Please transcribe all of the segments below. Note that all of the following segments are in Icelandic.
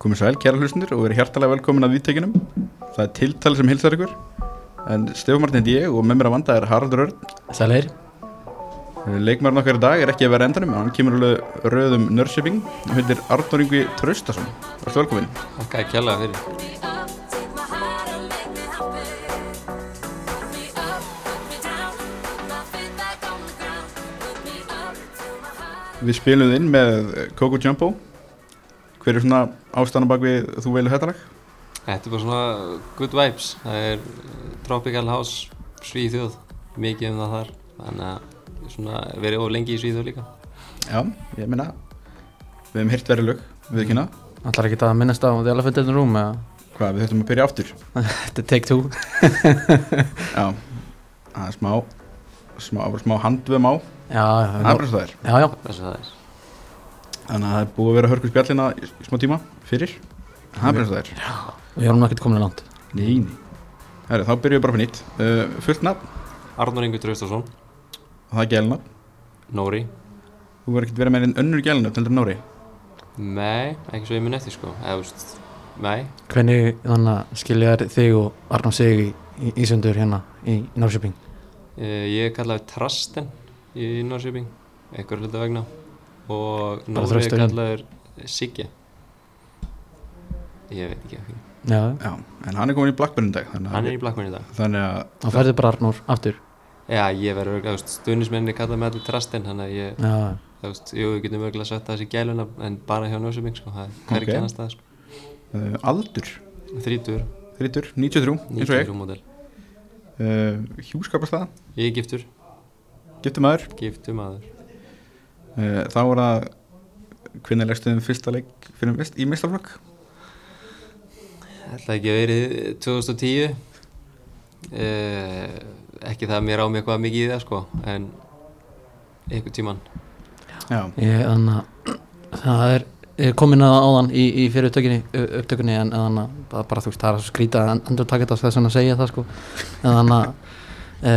Komið sæl, kæra hlustundur og verið hjartalega velkomin að viðtekinum Það er tiltali sem hilsar ykkur. En Stefán Martin heiti ég og með mér að vanda er Haraldur Örn. Sæleir Leikmærin okkar í dag er ekki að vera endanum en hann kemur alveg röðum nörsiping hann heitir Arnór Yngvi Traustason. Varstu velkomin. Að kjalla fyrir. Við spilum inn með Coco Jumbo Hver er svona ástæðan bak við þú velur þetta lag? Þetta er bara svona good vibes. Það er Tropical House Svíþjóð Mikið um það þar. Þannig að svona verið of lengi í Svíþjóð líka. Já, ég minna Við hefum hirt verið lög, við kynna Ætlar ekki að minnast á The Elephant in the Room eða? Hvað, við þurfum að byrja aftur. Þetta er take two. Já, það er smá smá, smá handvum á. Já, já, Það er. Bara svo það er. já, já. Er Þannig að það er búið að vera hörku spjallina í í smá tíma fyrir. Það er bara svo það er. Við erum nú ekkert komin að langt. Nei, nei. Herri, þá byrjum við bara fyrir nýtt. Uh, Fullt nafn, Arnur Ingur Traustason. Og það er gælnafn Nóri. Þú verður ekkert verið með einn önnur gælnafn heldur en Nóri? Nei, ekki svo ég mun eftir sko. Eða, veist, Nei, Hvernig þannig að skilja þér þig og Arnum sig í, í Ísundur hérna í Norrköping? Eh, ég kallaði Trasten í Norrköping einhver hluta vegna og Nóri er kallaður Sigge. Ég veit ekki Já, Já, en hann er komin í Blackburn í dag Hann er í Blackburn í dag. þannig að þá færðu bara Arnur aftur. Já, ég verður örgulega, stuðnismenni kallaði með allir Trasten þannig að ég Já, þú veist, jú, við getum örgulega það sé gæluna en bara hjá Norrköping sko, það er okay. annars stað sko. uh, Aldur, Þrítur, þrítur, 93 eins og ég. 93 módel. Uh, Hjúskapastæða, Ég er giftur, giftur maður? Giftur maður Þá var það Hvernig legstuðum fyrsta leik fyrir mist, í mistaflokk? Ætla ekki að verið 2010 eh, Ekki það að mér á mig eitthvað mikið í það sko en einhvern tíman Já, ég þannig að það er er komin að áðan í, í fyrir upptökunni, en þannig að bara, bara þú veist það er að skrýta að endur taka þetta þess að segja það sko. En þannig að e,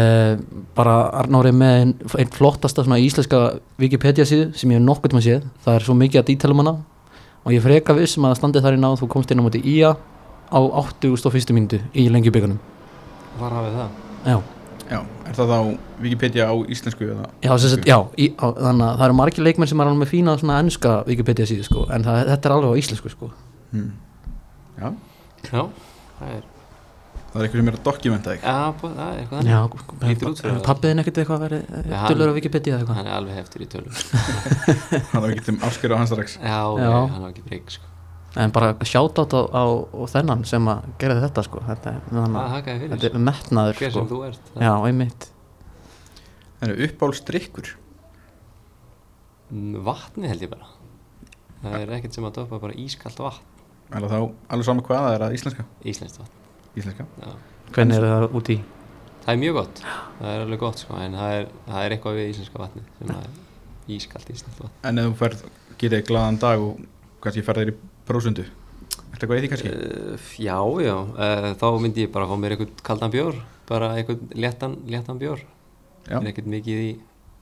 bara Arnóri með einn ein flottasta svona íslenska Wikipedia síðu sem ég hef nokkuð tíma séð það er svo mikið að dítalum hana og ég freka viss um að það standi þar inn á þú komst inn á móti ía á 81. mínútu í lengjubíkunum Var hafið það? já, já, er það þá Wikipedia á íslensku eða? já, sem sagt, já í, á, þannig að það eru margir leikmenn sem er alveg með fína svona ennska Wikipedia síðu sko en það, þetta er alveg á íslensku sko Hmm. Já, Já, það er, það er eitthvað sem er að dokumenta er eitthvað. Já, þannig fyrir það. pappiðin ekkert eitthvað verið Já, hann- dölur á Wikipedia eða eitthvað? Hann er alveg heftur í tölum. Hann var ekki til afskjöru á hans strax Já, hann á ekki breyk sko. En bara sjátt á, á, á þennan sem að gera þetta sko. Þetta, er- þannig, að- hakaði þetta er metnaður Hver sko. sem þú ert já, einmitt. Það er uppáhaldsdrykkur? Mm, Vatni held ég bara. Það er ekkert sem að doppa bara ískalt vatn. Eller þá, alveg saman hvað það er að íslenska? Íslenskt vatn Íslenska. Já. hvernig er það út í? Það er mjög gott, það er alveg gott sko En það er, það er eitthvað við íslenska vatni sem er ískalt íslenskt vatn. En ef þú færð, getið þig glaðan dag og kannski færð þér í prósundu Ertu eitthvað í því kannski? Uh, já, já, uh, þá myndi ég bara fá mér eitthvað kaldan bjór bara eitthvað léttan, léttan bjór. Er ekkert mikið í,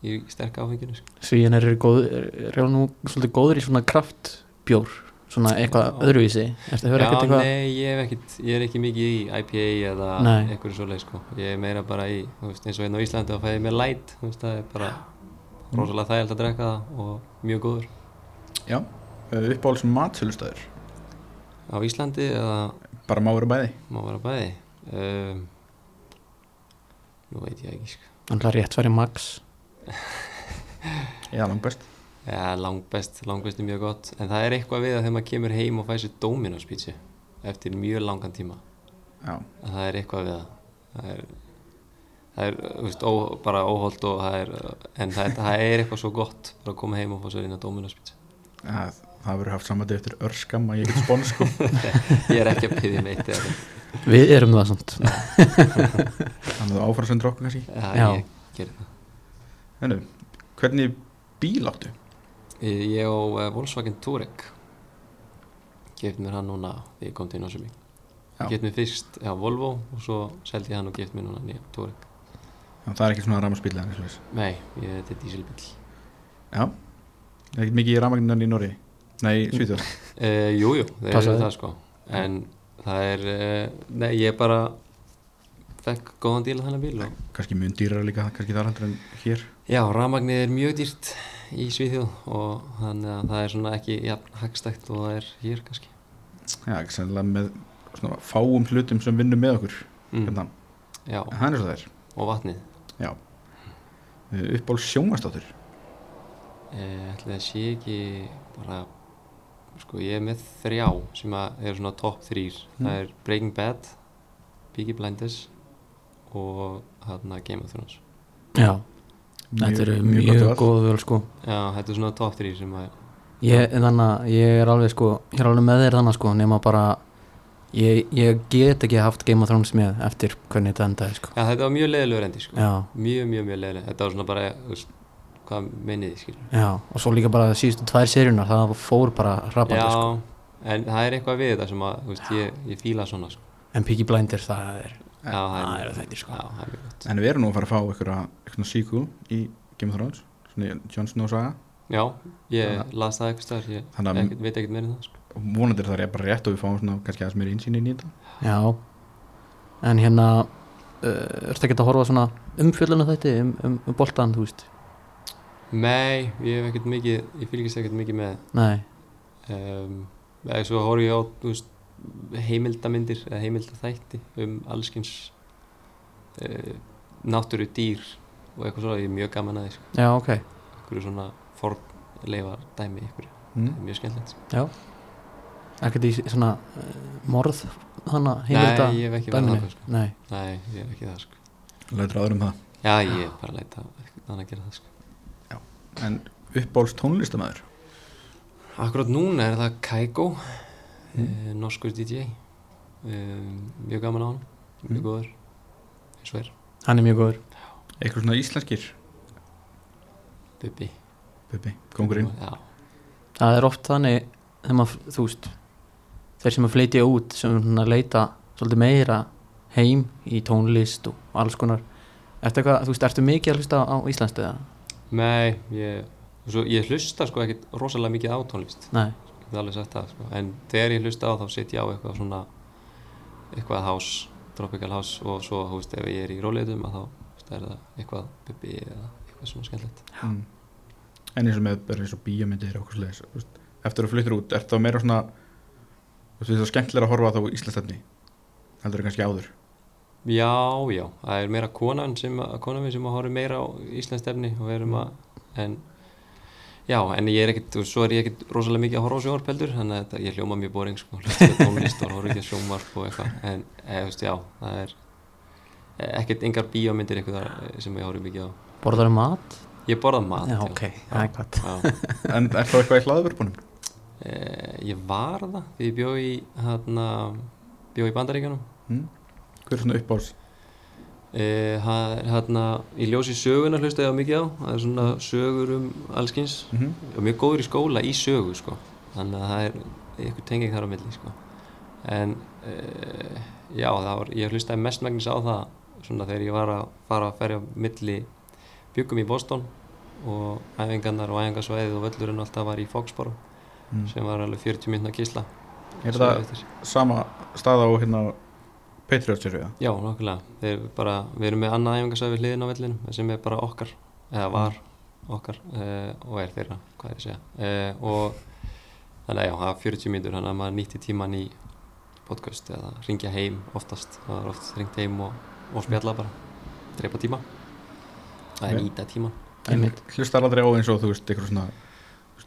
í sterk áfenginu sko. svíin er, góð, er, er nú svolítið góður í svona kraftbjór svona eitthvað Já. öðruvísi? Ertu að höra Já, ekkert eitthvað? nei, ég, hef ekkert, ég er ekki mikið í IPA eða eitthvað svoleið sko. ég er meira bara í, þú veist, eins og hérna á Íslandi þá fæði ég mér light, þú veist, það er bara rosalega þægild að drekka það og mjög góður. Já, uh, uppáhalds matsölustæður á Íslandi eða? Bara má vera bæði. Má vera bæði. Um, nú veit ég ekki sko. Þannig að rétt væri Max? Já, langt best Já, langbest, langbest er mjög gott. En það er eitthvað við að þegar maður kemur heim og fæ sér Dominos pítsu eftir mjög langan tíma. Já, að það er eitthvað við það það er, það er þú veist, ó, bara óholt og það er en það, það er eitthvað svo gott að koma heim og fá sér inn að Dominos pítsu ja, það verður haft samvæti eftir örskam að ég get spóns sko ég er ekki að byggja meitt eða við erum það samt. Þannig að áframsendur okkur kannski? Já, Já. ég gerir það. Hennu, hvernig bíl áttu? Ég ég á uh, Volkswagen Touareg Gift mér hann núna þegar ég kom til Nósumík Já. Gift mér fyrst já, Volvo og svo seldi ég hann og gift mér núna nýja Touareg. Já, það er ekki svona ramaspíl eða eitthvað svoleiðis. Nei, ég, þetta er dísilbíl Já, það er ekkert mikið í ramagninnan í Nóri Nei, Svíþjóð? Uh, jú, jú, þeir Passaði. eru það sko. En það er, uh, nei, ég bara Fekk góðan díl að þennan bíl og Kannski mun dýrar líka, kannski þar heldur en hér. Já, rafmagnið er mjög dýrt í Svíþjóð og þannig að það er svona ekki jafn hagstækt og það er hér kannski. Já, ekki sennilega með svona fáum hlutum sem vinnum með okkur mm. hérna. Já, er er og vatnið. Já. Uppból sjónvastáttur eh, ætli það sé ekki bara sko ég er með þrjá sem að eru svona top þrýr Mm. það er Breaking Bad Peaky Blinders og hérna Game of Thrones. Já, þetta eru mjög, gott val. góð völ sko. Já, þetta er svona top þrýr sem að ég, Þannig að ég er alveg sko Ég er alveg með þér þannig sko Nema bara Ég, ég get ekki haft Game of Thrones með Eftir hvernig þetta endaði sko. Já, þetta var mjög leiðilegur endi sko. Já, mjög, mjög, mjög leiðileg þetta var svona bara, hvað minnið þið skilur já Og svo líka bara síðustu tvær seríunar Það fór bara rapandi Já, sko. en það er eitthvað við þetta sem að, þú veist, ég, ég fíla svona sko. En Peaky Blinders það er Já, Það eru þetta sko. Er En við erum nú að fara að fá ykkur eitthvað sequel í Game of Thrones Svona Jon Snow saga. Já, ég las það eitthvað staðar, ég Þannig ekkert, veit ekkert meira en það sko. Og vonandi er það bara rétt og við fáum svona kannski aðeins meira insýn inn í þetta. Já. En hérna uh, Ertu ekki að horfa á svona umfjölluna þetta um, um, um boltan, þú veist? Nei, ég hef ekkert mikið, ég fylgist ekkert mikið með. Nei, um, eða svo horf ég á, þú veist, heimildamindir eða heimildaþætti um allskins uh, náttúru dýr og eitthvað svo, ég er mjög gaman að því, sko, já, ok einhverju svona fornleifar dæmi, einhverju, mm. mjög skemmtilegt, sko. Já Ekkert í svona uh, morð Þannig heimilda Nei, ég hef ekki verið dæminu? það, sko. Nei, Nei, ég hef ekki það, sko. Lætur aður um það Já, ég er bara að leita eitthvað að gera það, sko. En uppbóls tónlistamæður Akkurát núna er það Kaigo, Mm. mm. norskur DJ, um, mjög gaman á hann, mjög Mm. góður, eins og er, hann er mjög góður Eitthvað svona íslenskir Bubbi. Bubbi, kongurinn Já, Það er oft þannig þegar maður, þú veist þeir sem að flytja út sem svona leita svolítið meira heim í tónlist og alls konar Ertu eitthvað, þú veist, ertu mikið að hlusta á íslensku eða? Nei, ég, svo, ég hlusta sko ekkert rosalega mikið á tónlist Nei, ég hef alveg sagt það sko. en þegar ég hlusta á þá set ég á eitthvað svona eitthvað house, tropical house og svo, þú veist, ef ég er í róleitum þá veist, er það eitthvað bubbi eða eitthvað svona skemmtilegt mm. En eins og með bara eins og bíómyndir og okkur slegis Eftir að fluttir út, er það meira svona Þú veist, það er skemmtilega að horfa þá íslensstefni Heldur það kannski áður Já, já, það er meira konan sem, konan sem að horfa meira á Íslands stefni og við erum að en já, en ég er ekkert, svo er ég ekkert rosalega mikið að horfa á sjónvarp heldur þannig að þetta- ég hljóma mjög boring sko, hlusta á tónlist og horfa ekki á sjónvarp og eitthvað en, eða, þú veist, já, það er eh, ekkert engar bíómyndir eitthvað sem ég horfa mikið á borðar mat? Ég borða mat Já, ok, það er gott já. En er þá eitthvað í hlaðvörpunum? Eh, Ég var það því ég bjó í hérna, bjó í Bandaríkjunum Mm? Hver er svona uppbóls? Eh, það er hérna í ljósi söguna hlusta ég á mikið á það er svona sögur um allskins Mm -hmm. og mjög góður í skóla í sögu sko. þannig að það er eitthvað tenging þar á milli sko. en uh, já, það var, ég hlustaði mestmægnis á það svona þegar ég var að fara að ferja milli byggum í Boston og æfingarnar og æfingarsvæðið og völlurinn alltaf var í Foxborough Mm. sem var alveg 40 minna kísla Er það sama stað á hérna Patriots eru það? Já, nokkulega. Þeir bara, við erum með annað æfingarsvæði við hliðin á vellinum sem er bara okkar, eða var okkar uh, og er þeirra, hvað er ég að segja. Uh, og þannig að já, það er 40 mínútur, þannig að maður nýtti tíman í podcast eða ringja heim oftast. Það er oft ringt heim og, og spjalla bara, dreipa tíma. Það er Ok. nýta tíman. En hlustar aldrei á eins og þú veist eitthvað svona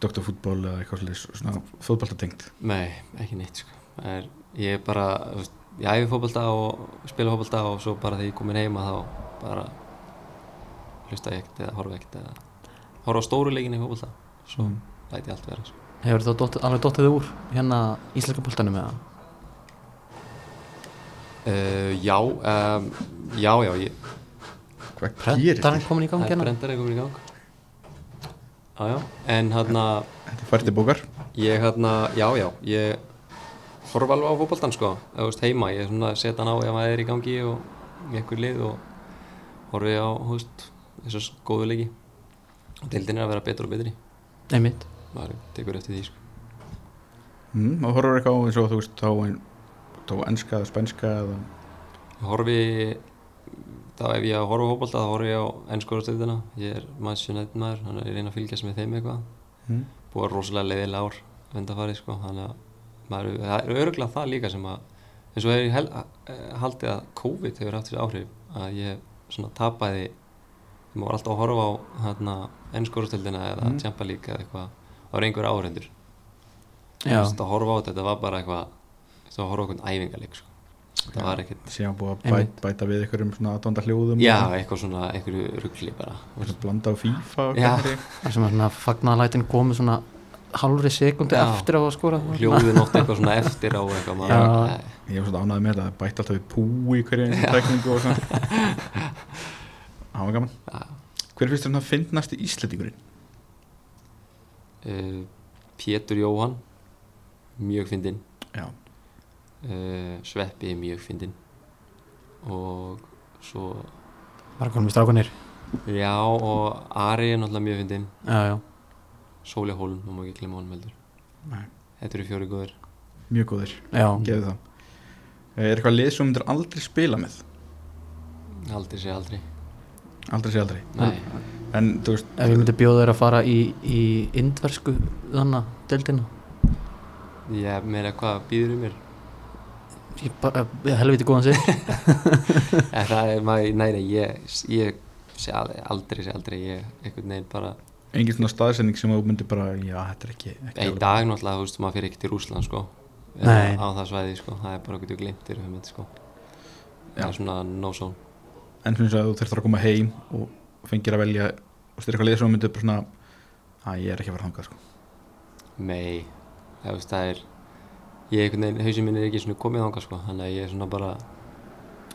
doktorfútból eða eitthvað svona fótballtatengt Nei, ekki neitt sko. Er, ég er bara, þú veist, ég æfi fótbolta og spila fótbolta og svo bara þegar ég komin heima þá bara hlusta ég ekkert eða horfa ekkert eða horfa á stóru leikinni í fótbolta svo Mm. læti ég allt vera sko. Hefur það dótt, alveg dottið úr hérna íslenska boltanum eða? uh, Já, um, já, já ég, Hvað gerir Prentarinn þið? komin í gang hérna? brendar komin í gang Já, já, en hérna Þetta er fært í bókar ég hérna, já, já ég horfa alveg á fótboltan sko. Eða veist heima, ég er svona að setja hann á ef maður er í gangi og í einhver lið og horfi á, þú veist þessar góðu leiki. Og deildin er að vera betur og betri. Einmitt. Maður tekur eftir því sko. Mm, og horfður eitthvað á eins og þú veist þá, ein, þá enska eða spænska eða horfi þá ef ég að horfa á fótbolta þá horfi ég á ennskórastöðina ég er maður þannig að ég reyna að fylgjast með þeim eitthvað. Mm. búið að rosalega leiðilega ár undanfarið sko þannig að maður, það er öruglega það líka sem að eins og hefur ég hel, eh, haldið að COVID hefur haft þessi áhrif að ég svona tapaði ég var alltaf að horfa á hérna ennskórastöðina eða Mm. Champa League eða eitthvað það var einhver áhrendur Já, að horfa á þetta, þetta var bara eitthvað að horfa á einhvern æfingarleik sko. það Já. var ekkert síðan búið að Einmitt. bæta, við einhverjum svona aðdónda hljóðum já, eitthvað svona, einhverju ruggli bara blanda á FIFA og Já. sem að svona fagnalætin komið svona halvri sekundi Já. eftir á að skora hljóðin ótt eitthvað svona eftir á eitthvað maður, ég var svona ánægð með það, bæta alltaf við pú í hverju einu tækningu og svona. Það var gaman. Já. hver finnst þér svona fyndnast í Íslandingurinn? uh, Pétur Jóhann mjög fyndinn. Já, uh, Sveppi mjög fyndinn. Og svo bara konum í strákunir já og Ari er náttúrulega mjög fyndinn. Já, já, Sóli Hólm, það má ekki glemma honum heldur. Nei. þetta eru fjóri góður mjög góðir, já, gefið það. Er eitthvað lið sem þú myndir aldrei spila með? Aldrei sé aldrei. Aldrei sé aldrei. Nei, en þú veist, ef ég myndi bjóða þér að fara í, í indversku þannig, deildina? Ég meina hvað býður um mér? Ég bara, ég helviti góðan sig en það er maður, nei, nei, ég, ég sé aldrei, aldrei sé aldrei ég, einhvern veginn bara engin svona staðsending sem þú myndir bara, já, þetta er ekki, ekki í dag náttúrulega, þú veist, maður fyrir ekki til Rúsland sko, Nei. Eða á það svæði sko, það er bara okkur glimtir um þetta sko. Það er svona no zone en finnst að þú þurftur að koma heim og fengir að velja og eitthvað lið sem þú myndir bara svona að ég er ekki að fara þangað sko. Nei, það, veist, það er ég einhvern veginn, hausinn minn er ekki svona komið þangað sko, þannig að ég er svona bara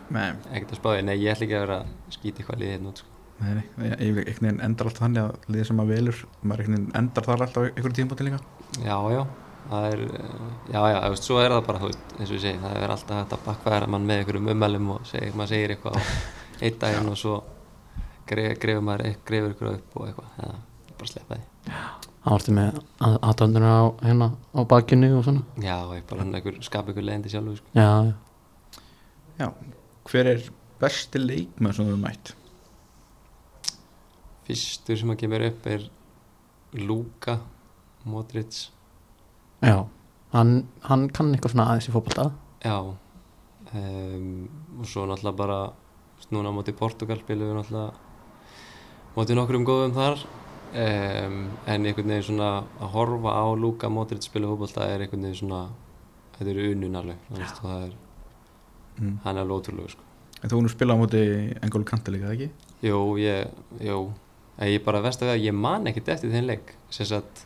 nei, ekkert að spáði, nei ég ætla ekki að vera að skýta eitthvað liðið hérna út sko. Nei, ég, ég, einhvern veginn endar alltaf þannig að lið sem að velur maður einhvern veginn endar þar alltaf einhverjum tímpóti líka. Já, já, það er eh, já, já, þú veist, svo er það bara, þú veist, eins og ég segi það er alltaf hægt að bakkaðara mann með einhverjum ummælum og seg, maður segir eitthvað á einn daginn og svo gref, grefur maður eit- grefur ykkur upp og eitthvað, það er bara að sleppa því. Hann vartu með aðdönduna á, hérna, á bakinu og svona. Já, ég bara hann einhver, skapa ykkur leiðindi sjálfur sko. já, já, já, hver er besti leikmenn sem þú hefur mætt Fyrstur sem að kemur upp er Luka Modric já hann, hann kann eitthvað svona aðeins í fótbolta Já um, og svo náttúrulega bara núna á móti Portugal spilum við náttúrulega móti nokkrum góðum þar um, en einhvern veginn svona að horfa á Luka Modric spila fótbolta er einhvern veginn svona þetta er unun alveg þú veist, og það er, mm. hann er alveg ótrúlega sko. en þú nú spila á móti Engólu Kanta líka, ekki? Jú, ég, jú en ég bara veist að ég man ekkert eftir þinn leik sem sagt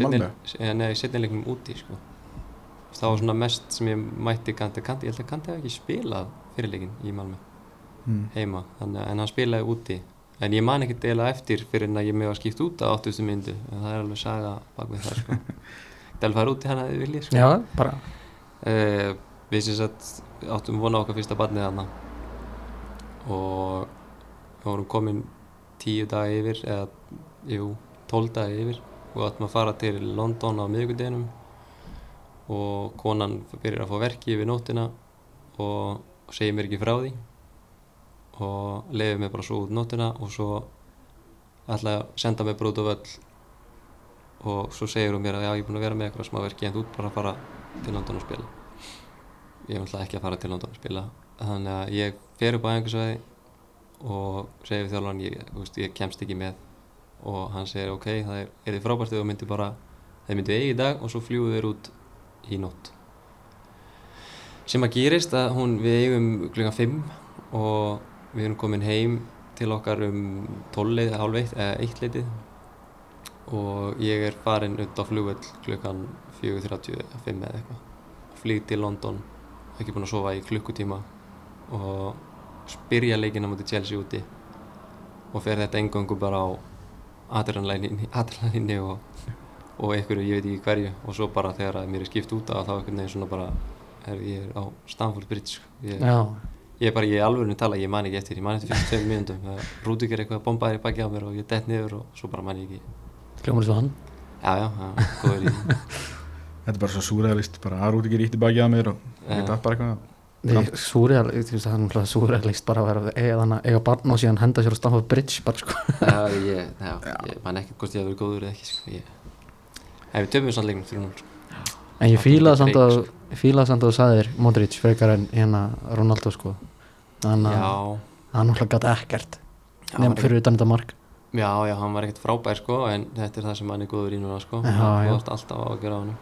Malmö? Nei, setni leiknum úti sko. það var svona mest sem ég mætti Kanti, Kanti ég held að Kanti hef ekki spilað fyrirleikin í Malmö Mm. heima, þannig, að- en hann spilaði úti en ég man ekkert eiginlega eftir fyrir en að ég með að skipta út á 8000 myndu en það er alveg saga bak við það sko. það er alveg fara úti hann að þið viljið sko. já, bara uh, við sem sagt áttum vona á okkar fyrsta barnið þarna og við vorum komin tíu daga yfir eða, jú, tól daga yfir. Og áttum að fara til London á miðvikudeginum og konan byrjar að fá verki yfir nóttina og segir mér ekki frá því og leiði mér bara svo út nóttina og svo ætlaði að senda mér bara út á völl. Og svo segir hún mér að já ég er búin að vera með eitthvað smá verki en þú ert bara að fara til London og spila. Ég er náttúrulega ekki að fara til London og spila þannig að ég fer upp á einhversvæði og segir við þjálfan ég, veist, ég kemst ekki með. Og hann segir ok, það er, er þið frábært þegar þú myndir bara þeir myndir eigi í dag og svo fljúðu þeir út í nótt. Sem að gerist að hún við eigum klukkan 5 og við erum komin heim til okkar um 12 leið, hálf eitt eða eitt leitið og ég er farin út á flugvöll klukkan 4.35 eða eitthvað. Flýg til London ekki búinn að sofa í klukkutíma og spyrja leikina mútið Chelsea úti og fer þetta engöngu bara á adrenalinni og, og einhverju, ég veit ekki hverju. Og svo bara þegar að mér er skipt út af þá einhvern veginn svona bara er ég er á Stamford Bridge sko. ég, já, ég er bara, ég er alveg tala, ég man ekki eftir ég man eftir fyrst tveim mínúndum Rúdík er eitthvað bombaðir í baki á mér og ég dett niður og svo bara man ég ekki. Hljómar svo hann? Já, já, já, góður í þetta er bara svo súræðalist bara að rúti ekki ríkt í bakið að mér og þetta er bara eitthvað Veist, það er náttúrulega súrrealist bara að vera að þannig, eiga barn og síðan henda sér á Stamford Bridge bara sko Já, ég, já, ég man ekki hvort ég hef verið góður eða ekki sko. ég, Ef við töfum samt leiknum 3-0 sko. En ég fílaði er samt að ég fílaði samt að þú sagðir Modric frekar en hérna Ronaldo sko Þannig að Já, hann náttúrulega gæti ekkert Já, nefn hann er fyrir utan þetta mark já, já, hann var ekkert frábær sko, en þetta er það sem hann er góður í núna sko. Já, já. ert alltaf á að gera á hann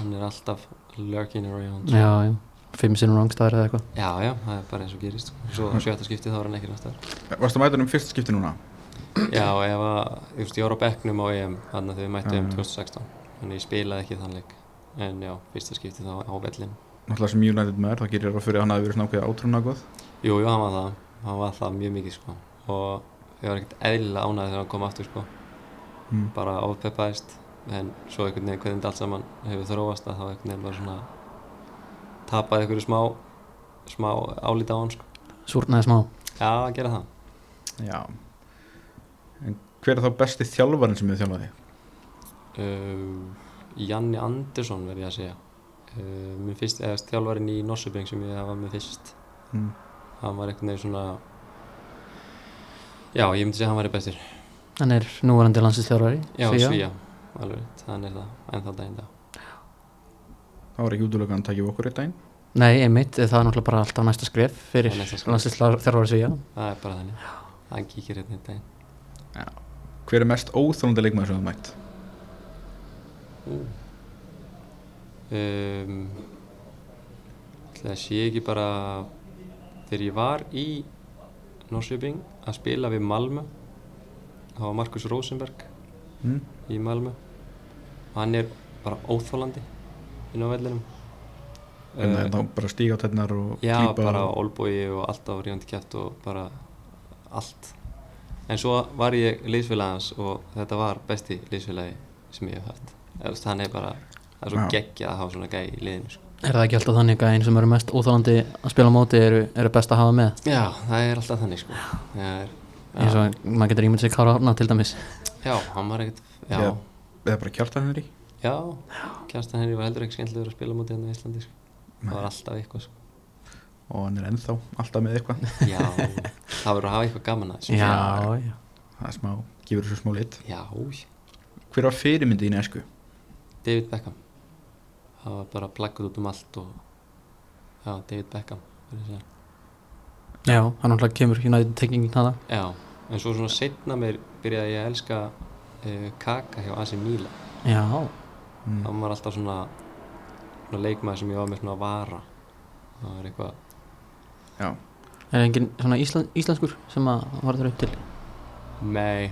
Hann er alltaf lurking around sko. Já, já, fimm sinnum rángstæðar eða eitthvað. Já, já, það er bara eins og gerist. Svo sjötta skiptið þá er hann ekki næstar Varstu að mæta um fyrst skipti núna? Já, ef að, þú veist, ég var á bekknum á EM við mættum Já, um já. 2016 Þannig ég spilaði ekki þann leik. En já, fyrsta skiptið þá á vellin Náttúrulega sem United maður, þá gerir ég ráð fyrir að hann hafi verið svona ákveðið átrúna góð Jú, jú, hann var það, hann var það mjög mikið sko. Og ég var ekkert eðlilega ánægð þegar hann kom aftur sko. Mm. Bara ofpeppaðist. En svo einhvern veginn hvernig allt saman hefur þróast að þá einhvern veginn bara svona Tapaði einhverju smá, smá álít á hann sko. Súrnaði smá. Já, að gera það. Já. En hver er þá besti þjálfarinn sem þið þjálfaði? uh, Janni Andersson verð ég að segja. Uh, Minn fyrst, eða þjálfarinn í Norsubeng sem ég hafa með fyrst. Mm. hann var einhvern veginn svona já, ég myndi segja að hann væri bestur. Hann er núvarandi landslistjárari já, svíja, alveg, rétt, hann er það en þá daginn dag Það var ekki útlöku að hann takja okkur eitt daginn. Nei, einmitt, það er náttúrulega bara alltaf næsta skref fyrir landslistjárari svíja það er bara þannig, hann kíkir hérna einn daginn. Hver er mest óþólandi leikmaður sem það mætt? Um, það sé ekki bara þegar ég var í Norsjöping að spila við Malmö. Það var Markus Rosenberg Mm. í Malmö. Og hann er bara óþólandi inn á vellinum En Eh, það er þá bara stíga á tennar og Já, klípa bara og... olbói og allt á ríðandi kjæft og bara allt. En svo var ég liðsfélagans og þetta var besti liðsfélagi sem ég hef haft. Er bara, það er svo Já. geggja að hafa svona gæi í liðinu. Sko. Er það ekki alltaf þannig að einn sem eru mest óþálandi að spila móti eru, eru best að hafa með Já, það er alltaf þannig sko. Það er, eins já, og maður getur ímynd sig Kára Árna til dæmis já, hann var ekkert, já, Já. Eða bara kjartan henni já, Kjartan Henry var heldur ekki skemmtilegur að spila mútið hérna í Íslandi. Sko. Það var alltaf eitthvað sko. og hann er ennþá alltaf með eitthvað Já, það verður að hafa eitthvað gaman að. Já, já Það er smá, gefur þessu smá lit Já, Hver var fyrirmyndi í nesku? David Beckham það var bara plaggut út um allt og já, David Beckham. Já, hann náttúrulega kemur United tengingin hana já, en svo svona setna mér byrjaði ég að elska uh, Kaka hjá AC Milan Já, Mm. hann var alltaf svona, svona leikmaður sem ég var með svona vara. Það var eitthvað Já, er engin svona íslen, íslenskur sem að var þér upp til? Nei,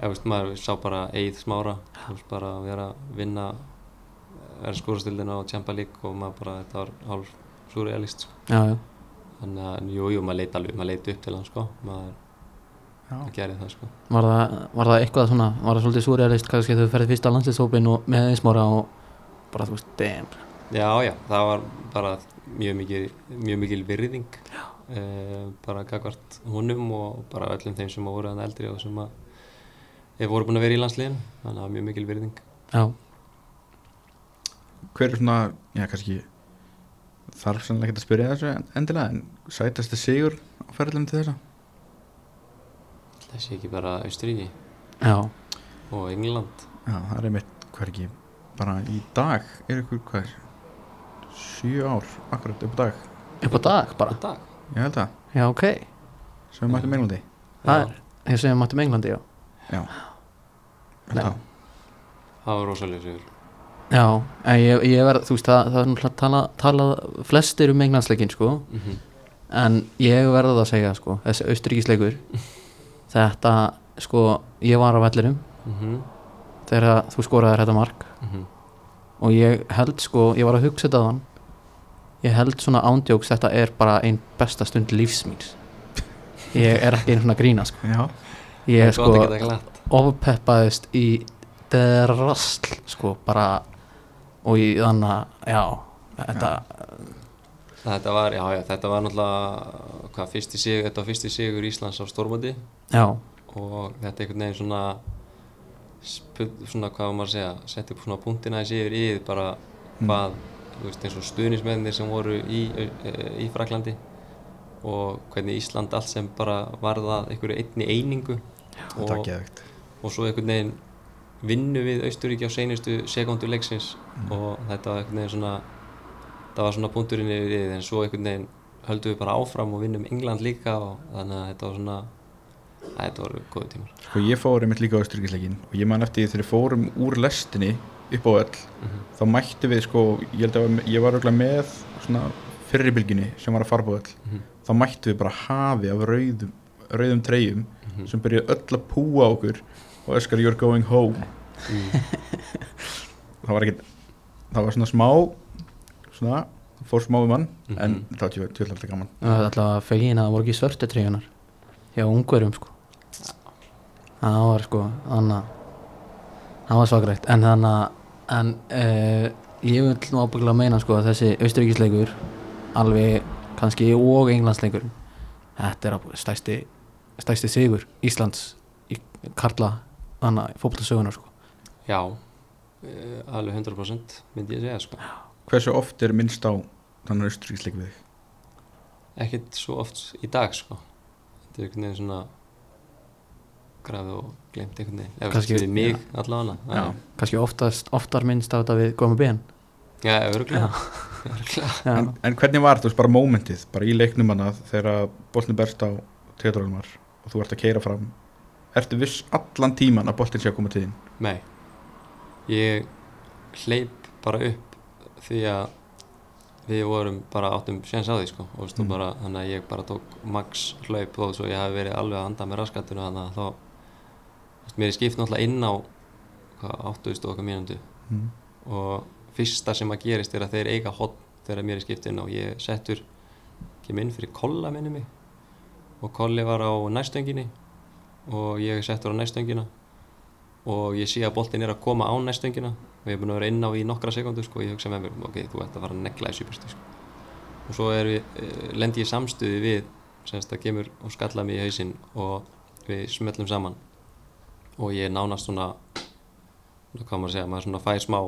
ég veist maður sá bara Eið Smára, þú veist bara að vera að vinna vera skórastildina á Champa League og maður bara, þetta var hálf surrealist sko. Já, já, þannig að, jú, jú, maður leit alveg maður leit upp til hann, sko, maður það, sko. Var það, var það eitthvað svona var það svolítið súrealist kannski þegar þú ferði fyrst á landslýshópin og með einsmára og bara þú veist, damn. Já, já, það var bara mjög mikil, mjög mikil virðing uh, bara gagvart honum og bara öllum þeim sem voru hann eldri og sem að þeir voru búin að vera í landsliðin þannig að það var mjög mikil virðing. Já, Hver er svona, já kannski þarf sannlega ekki að spyrja þessu en- endilega en sætasti sigur á ferðlum til þessa? Þessi ekki bara Austríki já, og England. Já, það er einmitt hvergi bara í dag er ykkur hvað er sjö ár, akkurat upp á dag. Upp á dag bara? Á dag. Ég held það, Já, ok, sem við mættum Englandi. Það er ég segja mættum Englandi, já. Já, held Já. það. Það var rosalega sigur. Já, en ég, ég verð, þú veist, það, það er náttúrulega tala, talað flestir um englandsleikin, sko. Mm en ég verði að segja, sko þessi austuríkisleikur þetta, sko, ég var á vellinum -hmm. þegar þú skoraðir þetta mark. Mhm. og ég held, sko, ég var að hugsa þetta þann ég held svona ándjóks þetta er bara ein besta stund lífsmýns ég er ekki einu svona að grína, sko. Já, ég, gott sko, að geta glatt. ofpeppaðist í drasl, sko, bara og í þannig að, já þetta, þetta var, já, já, þetta var náttúrulega hvað, fyrsti sigur, þetta var fyrsti sigur Íslands á Stórmóti já, og þetta einhvern veginn svona svona hvað maður að segja setja upp svona punktina þessi yfir í bara Mm. hvað, þú veist, eins og stuðnismennir sem voru í, uh, í Fraklandi og hvernig Ísland allt sem bara varða einhverju einni einingu. Og, og svo einhvern veginn vinnu við Austuríki á seinustu sekundu leiksins og þetta var einhvern veginn svona það var svona punkturinn yfir í en svo einhvern veginn höldum við bara áfram og vinnum England líka og þannig að þetta var svona þetta voru góði tímar. Sko ég fór einmitt líka á Östuríkisleikin og ég man eftir því þegar við fórum úr lestinni upp á öll þá mættu við sko, ég held að ég var auðvitað með svona fyrri bylginni sem var að fara på öll. Mhm. þá mættu við bara hafi af rauðum, rauðum treyjum sem byrjuði öll að púa á okkur og öskar you're going home. Það var ekkert það var svona smá svona, fór smá um hann en Mhm. það var tjóðlega gaman. Það var alltaf fegin að það voru ekki svörtu treyjunar hjá ungverum sko það var sko þannig að það var svakrægt en þannig að en uh, ég vil nú ábygglega meina sko að þessi austuríkisleikur alveg kannski og englandsleikur þetta er ábyggilega stærsti stærsti sigur Íslands í Karla þannig fótboltasögunar sko. Já, uh, alveg 100% myndi ég segja sko. Hversu oft er minnst á þannig Östuríkisleik við þig? ekkert svo oft í dag sko. Þetta er einhvern veginn svona grafið og glemt einhvern veginn. Ef Kannski- fyrir mig allavega. Já. kannski oftast, oftar minnst á þetta við góðum ben. Já, örgulega örgulega Já, En, en hvernig var veist bara mómentið bara í leiknum hana þegar boltin berst á teatrálumar og þú ert að keira fram? Ertu viss allan tíman að boltin sé að koma til þín? Nei. Ég hleyp bara upp því að við vorum bara áttum séns á því sko. Og Mm. bara þannig að ég bara tók max hlaup þó svo ég hafi verið alveg að anda með raskatuna þannig að þá mér er skipt náttúrulega inn á hvað, 80 og okkar mínútu. Mm. og fyrsta sem að gerist er að þeir eiga hot þegar mér er skipt inn á. Ég settur kem inn fyrir kolla minni mig. Og kolli var á næstönginni og ég settur á næstöngina. Og ég sé að boltin er að koma á næstöngina og ég er búin að vera inn á í nokkra sekundur sko, og ég hugsa með mér, ok, þú ert að fara að negla þessu byrstu sko. og svo er við, uh, lendi ég samstuði við semst að kemur og skalla mig í hausinn og við smellum saman og ég nánast svona hvað maður að segja, maður svona fær smá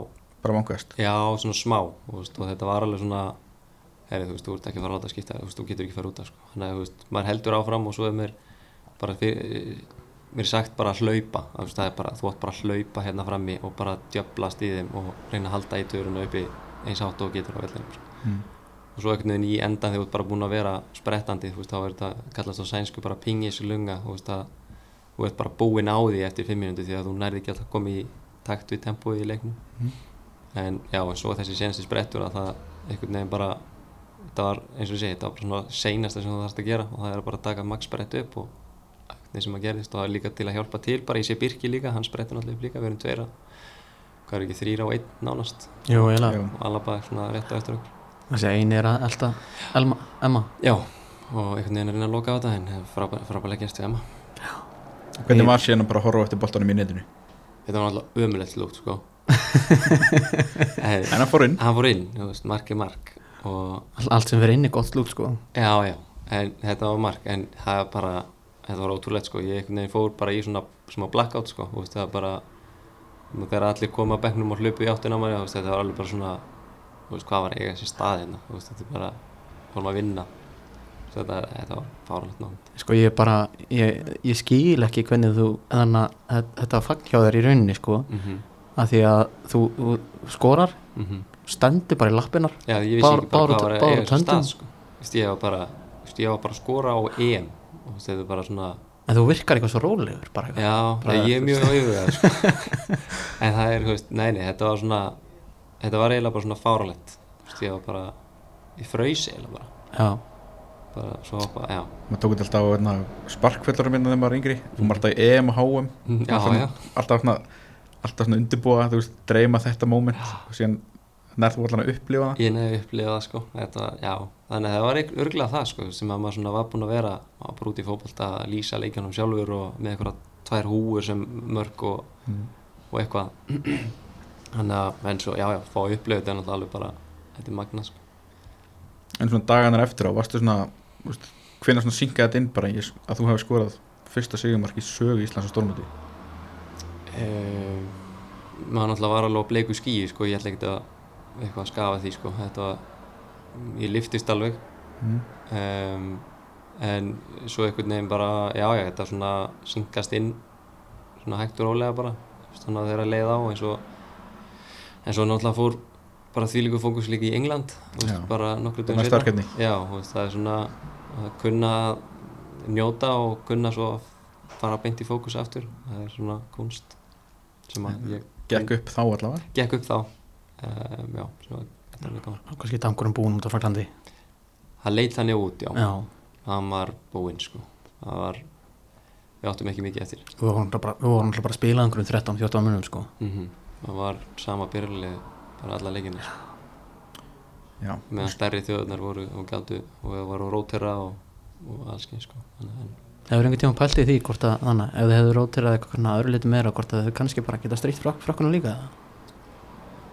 bara vankast Já, svona smá og, veist, og þetta var alveg svona herri, þú veist, þú ert ekki að fara að láta að skipta þú getur ekki að fara út af sko. þannig að þú veist, maður heldur áfram og svo er mér bara fyrir, mér er sagt bara að hlaupa þú veist, það er bara, þú ætti bara að hlaupa hérna frammi og bara djöblast í þeim og reyna að halda í töruna uppi eins átt og getur á vellinum sko. mm. og svo einhvern veginn í endan þegar þú ert bara búin að vera sprettandi þú veist, þá er þetta, kallast á sænsku bara pingis lunga, þú ert bara búinn á því eftir fimm mínúti því að þú nærði ekki alltaf koma í takt við tempóið í leiknum. Mhm. en já, en svo þessi senasti sprettur að það einhvern veginn bara þetta var, eins og ég segi, þetta var bara svona seinasta sem þú þarfst að gera og það er bara að taka max sprett upp og það sem að gerðist og það er líka til að hjálpa til bara ég sé Birki líka, hann sprettur náttúrulega líka við erum tveira, hvað er ekki þrýra og einn nánast. Jú, og Alaba er svona rétt á eftir okkur. Þessi eini er að elta Elma, Emma. Já, og einhvern veginn er að reyna að loka á þetta en frábæ- frábælega gerst við Emma hvernig var síðan að bara horfa eftir boltanum í netinu? Þetta var alltaf ömulegt lúkt sko. En, hann fór inn. Hann fór inn, þú veist, mark er mark. Og All- Allt sem verið inn er gott lúk sko. Já, já, en þetta var mark en það var bara, þetta var ótrúlegt sko. Ég fór bara í svona smá blackout sko, þú veist, það var bara þegar allir koma að bekknum og hlupu í áttina þú veist, þetta var alveg bara svona þú veist, hvað var eiga þessi staðina þú veist, þetta er bara, fórum að vinna þetta, þetta var fáralegt nátt Sko ég bara, ég, ég skil ekki hvernig þú, þannig að þe- þetta fagn hjá þér í rauninni sko mm -hmm. að því að þú, þú skorar Mm stendur bara í lappinnar Já, ég vissi ekki bara hvað var að eiga töndum. stað sko. Ég var bara, ég var bara að skora á EM og þetta er bara svona en þú virkar eitthvað svo rólegur bara. Já, Bara, ég er mjög auðvitað sko. en það er, veist, nei, nei, þetta var svona þetta var eiginlega bara svona fáralegt Vist, ég var bara, ég fraus eiginlega bara, Já, bara svo hoppa, já. Maður tók þetta alltaf á hérna, sparkfellarum minna þegar maður var yngri. Þú maður alltaf í EM og HM Já, alltaf, já, alltaf svona alltaf svona undirbúa, þú veist, dreyma þetta moment og síðan nærðu allan að upplifa það. Ég nefði upplifað það sko. Þetta þannig að það var örgulega það sko sem að maður svona var búinn að vera út í fótbolta að lýsa leikjanum sjálfur og með eitthvað tvær húur sem mörg og mm. og eitthvað. Þannig að, en svo, já, já, fá upplifa þetta er náttúrulega alveg bara, þetta er magna sko. en svona daganar eftir á, varstu svona hvenær svona synkaði þetta inn bara í, að þú hefði skorað fyrsta sigumark í sögu Íslands og stórmöti um, maður náttúrulega var alveg á bleiku skíi sko, ég ætla ekki að eitthvað að skafa því sko, þetta var ég liftist alveg. Mm. um, en svo einhvern veginn bara, já já, þetta svona syngast inn svona hægt og rólega bara. Þegar að leiða á eins og en svo náttúrulega fór bara þvílíku fókus líka í England veist, bara nokkru dögum verkefni. já, veist, það er svona að kunna njóta og kunna svo að fara beint í fókus aftur. Það er svona kunst sem að ég gekk upp þá allavega? Gekk upp þá. Um, já, þetta er mjög gaman kannski tankurinn búin út á Fraklandi það leit þannig út, já, já, hann var búinn sko, það var við áttum ekki mikið eftir. Við vorum náttúrulega bara, bara að spila einhverjum 13-14 munum sko. Mm það var sama byrjuleg bara alla leikinu já, meðan stærri þjóðunar voru og gáttu og það voru rótera og, og alls kyn sko. Hefur einhvern tíma pælt í því hvort að þannig, ef þið hefur rótirað eitthvað öðru litur meira hvort að þið kannski bara geta stríkt frak, frakkunum líka eða?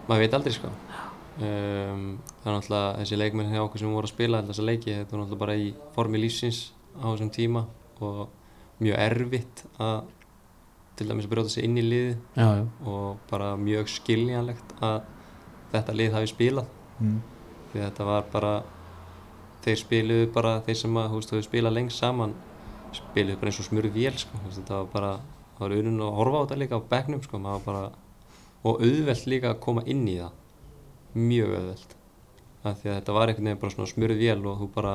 maður veit aldrei sko um, það er náttúrulega þessi leikmenn hjá okkur sem voru að spila þessa leiki þetta var náttúrulega bara í formi lífsins á þessum tíma og mjög erfitt að til dæmis að brjóta sig inn í liði Já, já, og bara mjög skiljanlegt að þetta lið hafi spilað mm. því þetta var bara þeir spiluðu bara þeir sem að þú veist, höfðu spilað lengst saman spiluðu bara eins og smurð vél sko. Þetta var bara, það var unun að horfa á þetta líka á bekknum sko. maður bara, og auðvelt líka að koma inn í það mjög auðvelt af því að þetta var einhvern veginn bara svona smurð vél og þú bara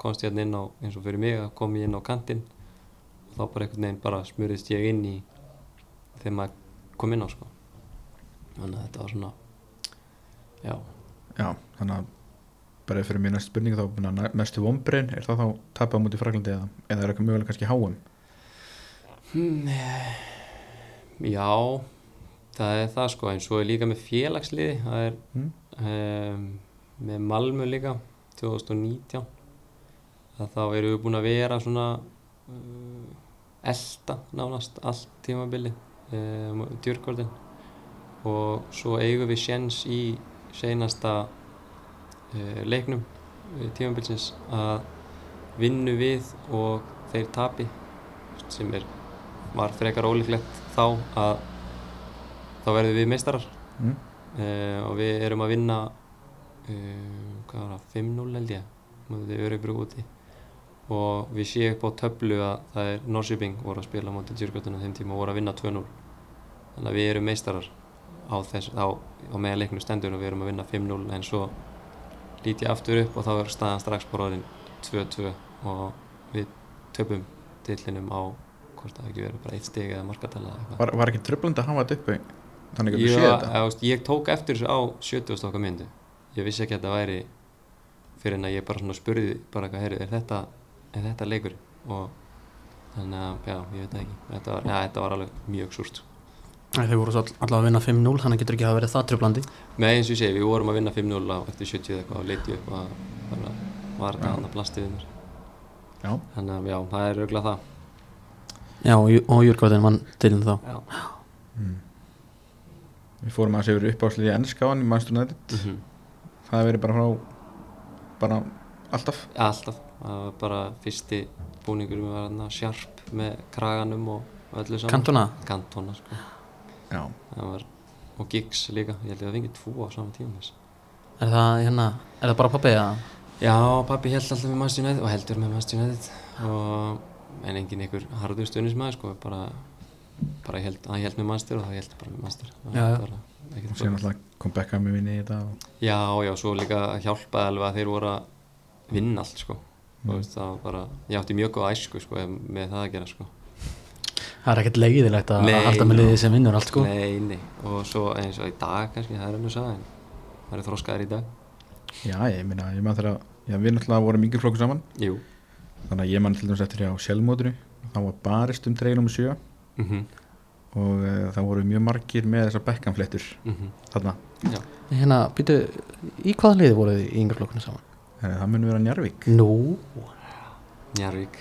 komst hérna inn á eins og fyrir mig að kom ég inn á kantinn og þá bara einhvern veginn bara smurðist ég inn í þegar maður kom inn á sko. þannig að þetta var svona já. Já, þannig að bara fyrir mér næst spurning þá að mestu vombriðin er það þá tapað á múti Fraklandi eða, eða er eitthvað mögulega kannski háum Hmm, Já, það er það sko, en svo er líka með félagsliði, það er mm. um, með Malmö líka, 2019, að þá erum við búin að vera svona uh, elda nánast allt tímabili, um, djurgórdin og svo eigum við sjens í seinasta uh, leiknum uh, tímabilsins að vinnu við og þeir tapi sem er, var frekar ólíklegt þá að þá verðum við meistarar. Mm. uh, og við erum að vinna uh, hvað var það, 5-0 held ég mútið Örebro úti. Og við séum upp á töflu að það er Norrköping voru að spila mútið Djurgötun á þeim tíma og voru að vinna 2-0 þannig að við erum meistarar á þess, á, á meðan leiknum stendur og við erum að vinna 5-0 en svo lít ég aftur upp og þá er staðan strax bara orðin 2-2 og við töpum tillinum á hvort það ekki verið bara eitt stig eða markatala eða eitthvað. Var, var ekki tröflandi að hafa þetta uppi þannig að þú Já, séð þetta? veist, ég tók eftir þessu á 70 okkar myndu ég vissi ekki að þetta væri fyrir en að ég bara svona spurði bara eitthvað, heyrðu, er þetta, er þetta leikur og þannig að, já, ég veit ekki. Þetta var, já, þetta var alveg mjög súrt Þeir voru svo all- allavega að vinna 5-0 þannig getur ekki að verið það tröflandi með eins og ég segi, við vorum að vinna 5-0 á eftir 70 eða eitthvað og leiti upp og bara var þetta að mér já, þannig að, já, það er auðvitað það. Já, og, Júrgóðin vann til þá. Já. mm. við fórum að segjur uppáðslið í ennskáan í Manchester United. Mhm. það hefur verið bara frá bara alltaf. Alltaf, það var bara fyrsti búningur við var hann sjarp með kraganum og öllu saman. Cantona? Cantona, sko. það var, og Giggs líka ég held að það fengið tvo á sama tíma þess. Er það hérna, er það bara pappi eða? já, pappi held alltaf með Manchester United og heldur með Manchester United og, en engin einhver harður stuðnismæður sko, bara, bara held, hann held með Manchester og það held bara með Það Já, já. og flókið. alltaf kom Beckham í vinni í þetta og, já, já, svo líka hjálpaði alveg að þeir voru að vinna allt sko. Mm. mm. veist, það var bara, ég átti mjög góð æsku sko, með það að gera sko. Það er ekkert leiðilegt að Nei, að halda með liðið sem vinnur allt sko. Nei, nei, og svo eins og í dag kannski, það er sagði en það er þróskaðar í dag. Já, ég meina, ég maður þegar já, við náttúrulega vorum ykkur flokkur saman. Jú. Þannig að ég man til dæmis eftir á sjálfmótinu þá var barist um treyjum um sjö. Mm -hmm. og uh, það voru mjög margir með þessar Beckham-fléttur. Mm þarna, já. Hérna, býtu, í hvaða liði voruð þið í yngarflokkunum saman? Að það mun vera Njarvík Nú, Njarvík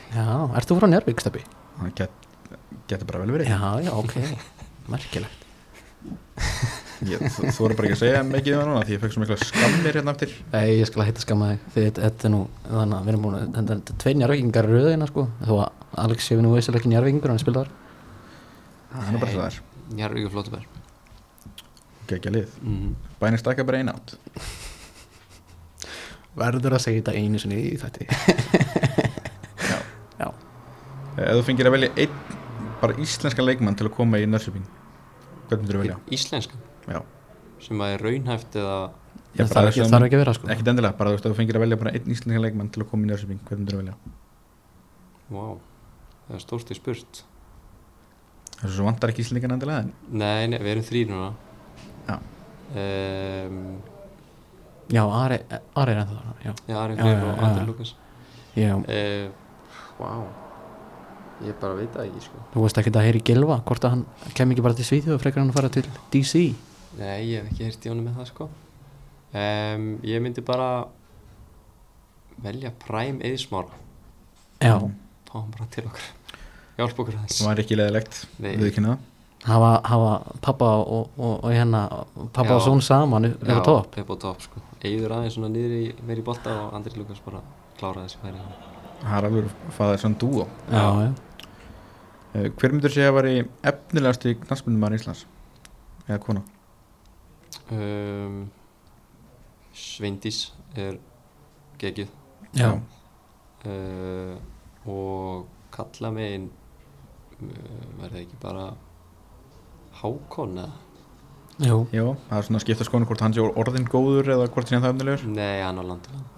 getur bara vel verið. Já, já, ok, merkilegt. Ég, þú, þú voru bara ekki að segja mikið um það núna því ég fekk svo mikla skammir hérna eftir. Nei, ég skal að heita skamma þig því þetta- þetta er nú, þannig að við erum búin að þetta er tvei njárvíkingar röðina sko. Þó að Alex sé við nú veisilega ekki njárvíkingur hann spilar það er nú bara það er. Njarvík og Flótabær geggja lið. Mm bænir stakka bara einn átt. Verður að segja þetta einu sinni í þetta Já. Já. Ef þú fengir að velja einn bara íslenska leikmann til að koma í Nörsjöping hvernig myndir þú velja? Íslenskan Já. sem að er raunhæft eða Já, það þarf ekki, ekki að vera sko ekkert endilega, bara þú veist, ef þú fengir að velja bara einn íslenska leikmann til að koma í Nörsjöping hvernig myndir þú velja? Vá, það er stórt í spurt Það er svo vantar ekki íslendingan endilega en Nei, nei, við erum þrýr núna Já. um, já, Ari, Ari er ennþá þarna já, Já, Ari Freyr já, og Andri. Lukas já. uh, Vá Ég bara veit það ekki sko. Þú veist ekki að heyri Gilva hvort að hann kem ekki bara til Svíþjóð og frekar hann að fara til DC Nei, ég hef ekki heyrt í honum með það sko. Um, Ég myndi bara velja Prime Eðismára já, Fá hann bara til okkur Hjálp okkur aðeins. Það var ekki leðilegt Nei. við kynna hafa, hafa pappa og, og, og hérna pappa Já. og són saman upp á topp? upp á topp sko. Eður aðeins svona niður í verið í botta og Andri Lukas bara klára þessi færi það er alveg fæðið svona dúo já, já. uh, hver myndir segja að væri efnilegast í knastmyndumar Íslands eða kona? um, Sveindís er geggjuð Já. uh, og kalla megin uh, verði ekki bara Hákon eða? Jú. Já, það er svona að skipta skoðinu hvort hann sé orðin góður eða hvort sé hann það efnilegur Nei, hann á landiland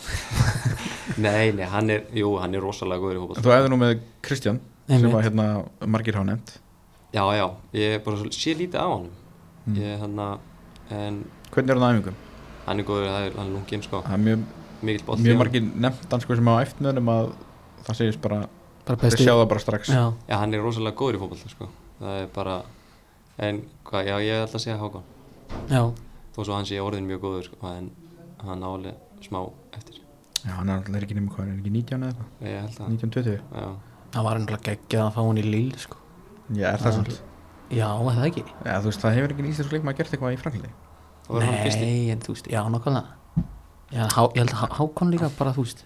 Nei, nei, hann er, jú, hann er rosalega góður í fótboll þú æður nú með Kristján sem var hérna margir hafa nefnt. Já, já, ég er bara svo- sé lítið á honum. Mm. Ég, hann en Hvernig er hann á æfingum? hann er góður, það er, hann er lunginn sko. Það er mjög, mjög á margir nefnt hann sko sem hafa eftir með um að það segist bara, bara það bara strax. Já, Já, hann er rosalega góður í fótboll sko. Það er bara, en hvað, já, ég ætla að segja Hákon. Já, Þó svo hann sé orðin mjög góður sko, en hann álega smá eftir Já, hann er alltaf ekki nema hvað, er hann ekki 19 eða eitthvað? Ég held að 1920? Já, það var ennlega geggjað að fá hún í líl sko. Já, er það svona? já, er það ekki Já, þú veist, það hefur ekki íslensku leikmaður gert eitthvað í Franklandi það var hann fyrsti nei, en þú veist, já, nákvæmlega já, há, ég held að Há- Hákon líka bara, þú veist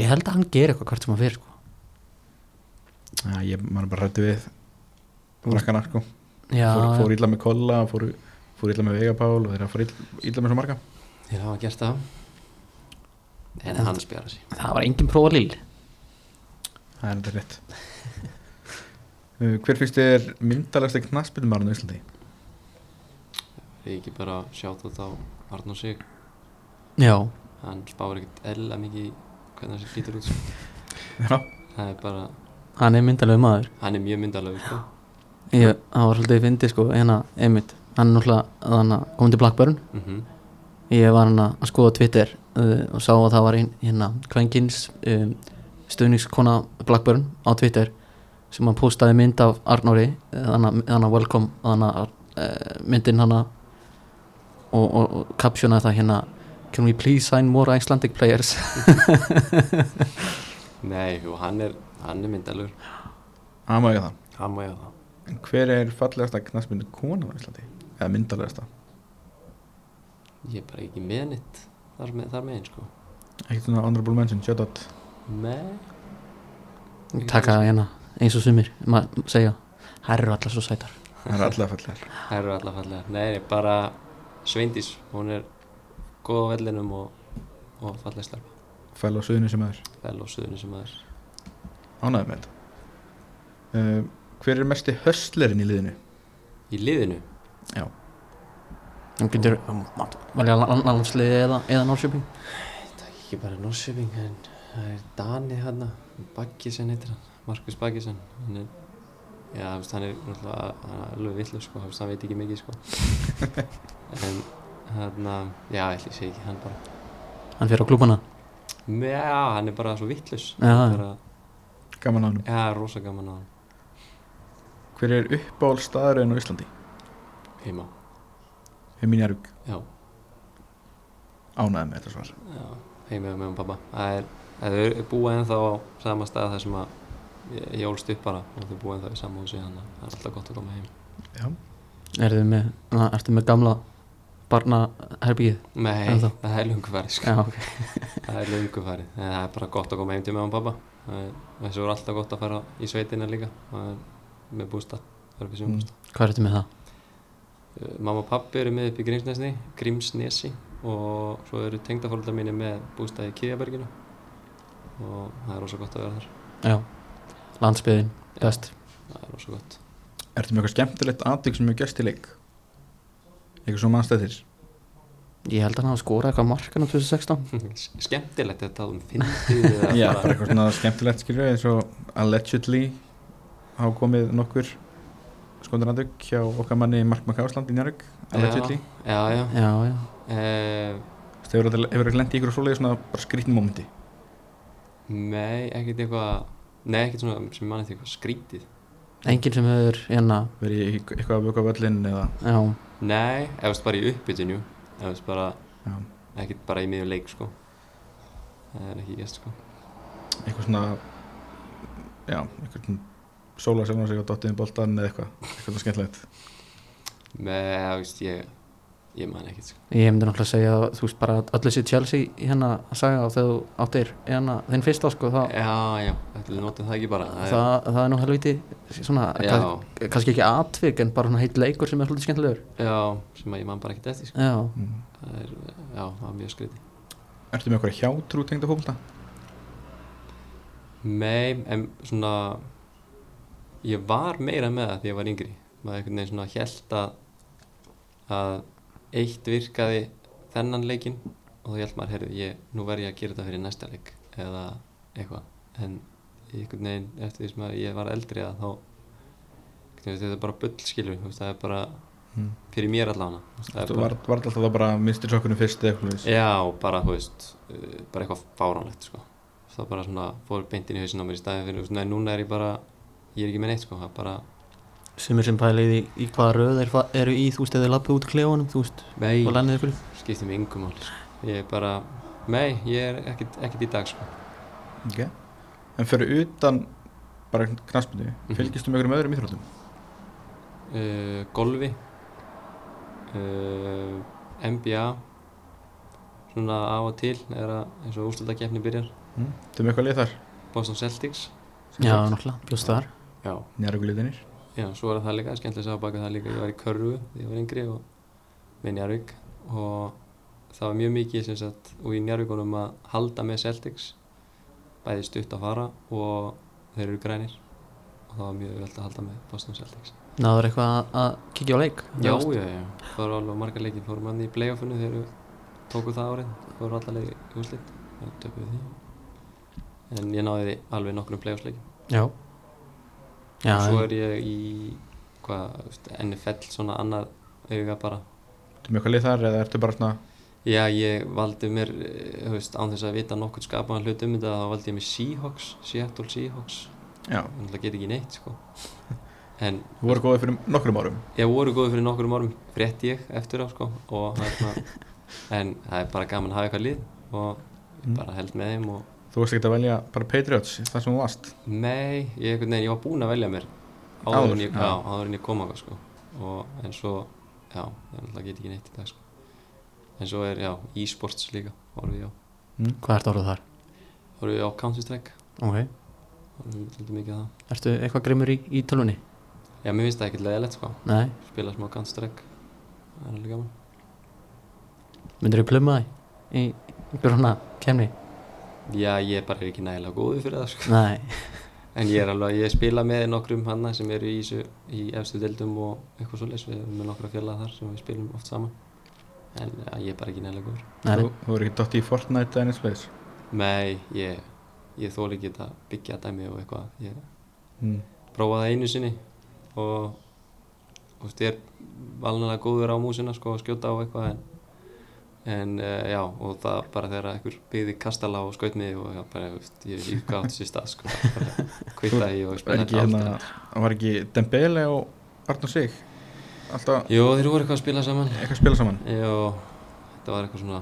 ég held að hann ger eitthvað hvert sem hann fyrir sko. Já, ég man bara rættu við Frakkana, sko já, fór, fór illa með Kolla, fór, fór illa með Vegapál og þeirra fór illa, illa með svo marga Já, hann gert það En En- hann spjara sig. Það var engin prófa líl Það er þetta rétt. Uh, Hver finnst þér myndalegst ekki knaspilumárun á Íslandi? Ég ekki bara sjátt þetta á Arnó Sig. Já, Hann spáir ekkert eðla mikið í hvernig þessi lítur út sko. Já, Það er bara, hann er myndalegu maður. Hann er mjög myndalög sko. ég, það var svolítið fyndið sko, hérna, einmitt. Hann er náttúrulega, komið til Blackburn. Mm ég var hann að skoða Twitter uh, og sá að það var ein hérna kvenkins um, stuðningskona Blackburn á Twitter sem hann postaði mynd af Arnóri þannig að welcome þannig að uh, myndin hann og, og, og captionaði það hérna can we please sign more Icelandic players Nei, jú, hann er, hann er myndalög það má ég það Hann má ég það En hver er fallegasta knaspindu kona á Íslandi? Eða myndalegasta? Ég er bara ekki með nýtt þar, með, þar megin sko. Ekkert svona honorable mention, shout out. Nei. Taka hérna eins og sumir maður segja. Þær eru allar svo sætar. Það er alltaf fallegar. Það eru alltaf fallega Nei, bara Sveindís Hún er góð á vellinum og, og fallega stelpa. Fæl á suðinu sem aður Vel á suðunni sem það er Ánægð með þetta. Uh, Hver er mesti höstlerinn í liðinu? Í liðinu? Já þú getur valja landsliði eða, eða Norrköping? Það er ekki bara Norsjöping en það er Dani hann Baggisen heitir hann Markus Baggisen hann er Já, þú veist, hann er alveg villu sko, þú veist, hann veit ekki mikið sko. En hann já, ég ætli sé ekki, hann bara hann fyrir á klúbana já, hann er bara svo vittlus bara, Gaman á hann já, rosa gaman á hann Hver er uppáhald staðurinn á Íslandi? heima, Já, Ánægð með þetta svar. Já heima með um pappa það er, er búið ennþá á sama stað þar sem að ég, ólst upp bara og þau búið ennþá í sama húsi þannig að það er alltaf gott að koma heim. Já. Ertu með, na, ertu með gamla barnaherbyggið Nei, Ennþá? það er lungu farið sko. já, ok. Það er lungu farið. En það er bara gott að koma heim til með um pappa Það er- þessu er alltaf gott að fara í sveitina líka. Það er með bústa það er upp í sumabústa Hvað er þetta með það? Uh, mamma og pappi eru með upp í Grímsnesi Grímsnesi og svo eru tengdafóröldar mínu með bústað í Kýjaberginu og það er rosa gott að vera þar Já, landsbyðin, Já. best það er rosa gott Ertu með eitthvað skemmtilegt aðtök sem hefur gæst í leik? Eitthvað svo mannstættir? Ég held að hann hafa skorað eitthvað markan á 2016 skemmtilegt að tala um fyndið eða Já, bara eitthvað svona skemmtilegt skilju eins og allegedly hafa komið nokkur skondur aðtök hjá okkar manni Mark McCausland í Njárvík allegedly. Já, já, já. Já, já Uh, Hefur ekki lendið ykkur svoleiði svona bara skrítnum momenti? nei, ekkert eitthvað nei, ekkert svona sem mann eitthvað skrítið. Enginn sem hefur hérna Verið eitthvað að vöka völlin eða? Já, nei, eða veist bara í uppbytinu eða veist bara, já, ekkert bara í miðjum leik sko. Það er ekki gæst sko. Eitthvað svona já, eitthvað svona sóla sem var sig á dottiðin boltan eða eitthvað, eitthvað skemmtilegt með, það veist, ég ég man ekkert sko ég myndi náttúrulega segja að þú veist bara öllu sér Chelsea í hérna að sagja og þegar þú áttir hérna þinn fyrsta sko þá já, já, þetta er notið það ekki bara það er, það, það er nú helviti svona, kannski ekki atvik en bara svona heitt leikur sem er hluti skemmtilegur já, sem að ég man bara ekkert eftir sko. Já, mm. það er, já, það var mjög skrítið Ertu með eitthvað hjátrú tengda fólkta? Nei, en svona ég var meira með það þegar ég var yngri maður einhvern veginn svona held að að eitt virkaði þennan leikinn og þá held maður, heyrðu, ég, nú verð ég að gera þetta fyrir næsta leik eða eitthvað en einhvern veginn eftir því sem að ég var eldri að þá veginn, þetta er bara bull skilur það er bara Mm. fyrir mér allavega þú veist, var, var alltaf það bara mistir sokkunum fyrst eða eitthvað já, bara, þú veist bara eitthvað fáránlegt sko. það bara svona fór beintin í hausin á mér í staðin fyrir, þú veist, nei, núna er ég bara ég er ekki með neitt, sko, það er bara sem er sem pælið í, í hvaða röð er, eru í, þú veist, eða lappið út klefunum, þú veist, Nei, skiptir mig yngum máli sko. Ég er bara, nei, ég er ekkert, ekkert í dag sko. okay. En fyrir utan bara knaspinu, Mhm. fylgistu með einhverjum öðrum íþróttum? uh, Golfi uh, NBA Svona á og til er að eins og úrslutakefni byrjar Mm. Þú með eitthvað lið þar? Boston Celtics Já, náttúrulega, bjóst þar Já, Njárvíkuliðinir já, svo er það líka, skemmtilega að baka það líka. Ég var í Körfu þegar ég var yngri og með Njarvík og það var mjög mikið sem sagt og í Njarvíkunum að halda með Celtics. Bæði stutt að fara og þeir eru grænir. Og það var mjög veld að halda með Boston Celtics. Náður eitthvað að, kíkja á leik? Já, já, já, það voru alveg margar leikir. Fórum hann í playoffinu þegar við tókum það árið. Fórum alla leiki í úrslit. Og tökum við því. En ég náði alveg nokkrum playoffsleikim Já Já, og svo en- er ég í hvað, NFL svona annar auga bara. Þú með eitthvað lið þar eða ertu bara svona Já, ég valdi mér, eh, þú veist, án þess að vita nokkur skapaðan hlut um þetta þá valdi ég mér Seahawks, Seattle Seahawks. Já, en það get ekki neitt, sko. En þú voru góðið fyrir nokkrum árum. Ég voru góði fyrir nokkurum árum frétt ég eftir á, sko og það er svona, en það er bara gaman að hafa eitthvað lið og ég Mm. bara held með þeim og Þú varst ekki að velja bara Patriots þar sem þú varst? Nei, ég, veginn, ég var búinn að velja mér Áður, en ég, en ég kom að sko. Og en svo, já, náttúrulega get ekki neitt í dag, sko. En svo er, já, e-sports líka horfum ég á, mm. Hvað ert orðið þar? horfum ég á Counter-Strike Ok. Horfum við mikið á það. Ertu eitthvað grimmur í, í tölvunni? Já, mér finnst það ekkert leðilegt sko. Nei. Spila smá Counter-Strike Það er alveg gaman. Myndir þú pluma það í einhver svona kemni? Já, ég bara er ekki nægilega góður fyrir það sko. Nei. En ég er alveg, ég spila með nokkrum hanna sem eru í, þessu, í efstu deildum og eitthvað svoleiðis. Við erum með nokkra félaga þar sem við spilum oft saman. En ja, ég er bara ekki nægilega góður. Þú, þú voru ekki dott í Fortnite eða veis Nei, ég, ég þóli ekki þetta byggja dæmi og eitthvað. Ég mm. prófaði það einu sinni og veist, ég er valnalega góður á músina sko að skjóta á eitthvað en, en uh, já, og það bara þegar einhver byggði kastala og skaut mig og já, bara, ég veit hvað átt sér stað sko, bara kvittaði ég og spilaði ekki hérna, var ekki Dembele og Arnur Sig? Alltaf Jú, þeir voru eitthvað að spila saman. Eitthvað að spila saman? Jú, þetta var eitthvað svona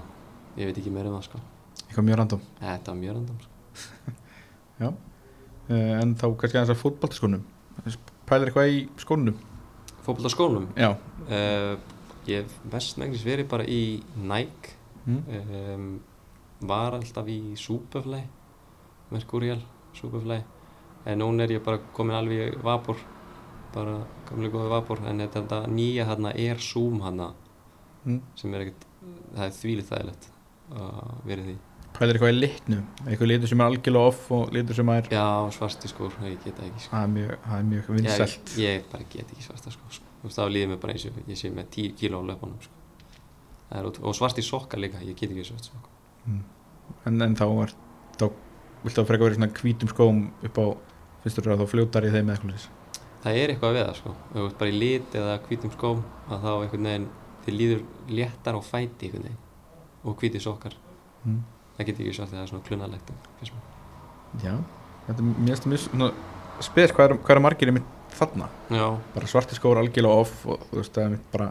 ég veit ekki meira um það sko. Eitthvað mjög random? Þetta var mjög random sko. Já. Uh, En þá kannski aðeins að fótballtaskónum Pælir eitthvað í skónum? Fótbolt á skónum Já. Uh, Ég hef mest megnis verið bara í Nike mm. um, var alltaf í Superfly Mercurial Superfly en núna er ég bara komin alveg í Vapor bara gamlega góði vapor en þetta, þetta nýja hérna er Zoom hérna Mm. sem er ekkert, það er þvílið þægilegt að vera því Pælir eitthvað í litnum, eitthvað litur sem er algjörlega off og litur sem er, Já, svarti skór, ég það ekki sko. það er mjög, mjög ég, vinsælt. ég bara get ekki svarta skór sko. Veist, þá líður mér bara eins og ég sé með 10 kíló á löpunum sko. Það ótrú- og svarti sokkar líka, ég get ekki svart sokkar En, en þá er, þá viltu að freka verið svona hvítum skóm upp á, þú að þá fljótar í þeim eða eitthvað. Það er eitthvað við það sko, þú ert bara í lit eða hvítum skóm að þá einhvern veginn þið líður léttar á fæti einhvern veginn og hvíti sokkar Mm. það get ekki svart það er svona klunalegt. Já, þetta er mjög spes hvað er, hvað er margir í mitt þarna, Já, bara svarti skór algjörlega off og þú veist, það er mitt bara,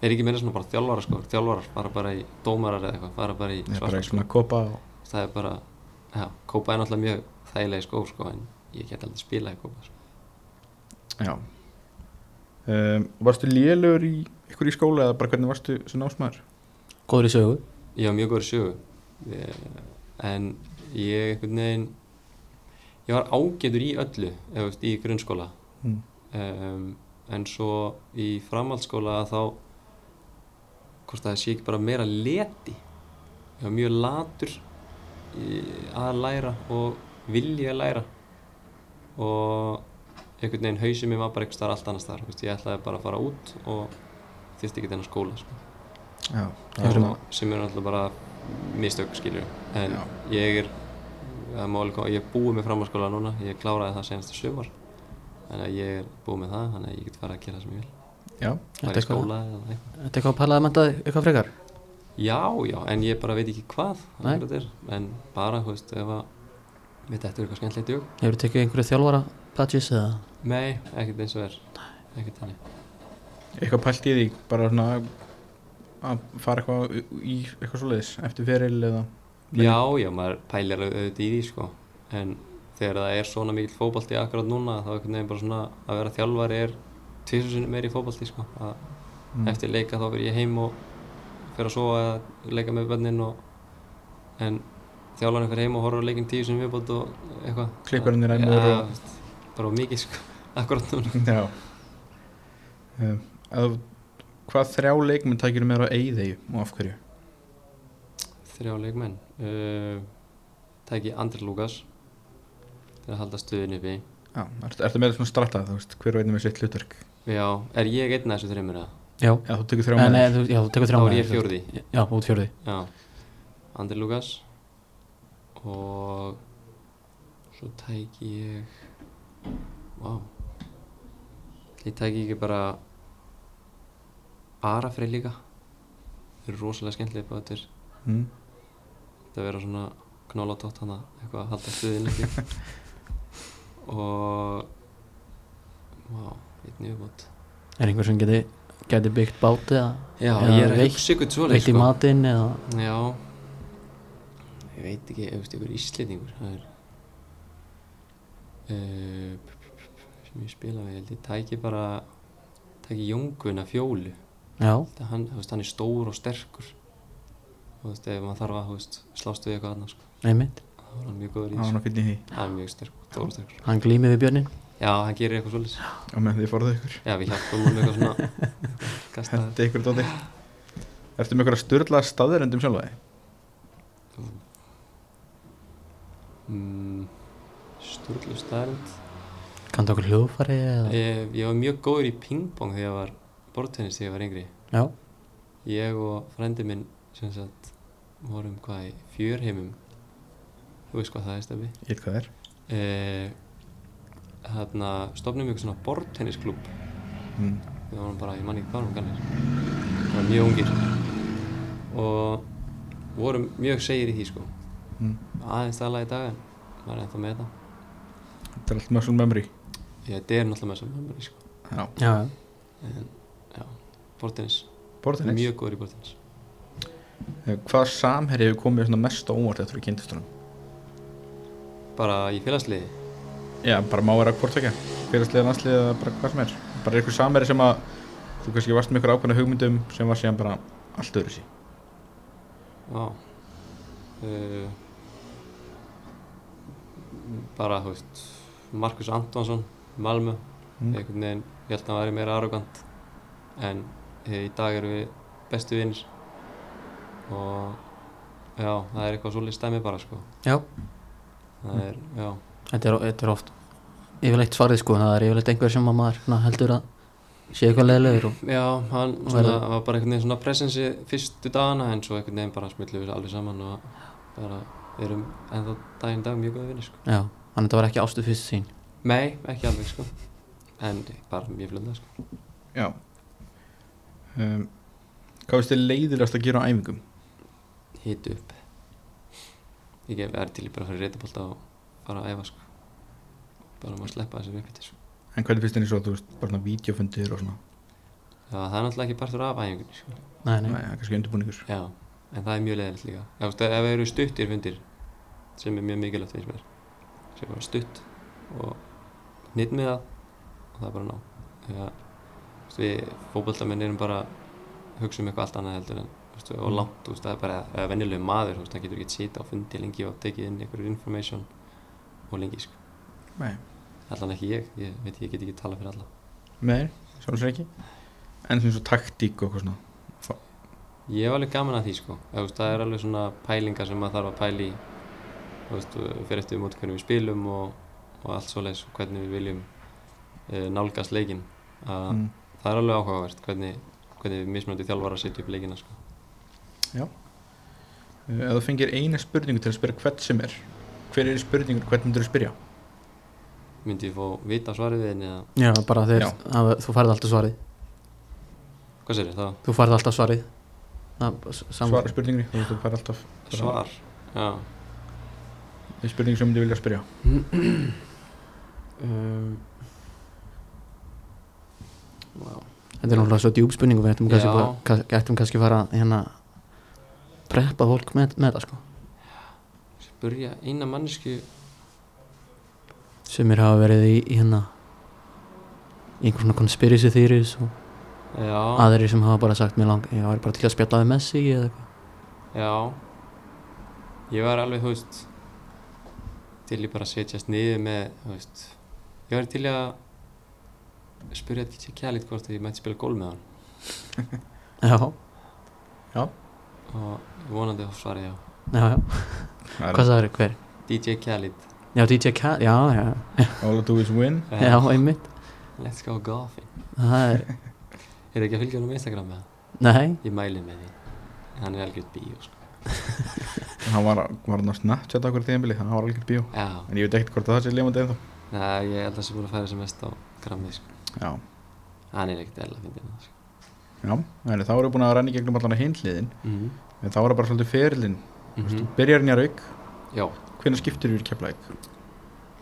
er ekki meira svona bara þjálfara sko, þjálfarar fara bara í dómarar eða eitthvað, fara bara í svarta sko svona kopa og, það er bara, já, kópa er náttúrulega mjög þægilegi skór sko en ég get aldrei spila í kópa sko. já. Um, varstu lélugur í ykkur í skóla eða bara hvernig varstu sem námsmaður? góður í sögu. Var mjög góður í sögu. Ég, en ég einhvern veginn ég var ágætur í öllu eða í grunnskóla Mm. um, en svo í framhaldsskóla þá hvort það sé ekki bara meira leti ég var mjög latur í, að læra og vilja að læra og einhvern veginn hausið mér var bara staðar allt annars veist, ég ætlaði bara að fara út og þyrfti ekki þennan skóla sko. Já, það er svona, sem er náttúrulega bara mistök skilju en Já. ég er er ég er búið með framhaldsskóla núna ég kláraði það senast sumar þannig að ég er búið með það þannig að ég get fara að gera það sem ég vil. Já, Þetta fara er í skóla eða eitthvað. Þetta er eitthvað að pælaði að menta eitthvað frekar? Já, já, en ég bara veit ekki hvað er, en bara, þú veist, ef að við þetta er eitthvað skemmtilegt hug. Hefur þú tekið einhverju þjálfara badges eða? Nei, ekkert eins og er. Ekkert þannig. Eitthvað pælt í því, bara svona að fara eitthvað í eitthvað svoleiðis eftir feril eða já, já, maður pælir auðvitað í því sko. en þegar það er svona mikill fótbalti akkurat núna þá er veginn bara svona að vera þjálfari er tvisur sinni meiri fótbalti sko. Mm. eftir leika þá fyrir ég heim og fyrir að sofa eða leika með bönnin og en þjálfarinn fyrir heim og horfður á leikin tíu sem viðbót og eitthvað Klipparinn er ræmur ja, og- bara mikið sko, akkurat núna Já um, að, Hvað þrjá leikmenn tækir með á eigðegi og af hverju? þrjá leikmenn uh, tæki Andri Lukas til að halda stuðin uppi. Já, ertu, ertu með svona strata, þú veist, hver veitum með sitt hlutverk? Já, er ég einn af þessu þreymur eða? Já, Já, þú tekur þrjá Eh, með þú, já, þú tekur þá þrjá er með ég þér. fjórði. Já, út fjórði. Já, Andri Lukas. Og svo tæki ég vá. Ég tæki ekki bara Arafrey líka. Þeir eru rosalega skemmtilega bátir mm. þetta vera svona knólatótt hana eitthvað að halda stuðin ekki og vá, einn yfirbót. Er einhver sem geti, geti byggt báti eða? Já, Eða svoleið veitt í matinn eða? Já. Ég veit ekki, ykkur íslendingur það er uh, sem ég spila ég held ég tæki bara tæki Jóngvina fjólu. Hann, veist, hann er stór og sterkur. Og þú veist, ef maður þarf að veist, slást við eitthvað annars sko. einmitt er hann mjög góður í Það var þessu. hann að finna í því. Hann er mjög sterkur Hann glýmið við björnin já, hann gerir eitthvað svolítið og með því fórðu ykkur. Já, við hjálpum hann eitthvað svona. Hendi ykkur dóti Ertu með ykkur að styrla staðurendum sjálfa þig? mm, sturglu stærnd Kanntu okkur hljóðfari eða? Ég, ég var mjög góður í pingpong þegar ég var bortennis þegar ég var yngri. Já, ég og frendi minn sem sagt vorum hvað í fjörheimum þú veist hvað það er stefni Ég veit hvað það er eh, hérna stofnum við eitthvað svona bortennisklub mm. við vorum bara, ég man ekki hvað vorum gallir það var mjög ungir. Og vorum mjög segir í því sko. Mm. aðeins tala í dag en maður er ennþá með þetta Þetta er allt muscle memory. Ég þetta er náttúrulega með þessum memory sko. Já, já, en já, bortennis bortinnis mjög góður í bortennis Hvað samherri hefur komið svona mest á óvart eftir að kynntist honum? Bara í félagsliði Já, bara má vera hvort ekki Fyrirslið, landslið eða bara hvað sem er. Bara einhver samherri sem að þú kannski varst með ykkur ákveðna hugmyndum sem var síðan bara allt öðru sí já uh, bara, þú veist Markus Antonsson, Malmö. Mm. einhvern veginn, ég held að hann væri meira arrogant en eh, í dag erum við bestu vinnir og já, það er eitthvað svolítið stæmi bara sko. Já, er, þetta er, þetta er oft yfirleitt svarið sko, það er yfirleitt einhver sem að maður svona, heldur að sé eitthvað leðilegur og já, hann svona, var bara einhvern veginn svona presensi fyrstu dagana en svo einhvern veginn bara smillu við alveg saman og bara erum ennþá daginn dag mjög góða vinnir sko. Já, þannig að þetta var ekki ástu fyrst sín Nei, ekki alveg sko. En bara mjög fljóðlega sko. Já. Um, Hvað finnst þið leiðilegast að gera á æfingum? hita upp ég er til í bara að fara í reytabólta og fara að æfa sko. Bara maður sleppa þessu uppbyttir sko. En hvernig finnst þið eins og þú veist, bara svona vídeofundir og svona? Já, það er náttúrulega ekki partur af æfingunni sko. Nei, nei, Nei, það er kannski undirbúningur. Já, en það er mjög leðilegt líka. Já, þú veist, ef það eru stuttir fundir sem er mjög mikilvægt mér sem er bara stutt og nýtt með það og það er bara ná þú veist, við fótboltamenn erum bara að hugsa um eitthvað allt annað heldur en veist, og langt, veist, það er bara venjulegu maður, það getur ekki sita á fundi lengi og tekið inn einhverjur information og lengi, sko. Nei, allan ekki ég, ég veit ég get ekki tala fyrir alla. Nei sjálfsög ekki. En svona svo taktík og eitthvað svona. Ég hef alveg gaman að því sko. Veist, það er alveg svona pælingar sem maður þarf að pæla í. Fyrir eftir mót hvernig við spilum og, og allt svoleiðis og hvernig við viljum e, nálgast leikin að mm. það er alveg áhugavert hvernig, hvernig við mismunandi þjálfar að setja upp leikina sko. Uh, Ef þú fengir eina spurningu til að spyrja hvert sem er Hver er spurningur, hvern myndir þú spyrja? myndi ég fá vita svarið við henni eða já, bara þegar Já. að, þú færði alltaf svarið hvað sér það? þú færði alltaf svarið það, Svara spurningunni, þú þú fær alltaf Svar? Já Í spurningu sem myndi vilja spyrja um, wow. þetta er náttúrulega svo djúb spurningu við ættum kannski, Já. kannski fara hérna preppa fólk með, með það sko. Spurja eina mannesku sem er hafa verið í, í hérna í einhver svona conspiracy theories og Já, aðrir sem hafa bara sagt mér lang ég var bara til að spjalla við Messi eða eitthvað. Já. Ég var alveg, þú veist til ég bara setjast niður með, þú veist ég var til að spurja DJ Khaled hvort að ég mætti spila gól með hann. Já, og vonandi að svari já. Já, já, Það er hvað sagður hver? DJ Khaled, já, DJ Khaled, já, já, All I do is win. Já, einmitt. Let's go golfing. Það er, Er ekki að fylgja hann á Instagram með það? nei, Ég mæli með því. Hann er algjörð bíó sko. Hann var, var hann á Snapchat okkur tíðanbili Hann var algjör bíó. Já, En ég veit ekkert hvort það sé lifandi ennþá. Nei, ég held að það sé búin að færa sem mest á grammið sko. Já, Hann er ekkert eðla að finna það sko. Já En þá við búin að renna í gegnum allan að hinliðin mm En þá er það bara svolítið ferilinn. -hmm. Þú byrjar nýjar auk Já, Hvenær skiptir við í keflæk?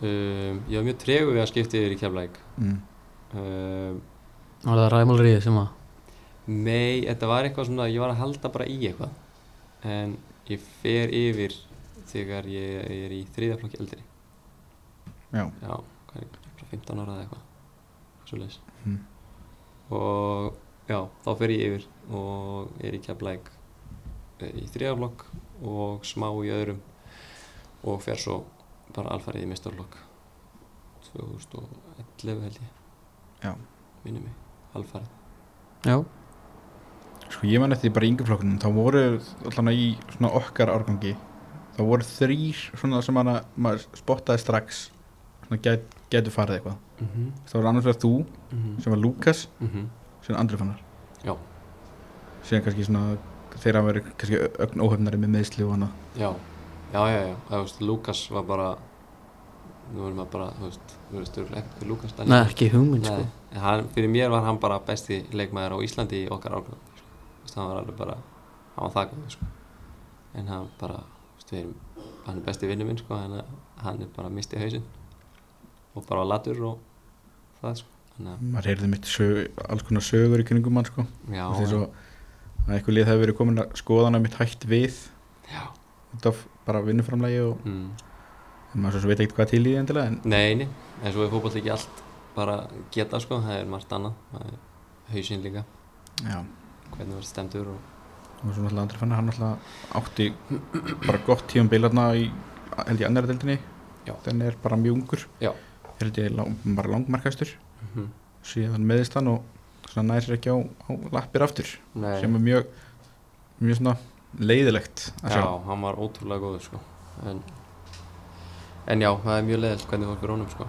um, ég var mjög tregu við að skipta yfir í keflæk Mm. um, var það ræmálriðið sem að Nei, þetta var eitthvað svona, ég var að halda bara í eitthvað. En ég fer yfir þegar ég er í þriðaflokki eldri. Já, Já, hvað er ég, bara 15 ára eða eitthvað. Svo leis Mm. Og já, þá fer ég yfir og er í keflæk í þriðaflokk og smá í öðrum og fer svo bara alfarið í mistarflokk 2011 held ég. Já. Minni mig, alfarið. Já, Sko ég man eftir bara í yngjaflokkunum þá voru allan í svona okkar árgangi þá voru þrýr svona sem hana, maður spottaði strax svona gæt, gætu farið eitthvað. Mm -hmm. það voru annars vegar þú Mm sem var Lukas -hmm. Sem Andri fannar Já. síðan kannski svona þeirra verið kannski ögn óhefnari með meðsli og hana Já, já, já, já, það, veist, Lukas var bara nú erum við bara, þú veist, þú veist, þú veist, ekki Lukas Daniel. Nei, ekki hugmynd sko. Nei, hann, fyrir mér var hann bara besti leikmaður á Íslandi í okkar árgangi sko. Þú veist, hann var alveg bara, hann var það góð sko. en hann bara, þú veist, við erum hann er besti vinnu minn, sko, hann, hann er bara mistið hausinn og bara latur og það, sko maður heyrði mitt sög, alls konar sögur í kringum hann sko. Já, og því svo að eitthvað lið hefur verið komin að skoðana mitt hætt við. Já. Af bara vinnuframlægi og mm. maður svo veit ekkert hvað til í endilega en Nei, nei, en svo er fótboll ekki allt bara geta, sko, það er margt annað. Það er hausinn líka, já. Hvernig verður stemdur og og svo náttúrulega Andri fannar hann náttúrulega átti bara gott tíum bilarna í held ég annara deildinni. Já. den er bara mjög ungur. Held ég lang, bara langmarkastur Mhm. síðan meðist hann og svona nær sér ekki á, á lappir aftur Nei, sem er mjög mjög svona leiðilegt að sjá já, hann var ótrúlega góður sko. en, en já, það er mjög leðilt hvernig fólk er honum sko.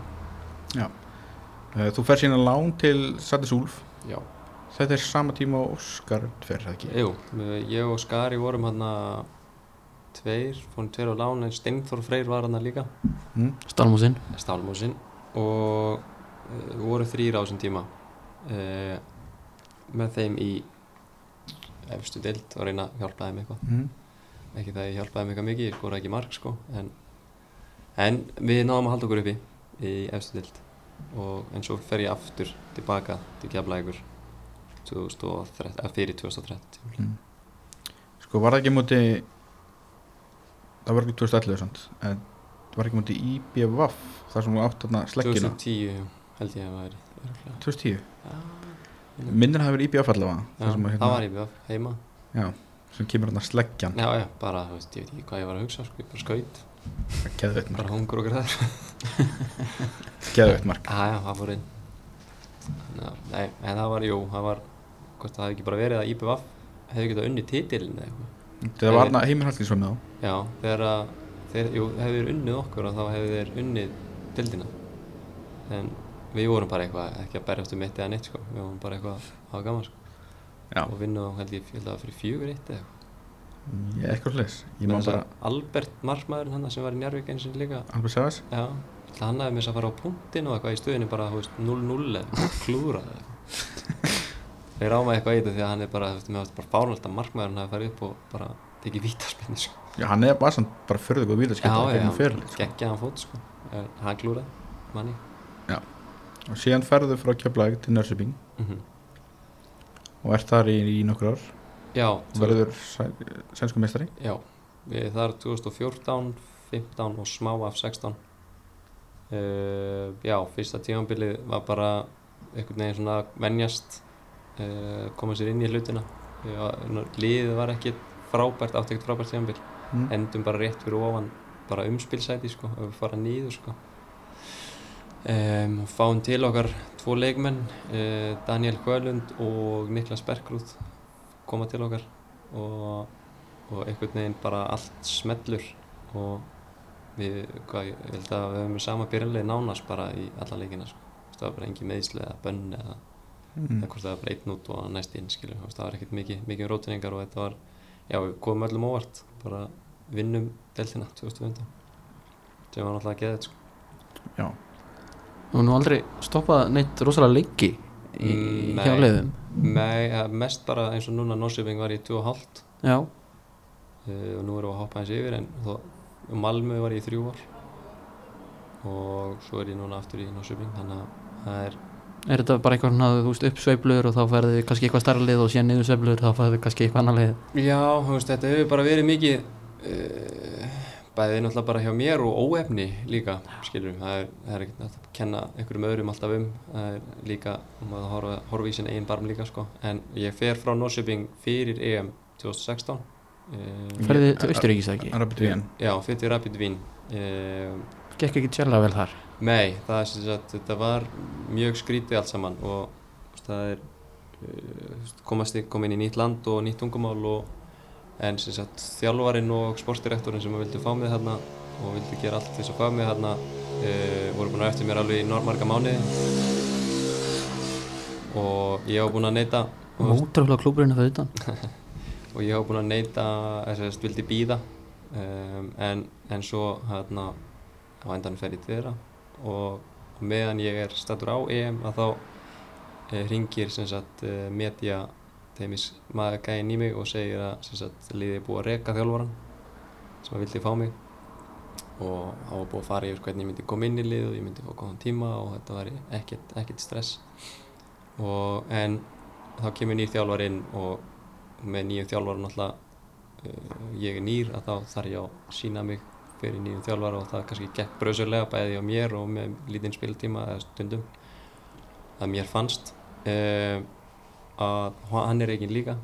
Eh, Þú fer síðan lán til Satis Úlf Já, þetta er sama tíma og Óskar fer það ekki jú, ég og Skari vorum hann tveir, fórum tveir á lán en Steinþór Freyr var hann líka mm. Stalmúsin Stálmúsin og voru þrýr á þessum tíma uh, með þeim í efstu dild og reyna að hjálpa þeim eitthvað Mm. ekki það ég hjálpaði þeim eitthvað mikið, ég skora ekki mark sko en, en við náðum að halda okkur uppi í efstu dild og en svo fer ég aftur tilbaka til Keflækur 2013, eða fyrir 2013 Mm. Sko var það ekki múti það var ekki 2011 sant? en það var ekki múti IBVF þar sem þú átt þarna sleggina 2010 held ég að það væri 2010 Já, minnir það verið IBVF allavega já, að, það var við heima. Já, sem kemur þarna sleggjan. Já, já, bara, þú veist, ég veit ekki hvað ég var að hugsa sko, ég bara skaut, geðveitt mark, bara hungur og græður. Geðveitt mark. Já, já, það fór inn. Já, nei, en það var, jú, það var hvort það hefði ekki bara verið að IBVF hefði getað unni titilin eða eitthvað. Það var þarna Heimir Hallgrímsson með þá? Já, þegar að þeir, jú, þeir unnið okkur og þá hefði þeir unnið dildina. En við vorum bara eitthvað ekki að berjast um eitt eða neitt sko. Við vorum bara eitthvað að hafa gaman sko. Og vinna á held ég, að fyrir fjögur eitt eða eitthvað. Er eitthvað að bara, Albert markmaðurinn hann sem var í Njárvík eins og líka. Já, ætla hann aðeins að fara á punktin og eitthvað í stöðinu bara, þú veist, 0-0 eða klúra eitthvað. Þeir ráma eitthvað þetta því að hann er bara, þú veist, mér varst bara fárnöld að markmaðurinn hafi farið upp og bara tekið vítaspinni, sko. já, hann er bara samt bara förðu góð vítaskipta já, gegnum fyrir geggjaðan fót, sko. En Hann klúraði, manni. Og síðan ferðu frá Keflæk til Nörsiping Mm og ert þar í, í nokkur ár Já, og verður sæ- sænsku meistari já, við þar 2014, 15 og smá af 16. Uh, já, fyrsta tímanbilið var bara einhvern veginn svona að venjast, uh, koma sér inn í hlutina. Já, liðið var ekki frábært, átti ekkert frábært tímanbil. mm. endum bara rétt fyrir ofan bara umspilsæti sko, ef við fara nýður sko. Um, fáum til okkar tvo leikmenn uh, Daniel Sjölund og Niklas Bergrúð koma til okkar og, og einhvern veginn bara allt smellur og við, hvað, ég held að við höfum sama byrjanlega nánast bara í alla leikina sko. það var bara engin meðsli eða bönn eða Mm. eða hvort það var bara einn út og næst inn veist, það var ekkert mikið, mikið rótiningar og þetta var, já við komum öllum óvart bara vinnum deltina 2015 sem var náttúrulega geðið sko. já, og nú aldrei stoppað neitt rosalega lengi í, nei. leiðum Nei, mest bara eins og núna Norsjöfing var í 2,5 já, uh, og nú erum við að hoppa eins yfir en þó, Malmö var í þrjú ár. Og svo er ég núna aftur í Norsjöfing þannig að það er er þetta bara eitthvað svona, þú veist, uppsveiflur og þá færðu kannski eitthvað starra lið og síðan niðursveiflur þá færðu kannski eitthvað annar lið? Já, þú veist, þetta hefur bara verið mikið uh, bæðið náttúrulega bara hjá mér og óefni líka, skilur það er, er ekkert að kenna einhverjum öðrum alltaf um, er líka um að horfa, horfa í sinni eigin barm líka, sko. En ég fer frá Norrköping fyrir EM 2016 uh, ferðu til Austuríkis ekki, Rapid Wien Já, fyrir til Rapid Wien uh, gekk ekki tjærlega vel þar? Nei, það er sem sagt, þetta var mjög skrítið allt saman og það er uh, komast í, kom inn í nýtt land og nýtt tungumál og en sagt þjálfarinn og sportdirektorinn sem vildi fá mig þarna og vildi gera allt þess að fá mig þarna uh, voru búin að eftir mér alveg í nor- marga mánuði. Og ég hef búin að neyta ótrúlega klúburinn að það utan. Og ég hef búin að neyta þess að vildi býða um, en, en svo hérna á endan fer ég til þeirra. Og, og meðan ég er statur á EM að þá e, ringir sem sagt e, media teimis maður gæinn í mig og segir að sagt liðið er búið að reka þjálfaran sem að vildi fá mig. Og það var búið að fara yfir hvernig ég myndi koma inn í lið og ég myndi fá góðan tíma og þetta var ekkert, ekkert stress. Og en þá kemur nýr þjálfar inn og með nýjum þjálfar náttúrulega uh, ég er nýr að þá þarf ég að sína mig fyrir nýjum þjálfar og það kannski gekk bröðsörlega bæði á mér og með lítinn spiltíma eða stundum að mér fannst. Uh, að hann er eigin líka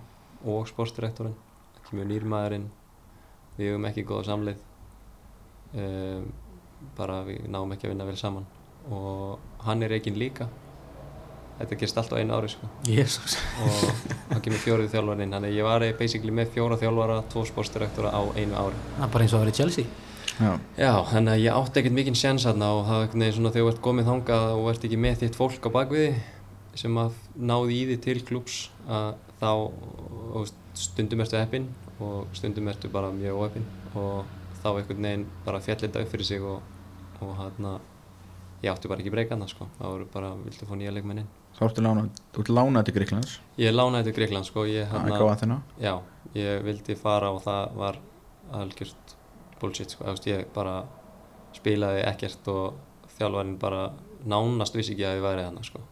og sportdirektorinn kemur nýr maðurinn við höfum ekki góða samleið. Um, bara við náum ekki að vinna vel saman. Og hann er eigin líka. Þetta gerist allt á einu ári sko. Jésús og þá kemur fjórið þjálfarinn þannig að ég var basically með fjóra þjálfara tvo sportdirektora á einu ári. Það er bara eins og að vera í Chelsea. Já, Já, þannig að ég átti ekkert mikinn sjans þarna og það er svona þegar þú ert komið þangað og ert ekki með þitt fólk á bakviði sem að náði í því til klúps að þá og stundum ertu heppinn og stundum ertu bara mjög óheppinn og þá einhvern veginn bara fjall þetta upp fyrir sig og, og hérna ég átti bara ekki breykana sko, þá voru bara viltu fá nýja leikmennin. þá ertu lánað, þú ert lánað til Gríklands Ég lánaði til Greikland sko, er hérna, já, ég vildi fara og það var algjört bullshit sko, veist, ég bara spilaði ekkert og þjálfarinn bara nánast vissi ekki að ég væri hann sko.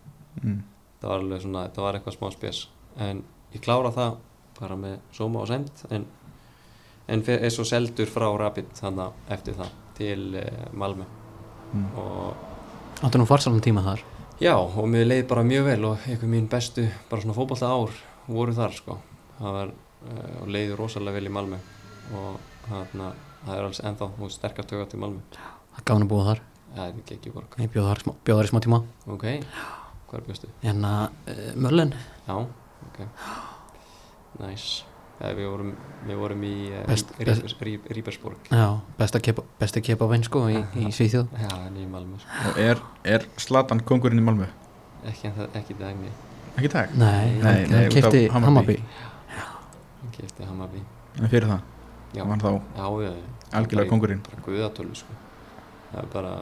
mm. Það var alveg svona, þetta var eitthvað smá spes. En ég klára það bara með sóma og send en, en er svo seldur frá Rapid þannig eftir það til uh, Malmö. Mm. og Áttu nú farsalan tíma þar? Já, og mér leið bara mjög vel og einhver mín bestu, bara svona fótballta ár voru þar sko. Það var, uh, og leiði rosalega vel í Malmö. Og þarna það er alls ennþá múið sterkar tögat til Malmö. Það er gaman að búa þar. Það er ekki ekki borg. Ég bjóð þar, í þar í smá tíma. Ok, hvað er bjöstu? En að uh, Mörlen Já, ok. Nice. Ja, við, vorum, við vorum í uh, Best- Ríbersborg Já, besta kepa, vinn sko í, í Svíþjóð. Já, en í Malmö sko. Og er, er Zlatan kongurinn í Malmö? Ekki, ekki dæmi Ekki í dag? Nei, Nei, hann, nei, hann kefti Hammarby. Hann kefti Hammarby. En fyrir það, Já, var hann þá já, já, já. algjörlega kongurinn Bara guðatölu sko. Það er bara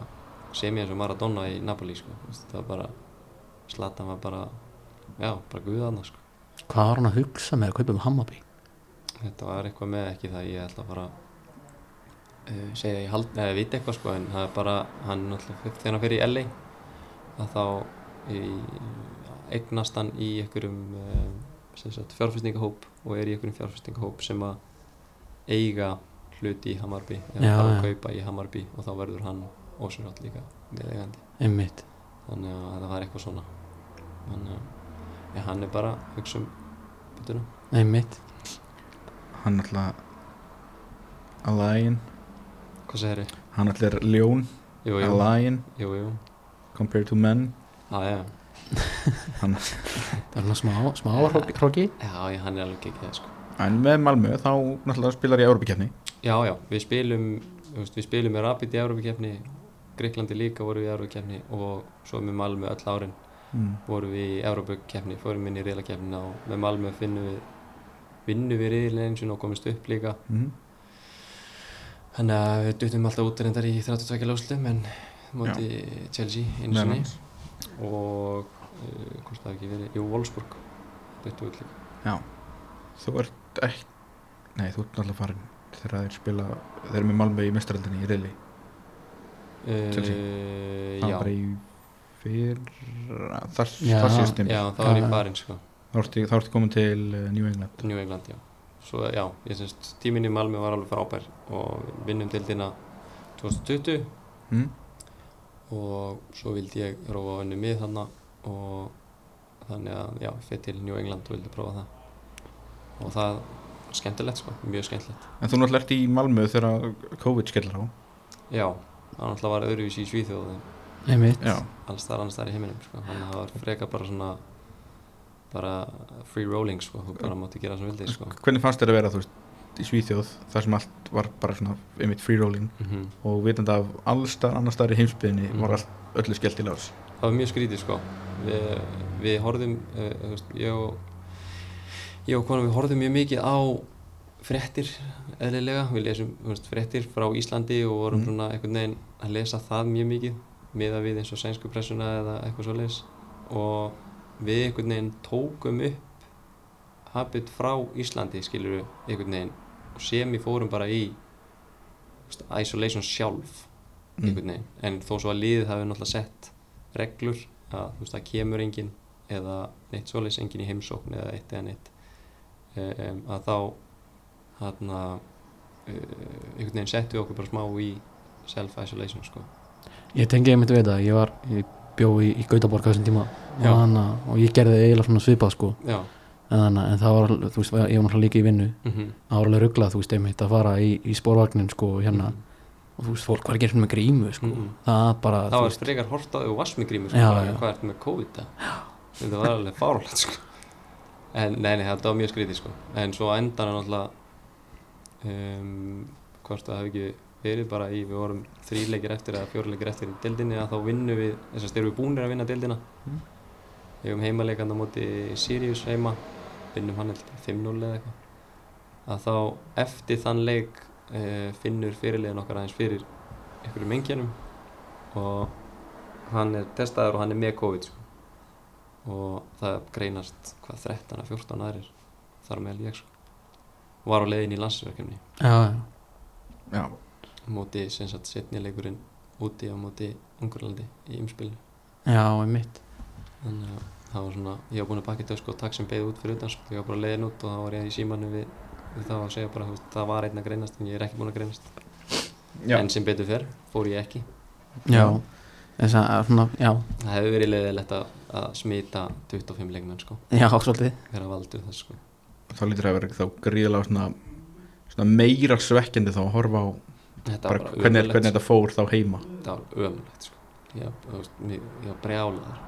sem ég eins og Maradona í Napoli sko. Það var bara Slatan var bara Já, bara guðaðna sko Hvað var hann að hugsa með að kaupa um Hammarby? Þetta var eitthvað með ekki það ég ætla bara uh, segja ég hald, eða veit eitthvað sko en það er bara, hann náttúrulega þegar hann fyrir í LA að þá í, eignast hann í einhverjum sem sagt, fjárfestingahóp og er í einhverjum fjárfestingahóp sem að eiga hluti í Hammarby eða fara að já. kaupa í Hammarby og þá verður hann ósverjátt líka meðeigandi Einmitt þannig að það var eitthvað svona þannig að ja, hann er bara að hugsa um bytuna Einmitt. Hann alltaf A lion. Hvað segir þið? Hann alltaf er ljón. Jú, A jú, lion. Jú, jú. Compared to men. Já, já, hann, er svona smá, smá hróki- hróki. Já, já, hann er alveg ekki það sko. En með Malmö þá náttúrulega spilar ég Európa-kefni Já, já, við spilum við spilum með Rapid í Európa-keppni Greiklandi líka voru við í Európa-keppni og svo með Malmö öll árin mm. voru við í Európa-keppni fórum inn í riðlakeppnina og með Malmö finnum við vinnum við riðlinn eins og komist upp líka Mm. þannig að við duttum alltaf út reyndar í 32 láslutum en móti Chelsea einu Meðal sinni annars. og uh, hvort það hafi ekki verið, jú, Wolfsburg duttum við líka Já Þú ert ekki Nei, þú ert náttúrulega farin þegar þeir spila þeir eru með Malmö í mestraraldinni í reyli Chelsea. uh, það Já, var bara í fyrra þar, Já. þar síðust tíma já, það var Já. í farin sko þá ertu þá komin til uh, New England New England, já. Svo, já, ég syns tíminn í Malmö var alveg frábær og vinnum dildina 2020 mm? og svo vildi ég róa önnu mið þannig og þannig að, já, ég fyrir til New England og vildi prófa það og það var skemmtilegt, sko, mjög skemmtilegt. En þú náttúrulega ert í Malmö þegar COVID skellir á Já, það náttúrulega var öðruvísi í Svíþjóð en Einmitt Já, alls þar annars þar í heiminum, sko, þannig að það var frekar bara svona bara free rolling, sko, þú bara mátti gera sem vildi, sko. hvernig fannst þér að vera þú veist í Svíþjóð þar sem allt var bara svona einmitt free rolling? Mm og vitandi af allstar annar staðar í heimsbyðinni Mhm. var allt öllu skellt í lás það var mjög skrítið sko. Við, við horfðum uh, veist, ég og ég og konan við horfðum mjög mikið á fréttir eðlilega, við lesum veist, fréttir frá Íslandi og vorum Mhm. svona einhvern veginn að lesa það mjög mikið miða við eins og sænsku pressuna eða eitthvað svo leis og við einhvern veginn tókum upp habit frá Íslandi skilur við einhvern veginn. Og sem við fórum bara í veist, isolation sjálf Mm. einhvern veginn. En þó svo að liðið hafi náttúrulega sett reglur að þú veist það kemur enginn eða neitt svoleiðis enginn í heimsókn eða eitt eða neitt um, að þá þarna uh, einhvern veginn settu okkur bara smá í self-isolation sko Ég tengi einmitt við þetta Ég var, ég bjó í, í Gautaborg á þessum tíma og, Já. hana, og ég gerði eiginlega svona svipað sko já, en, hana, en það var, þú veist, ég var náttúrulega líka í vinnu mm það var alveg rugglað, þú veist, einmitt að fara í, í spórvagnin sko, hérna, og þú veist, fólk var ekki eins og með grímu, sko, Mhm. það bara það þú var veist, frekar hort á og varst með grímur Já, sko, bara, já. hvað ert með COVID -a? þetta var alveg fárlegt sko. en nei, nei, þetta var mjög skrítið sko. en svo endan er náttúrulega um, hvort það hefði ekki verið bara í, við vorum þrýleikir eftir eða fjórleikir eftir í deildinni að þá vinnum við, þess að styrum við búinir að vinna deildina Mm. við hefum heimaleikand á móti Sirius heima vinnum hann eitthvað 5-0 eða eitthvað að þá eftir þann leik uh, finnur fyrirliðin okkar aðeins fyrir einhverjum engjönum og hann er testaður og hann er með COVID sko. og það greinast hvað 13 að 14 aðrir þar með ég sko. var á leiðin í landsverkefni já, já, móti sem sagt setni leikurinn úti á móti Ungurlandi í umspilinu. Já, mitt þannig að það var svona, ég var búinn að bakka í tösku og takk sem beði út fyrir utan sko. ég var bara leiðin út og þá var ég í símanu við, við það að segja bara, þú veist, það var einn að greinast en ég er ekki búinn að greinast. Já, en sem betur fer, fór ég ekki. Já, þess að svona, já, það hefði verið leiðilegt að, að smita 25 leikmenn sko, já, svolítið. Vera valdur þess sko. Þá lítur að vera þá gríðilega svona, svona meira svekkjandi þá að horfa á bara var bara hvernig, ömurlegt, hvernig þetta fór þá heima. Þetta var ömulegt sko. ég, mér- ég var brjálaður.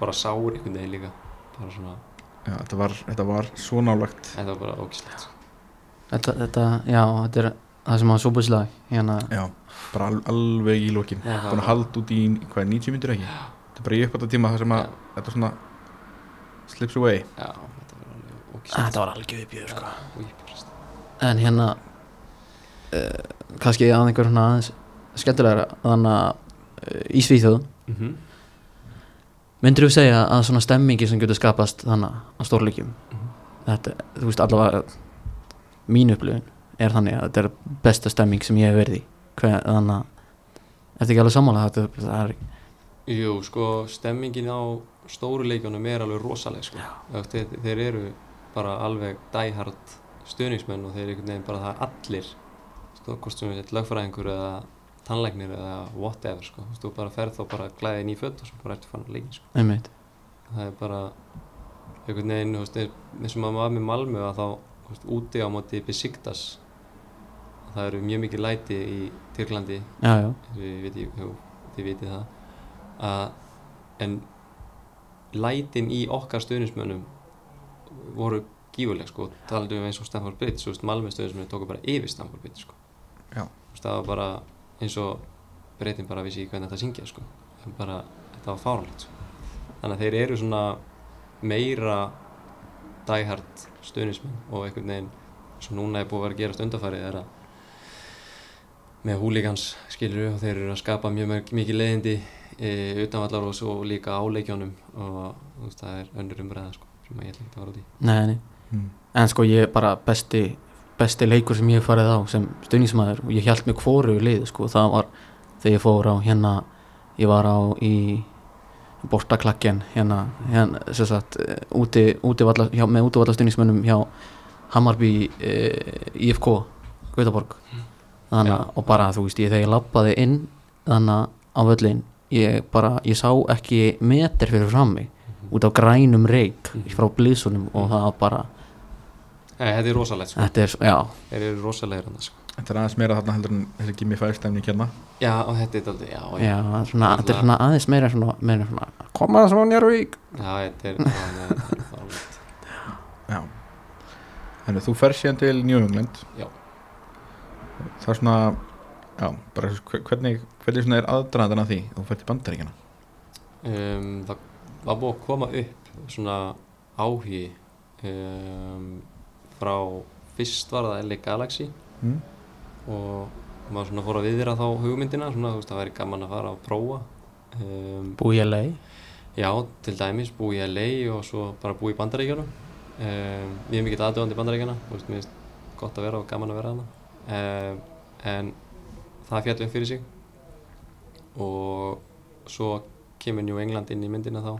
Bara sár einhvern veginn líka. Bara svona, Já, þetta var, þetta var svo nálagt þetta var bara ógislegt sko. þetta, þetta, já, þetta er það sem var súbúrslag hérna, Já, bara al, alveg í það Búin að halda út í, hvað, 90 myndir ekki? Þetta er bara í uppátt tíma þar sem að þetta svona slips away. Já, þetta var alveg ógislegt þetta var algjör uppjöð sko. En hérna kannski að einhver svona aðeins skemmtilegra þannig að uh, í Svíþjóð Mm -hmm. myndir þú segja að svona stemmingi sem getur skapast þannig á stórleikjum Mhm. þetta, þú veist allavega mín upplifun er þannig að þetta er besta stemming sem ég hef verið í Hver, þannig að þetta ekki alveg sammála þetta, það er, Jú, sko, stemmingin á stóru leikjónum er alveg rosaleg sko. Þeir, þeir eru bara alveg diehard stuðningsmenn og þeir eru einhvern veginn bara það allir stóð, hvort sem við þetta lögfræðingur eða tannlæknir eða whatever sko. Þú bara ferð þá bara klæðin í föt og svo bara ertu fann að leikin sko. einmitt. Það er bara einhvern veginn, þú veist, eins- og maður var með Malmö að þá, þú veist, úti á móti Besiktas það eru mjög mikið læti í Tyrklandi. Við jú, þið vitið það. Að en lætin í okkar stöðnismönnum voru gífurleg sko, talandi um eins og Stamford Bridge, þú veist, Malmö stöðnismönnum tóku bara yfir Stamford Bridge sko það var bara eins og breytin bara vissi ekki hvernig þetta syngja sko en bara, þetta var fáralegt sko. þannig að þeir eru svona meira diehard stöðnismenn og einhvern veginn sem núna er búið að vera að gerast undarfærið er að með húlíkans skilur og þeir eru að skapa mjög mörg, mikið leiðindi e, utanvallar og svo líka á leikjónum og þú veist, það er önnur umræða sko, sem ég ætla ekki að fara út í nei, nei hmm. en sko ég bara besti besti leikur sem ég hef farið á sem stuðningsmaður og ég held mig hvoru lið sko, það var þegar ég fór á hérna ég var á í bortaklakken hérna, hérna sem sagt, eh, úti, úti valla, hjá, með útivalla stuðningsmönnum hjá Hammarby e, IFK Gautaborg. Þannig að, og bara þú veist ég þegar ég lappaði inn þannig á völlin ég bara, ég sá ekki meter fyrir fram mig út af grænum reik frá blísunum og það var bara Nei, þetta er rosalegt sko, þetta er, já, þeir eru rosalegir hann sko. Þetta er aðeins meira þarna heldur en þessi Gimme Five stemning hérna. Já, og þetta er aldrei, já, já, já, svona, þetta er svona aðeins meira svona, meira svona, koma svo njárvík já, þetta er, já, nei, þetta er fáralegt Já. Þannig þú fer síðan til New England. Já. Það er svona Já, bara hver- hvernig hvernig svona er aðdraðan að því? Þú fer til bandaríkjana um, það var búið að koma upp svona áhugi um, frá fyrst var það LA Galaxy. Mm? og maður svona fór að viðra þá hugmyndina svona, þú veist, það væri gaman að fara að prófa. Um, búi ég lei já, til dæmis búi í LA og svo bara búi í Bandaríkjunum. Um, ég er mikill aðdöðandi Bandaríkjana þú veist, mér finnst gott að vera og gaman að vera hana um, en það fjallum fyrir sig. Og svo kemur New England inn í myndina þá.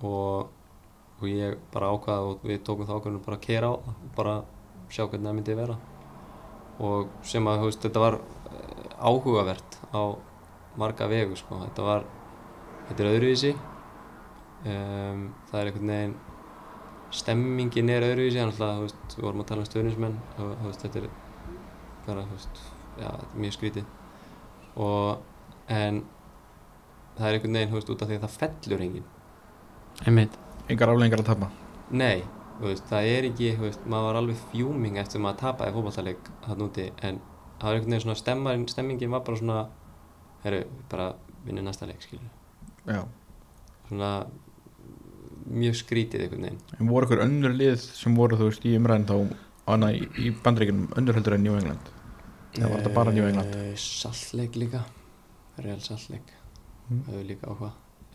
Og, og ég bara ákvaða og við tókum þá ákvaðum bara að kera á það og bara sjá hvernig það myndi vera. Og sem að veist, þetta var eh, áhugavert á marga vegu sko. þetta var þetta er öðruvísi. Um, það er einhvern veginn stemmingin er öðruvísi þannig að við vorum að tala um stöðnismenn og veist, þetta er bara, veist, já, þetta er mjög skrítið. Og en það er einhvern veginn, út af því að það fellur enginn. Einmitt engar aflengar að tapa Nei, veist, það er ekki, veist, maður var alveg fjúming eftir maður tapaði fótballtaleik hann úti en það var einhvern veginn svona stemmarinn, stemmingin var bara svona, herru, bara vinna næsta leik, skilju. já, Svona mjög skrítið einhvern veginn. en voru ykkur önnur lið sem voru þú veist í umræðin þá annað í, í bandaríkunum önnur heldur en New England eða var þetta bara New England Eh, Saltleik líka, Real Saltleik, Mm. það hefur líka áhuga.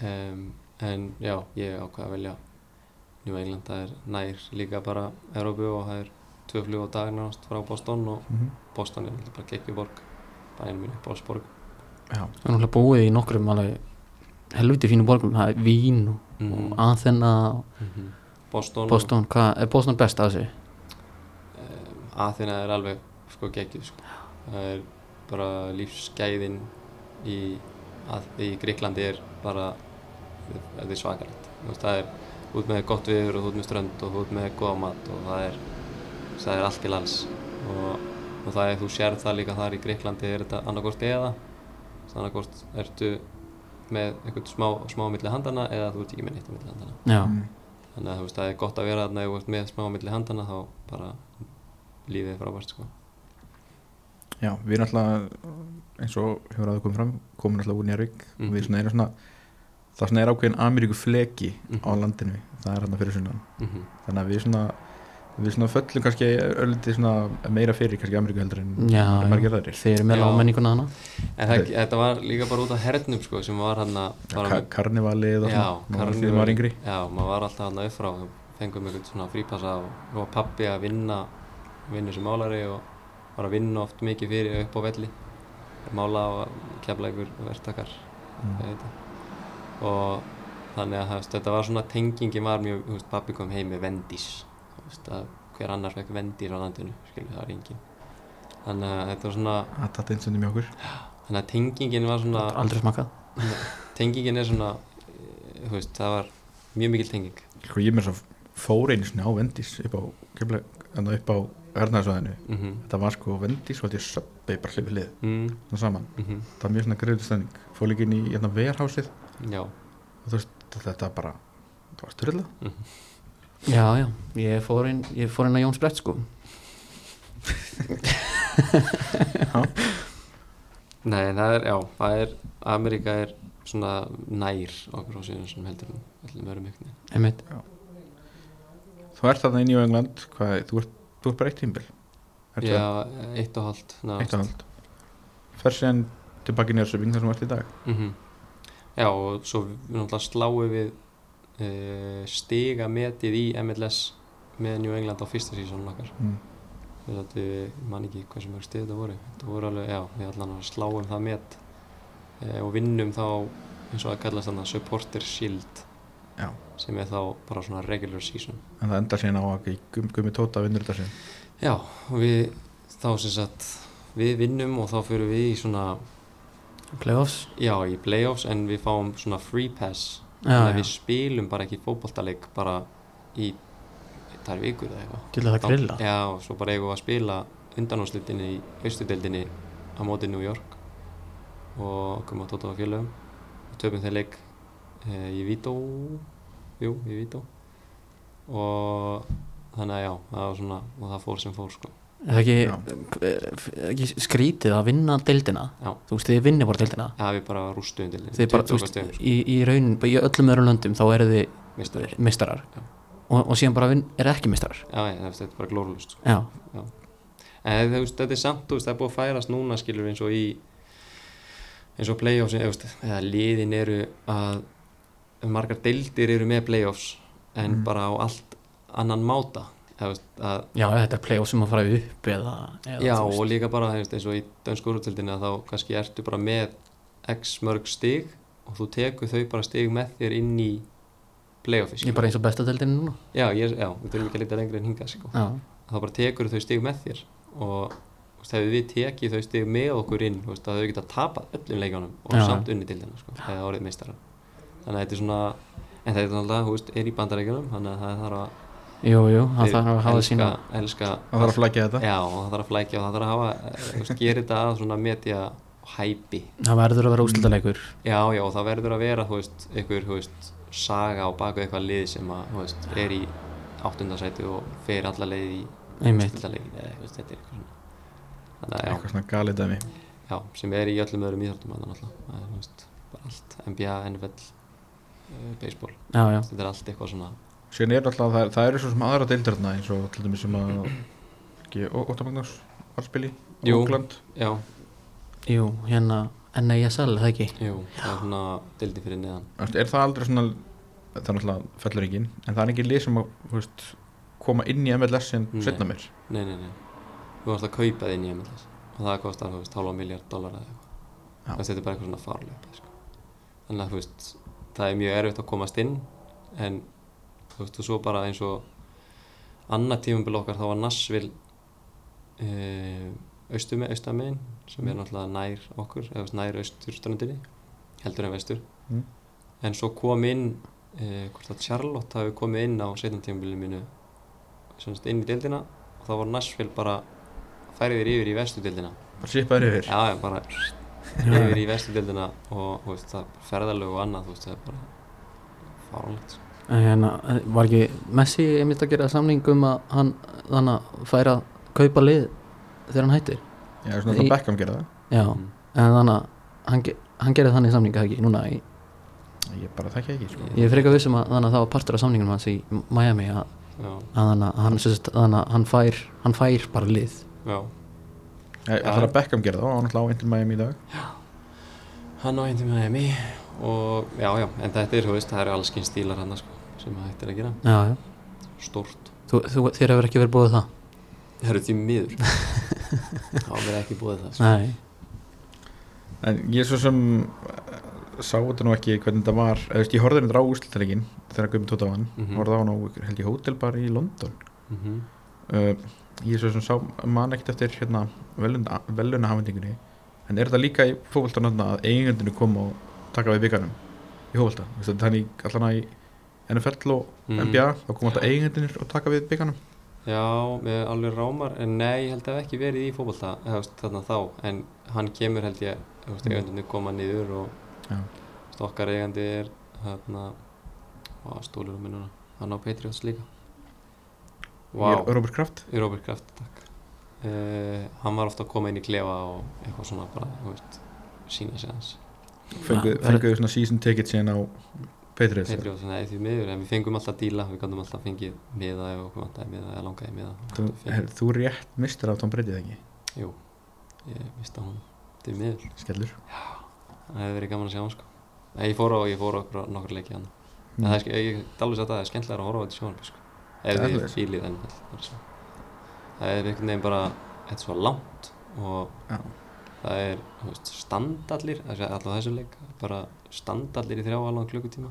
Um, en já, ég ákvað að velja New England, það er nær líka bara Európu og það er tvö flug á dag náttúrulega frá Boston og Mhm. Boston er bara geggjuborg bara einu mínu bólsborg já, Það er náttúrulega búið í nokkrum alveg helviti fínu borgum, það er Vín og, Mhm. og Athena og Mhm. Boston, Boston, hvað, er Boston best að þessu? um, Athena er alveg sko geggjuð sko. það er bara lífsgæðin í, í Gríklandi er bara þetta er svakalegt Þú veist, það er út með gott viður og út með strönd og út með góða mat og það er það er allt í lands og, og það er, þú sér það líka þar í Gríklandi er þetta annarkort eða? Annarkort ertu með eitthvað smá, smá milli handana eða þú ert ekki með neitt milli handana Já, Mm. þannig að þú veist það er gott að vera þarna ef þú ert með smá milli handana þá bara lífið er frábært sko. Já, við erum alltaf eins og hefur aðeins komið fram komin alltaf úr Njárvík Mhm. og við svona erum svona það svona er ákveðin Ameríku fleki á Mhm. landinu það er hérna fyrir sunnan. Mm -hmm. þannig að við svona við svona föllum kannski ölliti svona meira fyrir kannski Ameríku heldur en já, margir aðrir. Þeir eru með lámenninguna hana en það, þetta var líka bara út af hernum sko sem var hann að Ka karnivalið og svona þegar maður var yngri. Já, maður var alltaf hann upp frá. Og fengum einhvern svona frípassa og pappi að vinna vinna sem málari og var að vinna oft mikið fyrir upp á velli. Mála og kefla einhver verktakar Mm. Og þannig að veist, þetta var svona tengingin var mjög, þú veist, pappi kom heim með vendís þú veist, að hver annar fekk vendís á landinu, skilju, það var engin þannig að þetta var svona það tatt eins og mjög okkur. Þannig að tengingin var svona aldrei smakað tengingin er svona eh, þú veist, það var mjög mikil tenging. Sko ég með svo fór einu svona á Vendís upp á, kefla, upp á Ernarsvæðinu. Mm -hmm. þetta var sko Vendís og þetta er söpbi bara hlifið hlið mm. Saman. -hmm. það var mjög svona greiðu stending fór líka inn í hérna verhásið já, og þú veist þetta bara það var styrla Já, já, ég fór inn, ég fór inn að Jóns Brett sko. Nei, það er, já, það er Ameríka er svona nær okkur á síðan sem heldur allir mörgum ykkur þú ert þarna í New England hvað, þú, ert, þú ert bara eitt tímbil já, eitt og hálft eitt og hald fer síðan tilbaki í Njörsöping þar sem þú ert í dag. Mm Já, og svo við náttúrulega sláum við uh, stiga metið í MLS með New England á fyrsta sísónu okkar. Mm. Við þetta, ég man ekki hversu mörg stið þetta voru. Þetta voru alveg, já, við allan sláum það met uh, og vinnum þá eins og að kallast þannig supporter shield já, sem er þá bara svona regular season. En það endar síðan á að gum, gummi tóta vinnur þetta síðan. Já, og við þá sem sagt við vinnum og þá fyrir við í svona Playoffs? Já, í playoffs en við fáum svona free pass. Þannig að við spilum bara ekki fótboltaleik bara í þar vikur eða eitthvað. Til að það grilla já, og svo bara eigum við að spila undanúrslitinni í austudeldinni á móti New York og komum á félögum. Og töpum þeir leik e, í Vító. Jú, í Vító. Og þannig að já, það var svona og það fór sem fór sko. Ekki, er ekki skrítið að vinna deildina? Já. Þú veist, þið vinnir bara deildina? Já, við bara rústuðum til Þið bara, þú veist, í, í raun, í öllum öðrum löndum þá eru þið mistarar mistarar og, og síðan bara vinn, er ekki mistarar já, já, það er bara glórlust sko. Já, En þú veist, þetta er samt, þú veist, það er búið að færast núna skilur eins og í eins og playoffs, eða liðin eru að margar deildir eru með playoffs en Mm. bara á allt annan máta já þetta er playoff sem að fara upp eða, eða já og líka bara veist, eins og í dönsku úrtildinni að þá kannski ertu bara með x mörg stig og þú tekur þau bara stig með þér inn í playoffi Ég er bara eins og besta deildinu núna. Já, ég, já, við þurfum ekki að lita lengri en hingað sko. Þá bara tekur þau stig með þér og hefur við tekið þau stig með okkur inn veist, að þau geta tapað öllum leikjónum og Já. samt unni til þeirna sko, þannig að þetta er svona en þetta er alltaf, þú veist, er í bandarækjunum þannig að það þarf að jú, jú, það þarf að hafa sína elska það þarf að flækja þetta. Já, það þarf að flækja og það þarf að hafa, veist, gera þetta að svona media og hæpi. Það verður að vera úslitaleikur Já, já, það verður að vera, þú veist, einhver, þú veist, saga á baku eitthvað lið sem að, þú veist, er í áttundasæti og fer alla leið í Einmitt. úrslitaleikin, eða, veist, þetta er eitthvað svona eitthvað svona galið dæmi. Já, sem er í öllum öðrum er, bara allt NBA, NFL, uh, baseball. Já, já, þetta er allt eitthvað svona síðan er alltaf, það, það eru svo sem aðra deildir þarna eins og til dæmis sem að ekki, spila í Jú. Oakland Já, jú, hérna NASL, það ekki? Jú, það er svona dildi fyrir neðan. Er það aldrei svona það er náttúrulega fellur engin en það er ekki lið sem að veist, koma inn í MLS Nei. setna mér Nei, nei, nei, þú varst að kaupa þinn í MLS og það kostar, þú veist, halva miljard dólar eða eitthvað. Þetta er bara eitthvað svona farlega sko. þannig að, þú veist, það er mjög erfitt að komast inn en, þú veist, og svo bara eins og annað tímumbil okkar þá var Nashville austur með austamegin sem er náttúrulega nær okkur eða nær austurströndinni heldur en vestur Mm. en svo kom inn uh, hvort að Charlotte hafi komið inn á setjum tímumbilinu mínu semst inn í deildina og þá var Nashville bara færið þér yfir í vestudeildina bara svipaður yfir já, já, bara yfir í vestudeildina og þú veist, það ferðalög og annað, þú veist, það er bara fáralegt sko. Hérna, var ekki Messi einmitt að gera samning um að hann þannig að færa að kaupa lið þegar hann hættir? Já, svona það Beckham gera það. Já, Mm. en þannig að hann, hann gerði þannig samninga ekki núna í, ég bara þekki ekki sko. ég er frekar vissum að þannig að það var partur af samningunum hans í Miami að, já, að þannig að hann, sérst, þannig að hann fær hann fær bara lið. Já, ég, það er að Beckham gera það og hann náttúrulega á Inter Miami í dag. Hann á með Miami og já, já, en þetta er, þú veist, það eru alls kyn stílar hann sko, sem hægt er að gera, já, já. stórt. Þú, þú, þér hefur ekki verið búið það? Það eru því miður. Þá verður ekki búið það sko. nei, en ég svo sem eh, sá þetta nú ekki hvernig þetta var. Eða ég horfði þetta á úslitalegin þegar Gumi tótt á hann Mhm. horfði á hann á held ég hótel bara í London. Mm uh, ég svo sem sá man ekkert eftir hérna velunahafendingunni en er þetta líka í fókvöldan að eigundinu kom og taka við byggarnum í fókvölda þannig allan í NFL og Mm. NBA þá kom alltaf eigendunir og taka við byggarnum Já, með alveg rámar, en nei, ég held að það ekki verið í þú veist, þarna þá, en hann kemur held ég, Mm. eigandunni koma niður og Já. þú veist, okkar eigandi er, hérna, hvað stólur um minnuna, hann á Patriots líka. Er Robert Kraft Robert Kraft, takk. Uh, hann var ofta að koma inn í klefa og eitthvað svona bara, þú veist, sína sig hans. Fenguðu fengu svona season ticket síðan á Patriots Patriots, nei, því miður, en við fengum alltaf díla, við gandum alltaf fengið miða ef okkur vantaði miða eða langaði miða. þú, her, þú rétt mistur af Tom Brady þegar ekki Jú, ég mista hún, því miður. skellur Það hefði verið gaman að sjá hann sko Nei, ég fór á, ég fór á okkur, nokkur leiki hann Mm. En það er, ég sagt að það er skemmtilega að horfa á þetta sjónarbi sko Ef Það er en það er svo Það er einhvern veginn bara, þetta er svo langt og Já. Það er, veist, standallir, alltaf þessu leik bara standallir í þrjá alveg klukkutíma.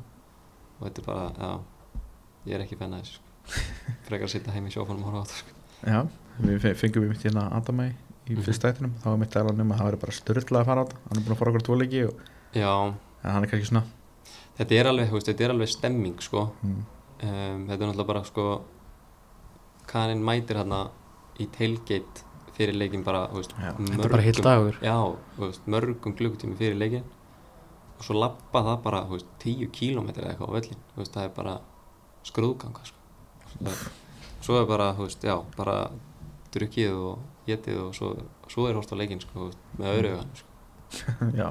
Og þetta er bara, já, ég er ekki fenn að þessu sko. Frekar að sitja heim í sjófanum og horfa á þetta sko. Já, við fe- fengum við mitt hérna Adamæ í Mhm. fyrsta ættinum þá var mitt aðlan um að það væri bara störtla að fara á þetta. Hann er búin að fara okkur tvo leiki og Já, hann er kannski svona þetta er alveg, veist, þetta er alveg stemming sko. Mm, um, þetta er náttúrulega bara sko kaninn mætir hérna í tailgate fyrir leikin bara þú veist, Já. Er bara dagur. já, veist, mörgum klukkutími fyrir leikin og svo lappa það bara þú veist, 10 km eða eitthvað á völlin þú veist, það er bara skrúðganga sko. Svo er bara, þú veist, já, bara drukkið og getið og svo, svo er hort á leikin sko, veist, með öðru augan sko. já,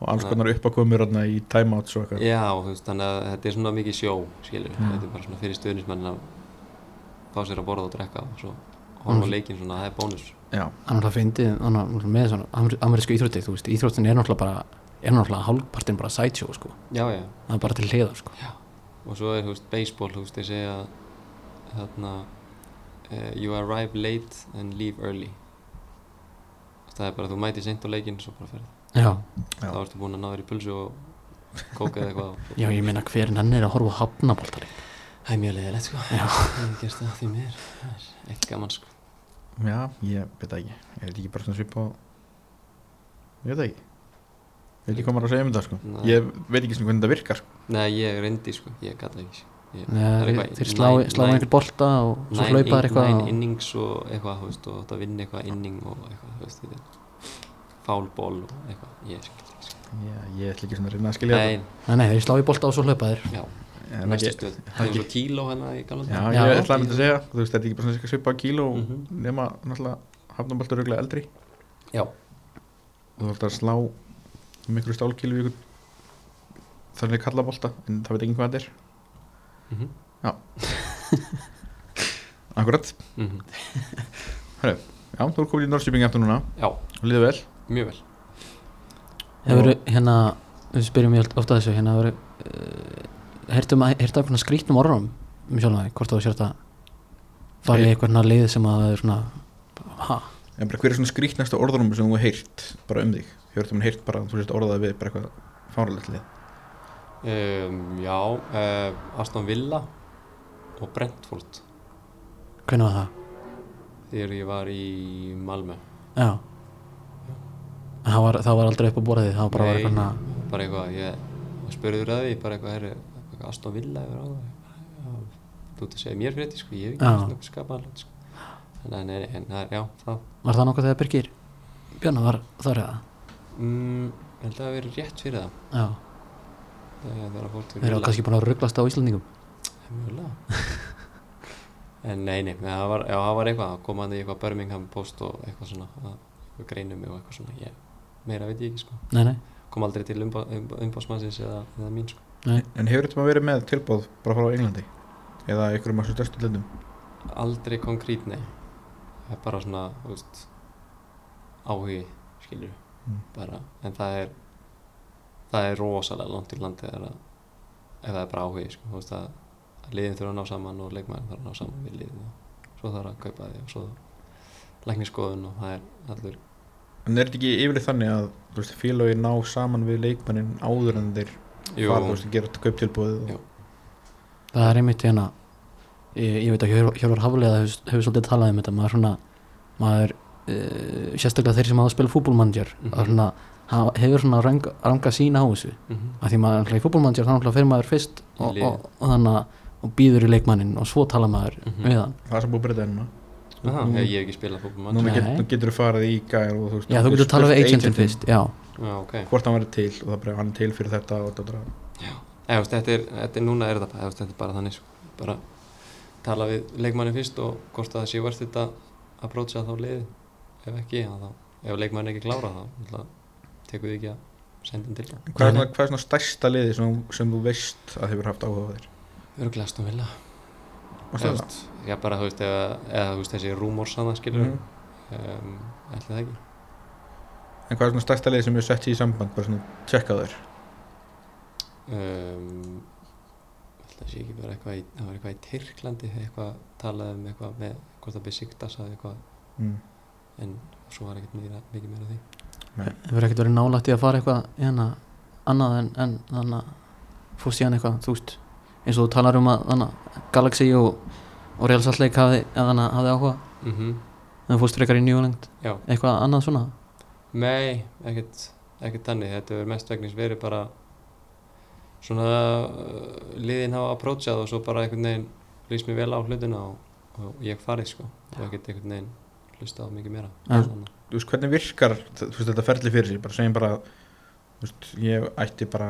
og alls konar uppakomur hérna í timeouts og eitthvað Já, þú veist, þannig að þetta er svona mikið sjó, skilur, Mm. þetta er bara svona fyrir stuðnismenn að fá sér að borða og drekka og svo horfa á Mm. leikinn svona, það er bónus. Hann er alltaf fyndið með svona amer- amerísku íþrótti þú veist, íþróttin er náttúrulega bara er náttúrulega hálfpartin bara sideshow sko Já, já, það er bara til hliðar sko og svo er, þú veist, baseball, þú veist, þeir segja þarna, uh, you arrive late and leave early. Það er bara, þú mæti seint á leikinn, svo bara ferð. já. Þá ertu búin að ná þér í pulsu og kóka eða eitthvað. já ég meina hver hann er að horfa á hafnaboltari Það er mjög leiðilegt, sko. Er. Það er ekki gaman, sko. Já, ég veit ekki ég veit ekki bara svona svipa á ég veit ekki ég veit ekki hvað maður á að segja um þetta sko Nei. ég veit ekki svona hvernig þetta virkar sko. Nei, ég reyndi, sko, ég gata ekki. sko. Ég, Nei, það er þeir, eitthvað- þeir slá, nine- slá einhver bolta og svo nine hlaupaðir in- eitthvað nine og- innings og eitthvað, þú veist, og þetta vinna eitthvað inning og eitthvað, þú veist, þetta er fálból og eitthvað, ég skil ekki sko. Já, ég ætla ekki svona að reyna að skilja Nei, Nei, nei, þeir slá í bolta og svo hlaupa þeir já, þetta næstu stöð. Það er svo kíló hérna í galanda Já, Já. ég ætla að mynda að segja Þú veist, þetta er ekki bara svona svipa kíló Mhm. nema náttúrulega hafnaboltur röglega eldri. Já, og þú ætla að slá miklu stálkílu ykkur þannig kalla bolta en það veit ekki hvað þetta er. Mhm, Akkurat, mhm, já, þú er komin í Norrköping eftir núna. Já, og líður vel? Mjög vel. Hefur hérna, við spyrjum ég ofta þessu hérna hefur uh, heyrtum að, heyrtu eitthvað skrítnum orðum um sjálf það, hvort þú sért að fara í eitthvað lið sem að það er svona ha, En bara hver er svona skrítnasta orðunum sem þú hefur heyrt bara um þig? Hefur þú heyrt bara, þú sést orðaði við bara eitthvað fáralegt lið? um, Já, uh, Aston Villa og Brentford hvernig var það? þegar ég var í Malmö Já það var, það var aldrei upp á borðið, það var bara Nei, eitthvað bara eitthvað, ég spurður að því bara eitthvað, herri, Aston Villa það. Þú ert að segja mér fyrir þetta, sko, ég hef ekki svona skapað sko. Að, nei, en það er, já, það Var það nokkuð þegar Birgir Björna var þar eða? mm, ég held að það verið rétt fyrir það. Já, þegar þegar að fór til þeir eru kannski búin að rugglast á Íslandingum Mjögulega En nei, nei, það var, já, það var eitthvað að koma hann í eitthvað Birmingham post og eitthvað svona að, eitthvað greinum og eitthvað svona ég, meira veit ég ekki sko. Nei, nei, kom aldrei til umbá, umbá, umbásmannsins eða, eða mín sko nei En hefur þetta verið með tilbóð bara frá Englandi? Eða einhverjum af svo stærstu löndum? aldrei konkrét, nei það er bara svona, þú veist áhugi, skilur Mm. bara, en það er það er rosalega langt í landi að ef það er bara áhugi, sko, þú veist að að liðin þurfa að ná saman og leikmæðin þarf að ná saman við liðin og svo þarf að kaupa því og svo lækniskoðun og það er allur En er þetta ekki yfirleitt þannig að þú veist, félagi ná saman við leikmannin áður en þeir fara að gera og... Það er einmitt hérna ég, ég veit að Hjörvar Hjörvar Haflega hefur, svolítið talað um þetta maður svona maður, uh, sérstaklega þeir sem hafa að spila fútbolmanager Mhm. mm svona, hafa, hefur svona ranga, ranga sína á þessu. Mhm, að því maður í fútbolmanager þá náttúrulega fyrir maður fyrst og, og, og þannig að og býður í leikmannin og svo tala maður Mhm. við hann. Það er sem búið að Aha, Nú- ég, hef ekki spilað get, nú getur þú farið í og veist Já, þú getur talað við agentin agentinn. fyrst, já Já, ok. Hvort hann verið til og það bara hann er til fyrir þetta og þetta Eða, þetta, er, þetta er núna er þetta, þetta er bara þannig sko. bara tala við leikmanni fyrst og hvort að það sé verðt þetta að brótsa þá liðið. Ef ekki, þá, ef leikmanni er ekki klára þá tekur við ekki að senda hann til það Hvað er, hvað er svona stærsta liði sem, sem þú veist að hefur haft áhuga á þér? Það? þú veist, Já, bara þú veist, eða, eða þú veist, þessi rúmors hann skilur Mhm. um, ætli það ekki En hvað er svona stærsta liði sem hefur sett í samband? Bara svona tjekka þér? um, ætli það sé ekki bara eitthvað í, það var eitthvað í Tyrklandi eitthvað talað um eitthvað með hvort það besiktas að eitthvað. Mm. en svo var ekkert meira, mikið meira því. Hefur ekkert verið nálægt í að fara eitthvað hérna annað en, en þannig að fórst síðan eitthvað, þú veist eins og þú talar um að þannig að Galaxy og, og Real Salt Lake hafði, hafði áhuga. Mm en þú fórst frekar í New England. Já, eitthvað annað svona nei, ekkert, ekkert þannig, þetta hefur mest vegnis verið bara svona uh, liðin hafa approachað og svo bara einhvern veginn lýst mér vel á hlutina og, og ég farið sko og ekkert einhvern veginn hlusta á mikið meira En- Þannig. Þú veist, hvernig virkar veist, þetta ferli fyrir sig? Bara segjum bara, veist, ég ætti bara,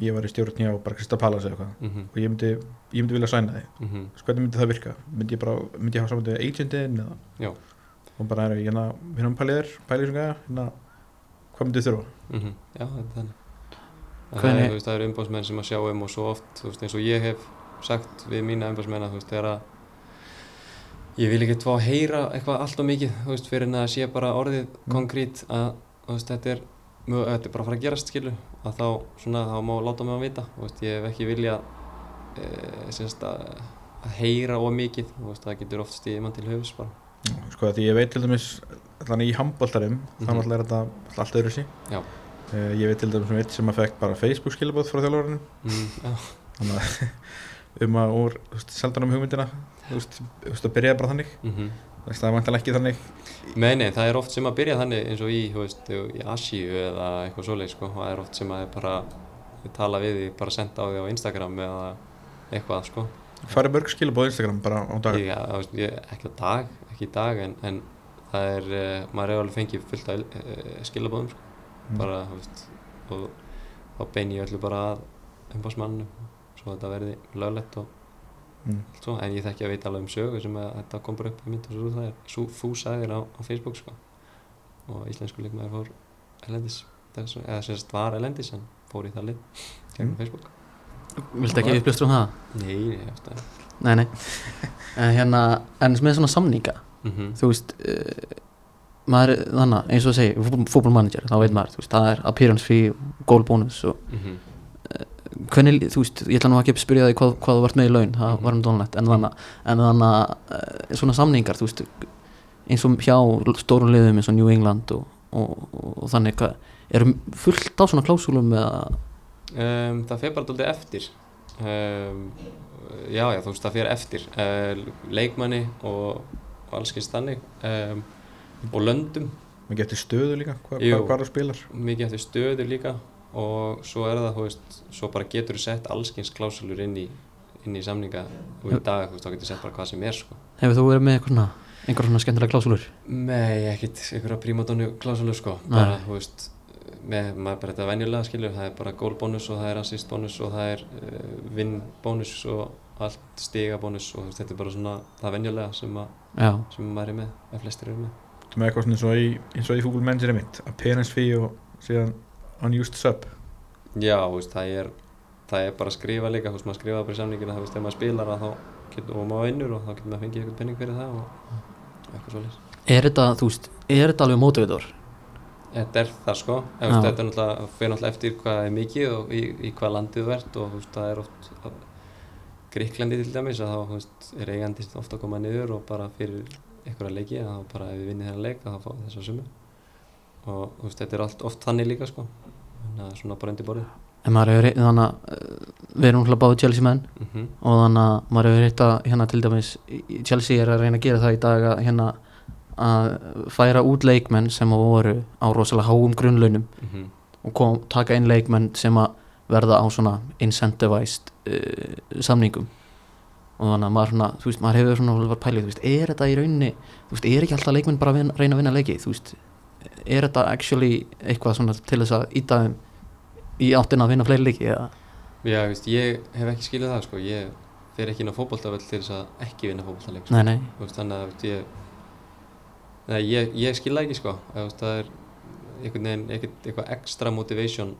ég var í stjórn hjá bara Krista Pallas eða eitthvað Mhm, og ég myndi, ég myndi vilja sæna þig. Þú veist, Hvernig myndi það virka? Myndi ég bara, myndi ég hafa saman með agentin eða? Já. Og bara er ég hérna, hérna pælið þér, pælið þessum gæja, hérna, hvað myndi þið þurfa? mhm, Já, þetta er þannig Það Hvernig- er, það eru umbásmenn sem að sjá um og svo oft, veist, eins og ég hef sagt við mína umbásmenn að, þú veist, þegar að ég vil ekki fá að heyra eitthvað allt og mikið, þú veist, fyrir en að sé bara orðið Mm. konkrét að, þú veist, þetta er, mjög, þetta er bara að fara að gerast, skilu, að þá, svona, þá má láta mig að vita, þú veist, ég hef ekki vilja, e, semst að, að heyra of mikið, þú veist, það getur oft stíðið mann til höfus bara. Sko, því ég veit til dæmis, þannig í handbóltarum, Mhm. þannig að er þetta allt öðru sí. Já. Uh, ég veit til dæmis um eitt sem að fekk bara Facebook skilabóð frá þjálfurinn Mm, já, þannig að um að úr, seldan um hugmyndina þú veist, að byrja bara þannig. Þú veist, það er vantilega ekki þannig Nei, nei, það er oft sem að byrja þannig eins og í, veist, í Asíu eða eitthvað svoleið, sko, það er oft sem að er bara, tala við því, bara senda á því á Instagram eða eitthvað, sko. farið mörg skilabóð Instagram bara á dag ég, ekki á dag, ekki í dag, en, en það er, uh, maður hefur alveg fengið fullt af uh, skilabóðum sko. Mm. bara, þú veist og þá bein ég öllu bara að umbásmannum svo þetta verði löglegt og Mm. allt svo, en ég þekki að veit alveg um sögu sem að þetta kom bara upp í mynd og svo það er svo þú sagðir á, á Facebook sko og íslensku leikmaður fór elendis þessu, eða sagt var elendis en fór í það lið gegnum Mm. Facebook Viltu ekki upplýstur um það? Nei, ég eftir að Nei, nei En hérna, en með svona samninga mm Þú veist uh, maður, þannig, eins og að segja fútbolmanager, þá veit maður, þú veist, það er appearance fee, goal bonus og -hmm. hvernig, þú veist, ég ætla nú ekki að spyrja þig hvað, hvað þú vart með í laun, það Mhm. var um dónalegt en þannig, þannig uh, svona samningar, þú veist eins og hjá stórum liðum eins og New England og, og, og, þannig hvað, eru fullt á svona klásúlum eða, um, Það fer bara dálítið eftir um, Já, já, þú veist, það fer eftir uh, leikmanni og, og allskins þannig um, og löndum. Mér getur stöðu líka, hvað hva þú spilar. Mikið eftir stöðu líka og svo er það, þú veist, svo bara getur þú sett allskins klásulur inn í inn í samninga og í dag, þú veist, þá getur þú sett bara hvað sem er, sko. hefur þú verið með eitthvað svona einhver svona skemmtilega klásúlur? Nei, ekkit einhverja prímadónu klásulur, sko, Nei. bara, þú veist með, maður bara þetta venjulega skilur það er bara gólbónus og það er assistbónus og það er uh, vinnbónus og allt stigabónus og þetta er bara svona það venjulega sem, sem maður er með, að flestir eru með. Þú með eitthvað svona eins og í, eins og í Google Manager mitt appearance fee og síðan unused sub. Já, veist, það er það er bara að skrifa líka, veist, maður skrifa bara í samningina það veist, ef maður spilar að þá getur, og maður vinnur og þá getur maður fengið eitthvað penning fyrir það og eitthvað svolítið er þetta, þú veist er þetta alveg motivator? Þetta er það sko, veist, þetta er náttúrulega fyrir náttúrulega eftir hvað er mikið og í, í hvað landið þú ert og þú veist, það er oft að- Gríklandi til dæmis að þá veist, er eigandi ofta að koma niður og bara fyrir einhverja leiki að þá bara ef við vinnið þennan leik að þá fá þessa sumu og veist, þetta er allt oft þannig líka sko. Þannig að svona bara undir borðið. En maður hefur, þannig að uh, við erum náttúrulega báði Chelsea menn. Mm og þannig að maður hefur hitt að hérna til dæmis Chelsea er að reyna að gera það í dag að hérna að færa út leikmenn sem voru á rosalega háum grunnlaunum -hmm. og kom, taka inn leikmenn sem að verða á svona incentivized uh, samningum. Og þannig að maður, svona, þú veist, maður hefur svona pælið, þú veist, er þetta í rauninni þú veist, er ekki alltaf leikmenn bara að vinna, reyna að vinna leiki þú veist, er þetta actually eitthvað svona til þess að íta þeim í áttina að vinna fleiri leiki eða, Já, þú veist, ég hef ekki skilið það sko. Ég fer ekki inn á fótboltavöll til þess að ekki vinna fótboltaleik sko. Þú veist, þannig að þú veist, ég, nei, ég, ég skil það ekki sko. Þú veist, það er einhvern veginn eitthvað extra motivation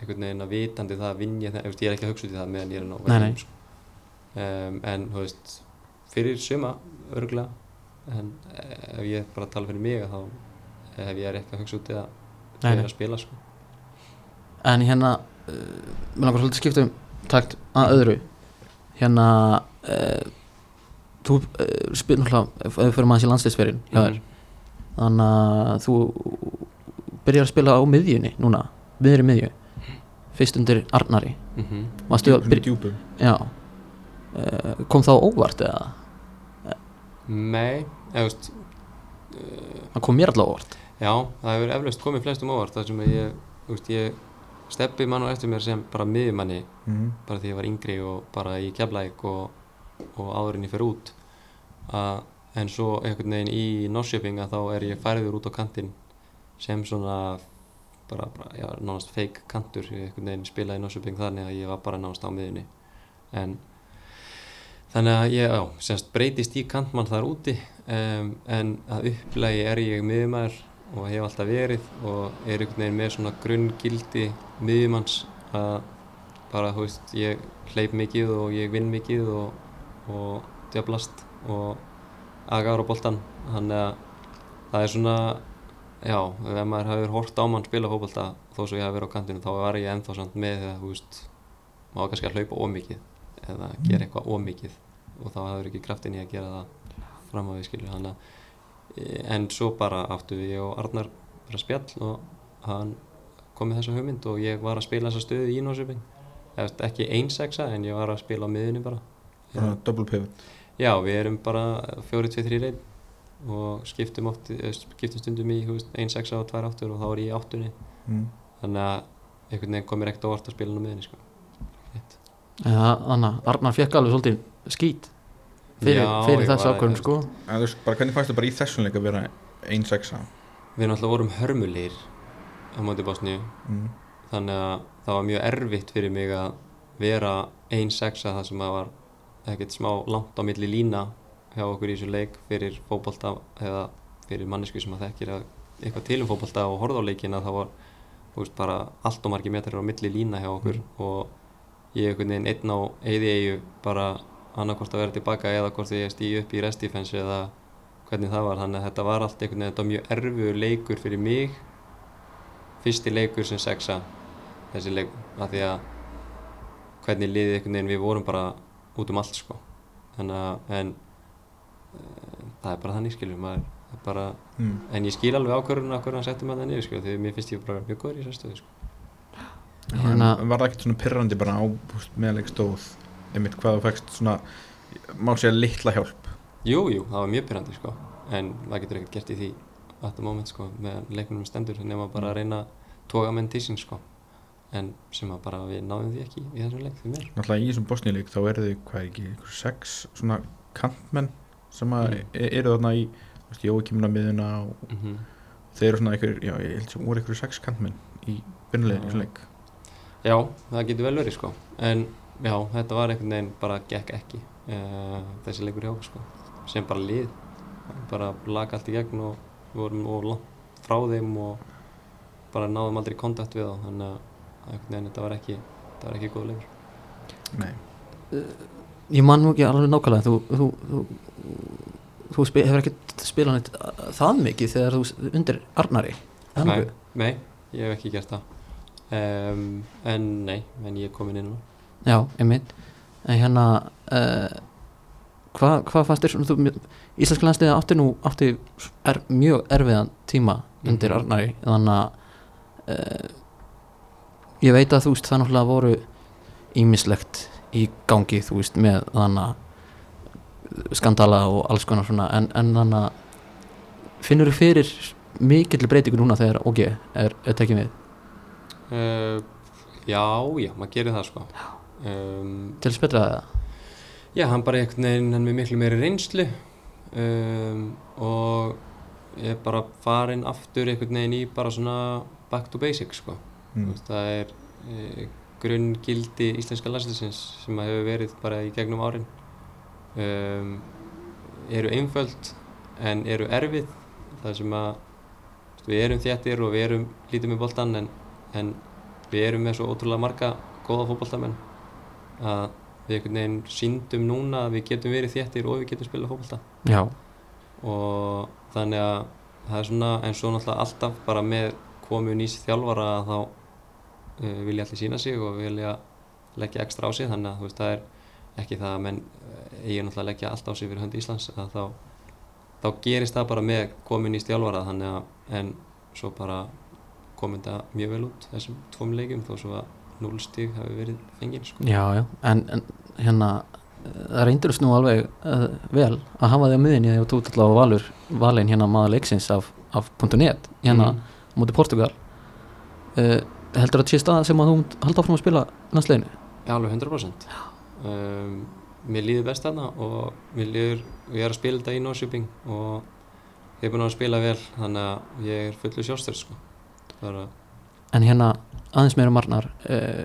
einhvern veginn að vitandi það að vinn ég það ég er ekki að hugsa út í það meðan ég er inn á Nei, nei. sko. um, en þú veist fyrir suma örgulega en eh, ef ég bara tala fyrir mig þá hef ég ekki að hugsa út í það þegar ég er að spila sko. En hérna uh, mér langar svolítið að skipta um takt að öðru. Hérna uh, þú uh, spyr náttúrulega ef við fyrir maður í landsleisferin þér. Þannig að þú byrjar að spila á miðjunni núna. Miðri miðju fyrst undir Arnari. Mm -hmm. Djúpum já. Uh, kom þá óvart eða? Nei, eða veist uh, það kom mér alltaf óvart. Já, það hefur eflaust komið flestum óvart þar sem ég, veist, ég steppi mann og eftir mér sem bara miðjumanni mm. bara því ég var yngri og bara í keflæk og, og áður en ég fer út. Að, en svo einhvern veginn í Norrköping að þá er ég færður út á kantinn sem svona bara, bara já, nánast fake kantur ég einhvern veginn spilaði Norrköping þannig að ég var bara nánast á miðjunni. En þannig að ég, já, semst breytist í kantmann þar úti um, en að upplægi er ég miðjumæður og hef alltaf verið og er einhvern veginn með svona grunngildi miðjumanns að bara, þú veist, ég hleyp mikið og ég vinn mikið og, og djöblast og agar á boltan þannig að það er svona já, ef maður hefur hort á mann spila fótbolta þó svo ég hef verið á kantinu þá var ég ennþá samt með þegar, þú veist maður kannski að hlaupa ómikið eða gera eitthvað ómikið og þá hefur ekki kraftin í að gera það fram á við skilur þannig að en svo bara áttu við ég og Arnar bara spjall og hann kom með þessa hugmynd og ég var að spila þessa stöðu í Nórsjöping ekki einseksa en ég var að spila á miðunni bara. Double pivot. Já við erum bara 4-2-3 reyn og skiptum, oft, eh, skiptum stundum í veist, einseksa og tvær áttur og þá er ég í áttunni. Mm. þannig að einhvern veginn komir ekkert á orð að spila hann á miðunni sko. Þannig að Arnar fekk alveg svolítið skít fyrir, fyrir þessu ákvörðum sko. En þú veist, bara hvernig fannst þú bara í þessum leik að vera ein sexa Við náttúrulega vorum hörmulegir á móti Bosníu. Mm. þannig að það var mjög erfitt fyrir mig að vera ein sexa það sem að var ekkert smá langt á milli lína hjá okkur í þessu leik fyrir fótbolta eða fyrir mannesku sem að þekkir að eitthvað til um fótbolta og horfða á leikina það var veist, bara allt og margir metrar á milli lína hjá okkur og ég einhvern veginn einn á eyði eigu bara annarkvort að vera tilbaka eða hvort ég stýði upp í restifensi eða hvernig það var. Þannig að þetta var allt einhvern veginn þetta var mjög erfiður leikur fyrir mig. Fyrsti leikur sem sexa þessi leikur af því að hvernig liðið einhvern veginn við vorum bara út um allt sko. Þannig að en það er bara þannig skilur maður það er bara, Mm. en ég skil alveg ákvörðuna hvernig hann settum hann niður sko því mér finnst ég bara mjög góður í þessu stöðu sko. Hérna- var það ekkert svona pyrrandi bara á meðleik stóð einmitt hvað þú fækst svona má segja litla hjálp? Jú, jú, það var mjög pyrrandi sko en það getur ekkert gert í því at the moment sko með leikunum stendur nema bara að reyna að toga menn til sín sko en sem að bara við náðum því ekki í þessum leik því mér Náttúrulega í þessum bosníuleik þá eru þau hvað ekki, einhver sex svona kantmenn sem að Mm. e- eru þarna í Jókimna miðuna og mm -hmm. þeir eru svona einhver, já ég held sem voru einhver sex kantmenn í byrnulegin í Já. þessum leik. Já, það getur vel verið sko. En já, þetta var einhvern veginn bara gekk ekki uh, þessi leikur hjá sko. Sem bara lið. Bara lag allt í gegn og við vorum of langt frá þeim og bara náðum aldrei kontakt við þá. Þannig að einhvern veginn þetta var ekki þetta var ekki góð leikur. Nei, ég man nú ekki alveg nákvæmlega. Þú, þú, þú, þú hefur ekki spilað neitt það mikið þegar þú undir Arnari? Nei, nei, ég hef ekki gert það. Um, en nei, en ég er komin inn núna. Já, einmitt. En hérna uh, hvað hva fannst þér Íslenska landsliða átti nú átti er, mjög erfiðan tíma undir Mhm. Arnari þannig að uh, ég veit að þú veist það náttúrulega voru ímislegt í gangi þú veist með þannig að skandala og alls konar svona en, en þannig að finnur þú fyrir mikill breytingu núna þegar OK er, er tekið við? Uh, Já, já, maður gerir það sko. Um, til spilra það Já, hann bara einhvern veginn, hann með miklu meiri reynslu um, og ég er bara farin aftur einhvern veginn í bara svona back to basics sko. Mm. það er e, grunngildi íslenska landsliðsins sem að hefur verið bara í gegnum árin um, eru einföld en eru erfið. Það sem að veist, við erum þjættir og við erum lítið með boltan en, en við erum með svo ótrúlega marga góða fótboltamenn að við einhvern veginn síndum núna að við getum verið þjættir og við getum spilað fótbolta. Já, og þannig að það er svona en svo náttúrulega alltaf bara með komu nýs þjálfara að þá uh, vilja allir sína sig og vilja leggja ekstra á sig. Þannig að þú veist það er ekki það að menn uh, eigi náttúrulega að leggja allt á sig fyrir hönd Íslands að þá, þá gerist það bara með komu nýs þjálfara þannig að en svo bara kom þetta mjög vel út þessum tvom leikum þó svo að núlstíg hafi verið fengið sko. já, já en, en hérna eh, það reyndur nú alveg uh, vel að hafa því á miðinni og þú ætla á valur valin hérna maður leiksins af, af .net hérna á móti Portugal. Uh, heldur að sé stað sem að þú halda áfram að spila landsleginu Já, alveg 100% um, Mér líður best þarna og mér líður, ég er að spila þetta í Norrköping og ég er búinn að spila vel þannig að ég er fullu sjálfstöð sko. en hérna aðeins meira marnar uh,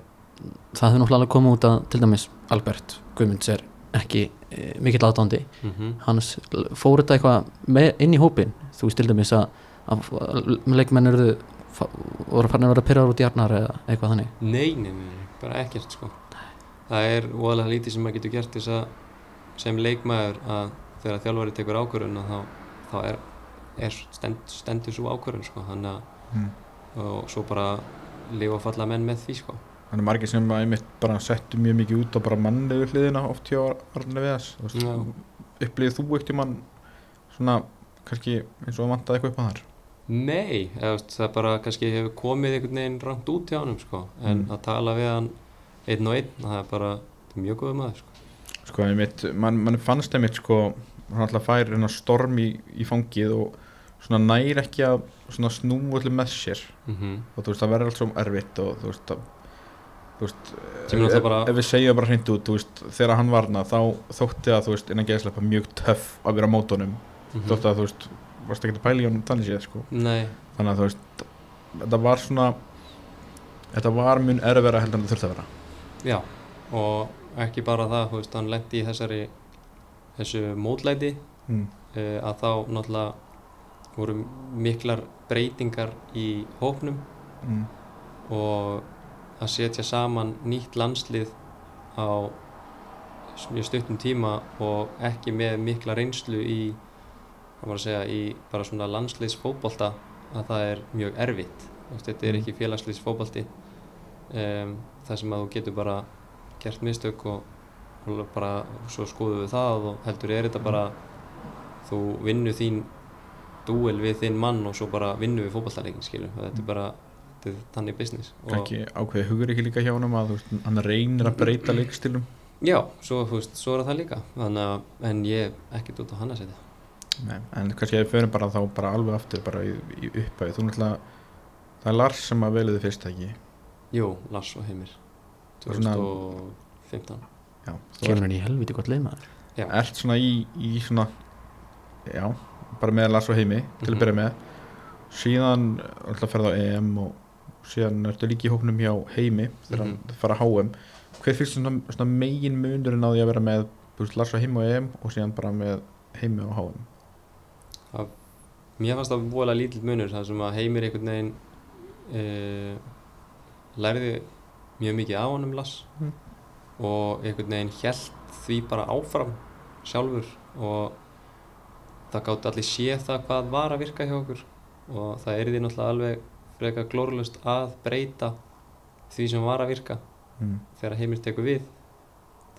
það hefur náttúrulega komið út að til dæmis Albert Guðmunds er ekki uh, mikill aðdándi mm hans fór þetta eitthvað inn í hópin þú veist til dæmis að, að, að leikmenn eruðu voru farin að vera pyrrar út í arnar eða eitthvað þannig nei, nei, nei, bara ekkert sko. Það er óalega lítið sem maður getur gert þess að sem leikmaður að þegar þjálfari tekur ákvörðun að þá, þá er, er stend, stendur svo ákvörðun sko. að Mm. og svo bara lifa falla menn með því sko. Þannig margir sem að einmitt bara settu mjög mikið út á bara mannlegu hliðina oft hjá Arne Viðas upplýðið þú ekkert í mann svona kannski eins og að vantaði eitthvað upp á þar Nei, það bara kannski hefur komið einhvern veginn rangt út hjá hann sko. en Mm. að tala við hann einn og einn, það er bara mjög góð maður sko. sko einmitt, mann man fannst einmitt sko hann alltaf fær hérna storm í, í fangið og svona nær ekki að svona snúa allir með sér mm og þú veist það verður allt svo erfitt og þú veist að þú veist, ef, bara- ef við segjum bara hreint út, þú veist, þegar hann varna þá þótti að, þú veist, innan geðslepa mjög töff að vera á mótunum, Mhm. þótti að, þú veist, varst ekki að pæla í honum þannig séð, sko, Nei, þannig að, þú veist, þetta var svona, þetta var mun erfvera heldur en það þurfti að vera. Já og ekki bara það, þú veist, hann lendi í þessari þessu mótlæti Mm. uh, að þá náttúrulega voru miklar breytingar í hópnum Mm. og að setja saman nýtt landslið á mjög stuttum tíma og ekki með mikla reynslu í, hvað maður að segja, í bara svona landsliðsfótbolta að það er mjög erfitt. Þetta er Mm. ekki félagsliðsfótbolti um, þar sem að þú getur bara gert mistök og, og bara svo skoðum við það og heldur er þetta bara þú vinnu þín dúel við þinn mann og svo bara vinnu við fótballtaleikin skilur. Þetta er bara þetta er þannig business. Og- Ekki ákveði hugur ekki líka hjá honum að, veist, hann reynir að breyta leikstilum. Já, svo, veist, svo er það líka þannig að, en ég hef ekkert út á hann að setja Nei, en kannski ef við förum bara þá bara alveg aftur bara í, í upphæði, þú náttúrulega, það er Lars sem að veliði fyrst ekki, Jú, Lars og Heimir. Og svona- 2015 já, þú kemur hann í helviti gott leið maður. Já, ert svona í, í svona já, bara með Lars og Heimi til að Mhm. byrja með. Síðan alltaf ferða á EM og síðan ertu líka í hóknum hjá Heimi þegar hann Mhm. fara á HM hver fyrst svona, svona megin munurinn á því að vera með veist, Lars og Heimi á EM og síðan bara með Heimi á HM mér fannst það vola lítill munur þar sem að Heimir einhvern veginn e, lærði mjög mikið á honum Lars Mm. og einhvern veginn held því bara áfram sjálfur og það gátt allir séð það hvað var að virka hjá okkur og það er því náttúrulega alveg frekar glórulust að breyta því sem var að virka mm. þegar Heimir tekur við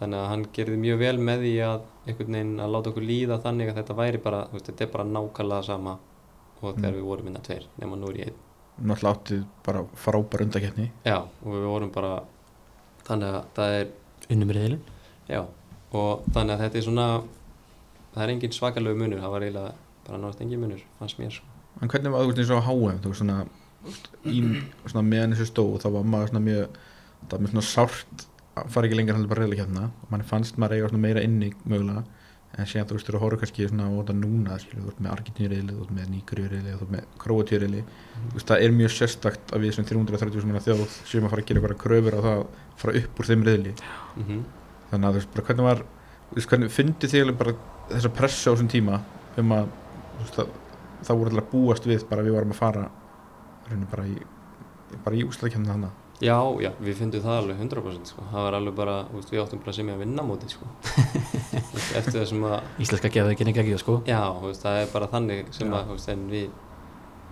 þannig að hann gerði mjög vel með því að einhvern veginn að láta okkur líða þannig að þetta væri bara, veist, þetta er bara nákvæmlega sama og þegar Mm. við vorum innan tveir nema nú er ég einn náttúrulega áttið bara frábær undakeppni já, og við vorum bara þannig að það er, unnum reyðilinn já og þannig að þetta er svona það er engin svakalegu munur, það var eiginlega bara náttúrulega engin munur, fannst mér sko. en hvernig var þú veist eins og á HM þú veist svona, í, svona meðan þessu stóð þá var maður svona mjög það var mjög svona sárt að fara ekki lengur heldur bara reyðlega hérna og mann fannst maður eiga svona meira inni mögulega en síðan þú veist þú eru að horfa kannski svona á þetta núna skilur, þú ert með Argentínu reyðli, þú ert með Nígri reyðli þú ert með Króatíu reyðli þú veist það er mjög sérstakt að við sem 330 manna þjóð séum að fara að gera eitthvað kröfur á það að fara upp úr þeim reyðli mm þannig að þú veist bara hvernig var þú veist hvernig fyndi þig bara þessa pressu á þessum tíma um að þú veist, það, það voru alltaf að búast við bara að við varum að fara bara í bara í já, já, við fyndum það alveg 100% sko. það var alveg bara, veist, við áttum bara sem ég að vinna móti sko. Eftir þessum að íslenska geða ekki neitt ekki sko Já, veist, það er bara þannig sem Já. að, veist, við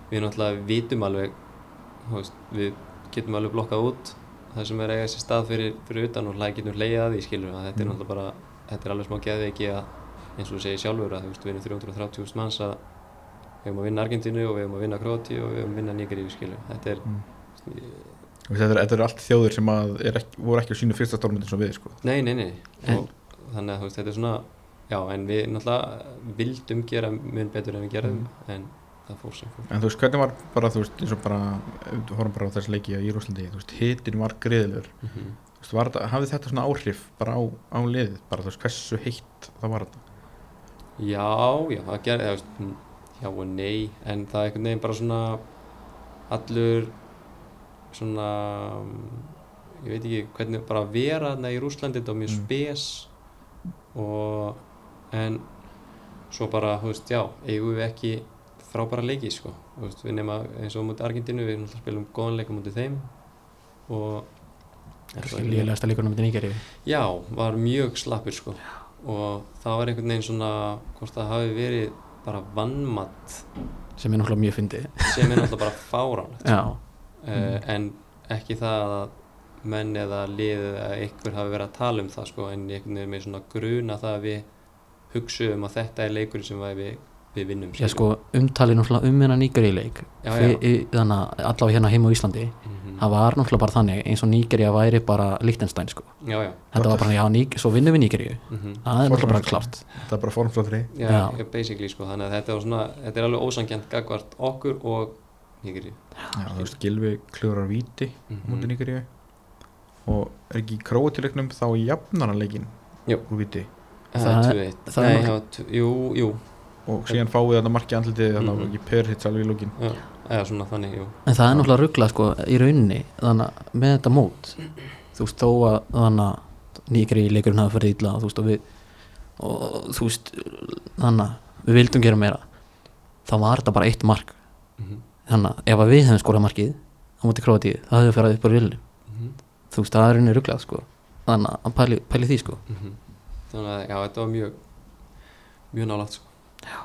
við náttúrulega vitum alveg við getum alveg blokkað út það sem er eiga sér stað fyrir, fyrir utan og getum hleyið að því, skilur að þetta er Mm. náttúrulega bara, þetta er alveg smá geðveiki að eins og þú segir sjálfur að við erum 330.000 manns að við hefum að vinna Argentínu og við hefum að vinna Króti og við hefum að vinna Nígeríu, skilur þetta er, Mm. Þetta er, þetta er allt þjóðir sem er ekki, voru ekki á sínu fyrsta stórmyndin sem við sko. nei, nei, nei. En- og þannig að veist, þetta er svona já, en við náttúrulega vildum gera mun betur en við gerðum en það fór sem fór. En þú veist hvernig var bara þú veist eins og bara horfum bara á þessi leiki í Rúslandi þú veist hitin var greiðilegur mm þú veist var hafði þetta svona áhrif bara á, á liðið? Bara þú veist hversu heitt það var þetta? Já, já, það gerði, mm, já og nei, en það er einhvern veginn bara svona allur svona, mm, ég veit ekki hvernig, bara að vera þarna í Rúslandi, þetta var mjög Mm. spes og, en svo bara, þú veist, já, eigum við ekki frábæra leiki, sko, veist, við nema eins og mútið Argentínu, við spilum góðan leika mútið þeim og líðilegasta leikunum með Nígeri Já, var mjög slappur sko. Og það var einhvern veginn svona hvort það hafi verið bara vannmatt sem er náttúrulega mjög fyndið. Sem er náttúrulega bara fáránlegt já, uh, en ekki það að menn eða lið eða einhver hafi verið að tala um það sko en einhvern veginn með svona gruna það að við hugsuðum að þetta er leikur sem við, við vinnum ég sko umtalið náttúrulega um hennar Nígeri leik. Já, já. þannig að allavega hérna heima á Íslandi mm það var náttúrulega bara þannig eins og Nígeri að væri bara Liechtenstein sko. Já, já. Þetta var bara, já, Níg, svo vinnum við Nígeri mm það er náttúrulega bara klárt. það er bara Já, Já. basically sko þannig að þetta, var svona, þetta er alveg ósangjant gagvart okkur og Já, þú veist, Gilvi klúrar víti Mhm. mútið Nígeríu. Og er ekki í króatileiknum þá jafnar hann leikin Jú. úr viti Það Það er er- 2-1 það er Nei, nokk- það var tv- Jú, jú. Og síðan fáið þarna marki andlitið þannig að Mhm. ekki per hits alveg í lókin Eða svona þannig, jú. En það er náttúrulega ruggla sko í rauninni þannig að með þetta mót þú veist þó að þannig að nýgri leikurinn hafa farið illa og þú veist og við og þú veist þannig að við vildum gera meira þá var þetta bara eitt mark. Mhm, þannig að ef að við hefum skorað markið á móti króatíð það hefði farið upp á villu mhm, þú veist það er rauninni rugglað sko. Þannig að pæli, pæli því sko. Mhm. Þannig að, já, þetta var mjög mjög nálægt, sko. Já.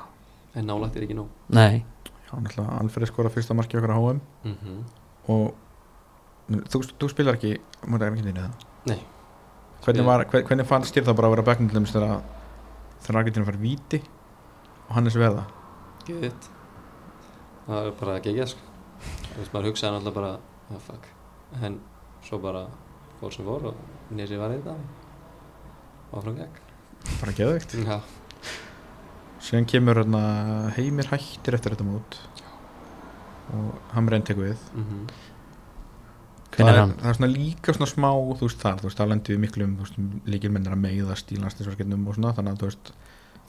En nálægt er ekki nóg. Nei, Já, náttúrulega Alfred skora fyrsta marki okkar á HM Mhm. og þú, þú spilar ekki mútið Argentínu eða? Nei. Hvernig, var, hver, hvernig fannst þér það bara að vera dæmis þegar Argentínu fær víti? Og Hannes verða Gett Það er bara að gegja, sko. Þú veist, maður hugsaði náttúrulega bara oh, fuck. En svo bara fór sem fór og nýrsi var þetta. Og áfram gegn bara geðveikt. Já, síðan kemur hérna, heimir hættir eftir þetta mót. Og Hamren tekur við. Mhm. Hvernig það er hann? það er svona líka svona smá þú veist þar, þú veist, það lendi við miklum þú veist, líkilmennir að meiða stílanstinsverkefnum og svona, þannig að þú veist,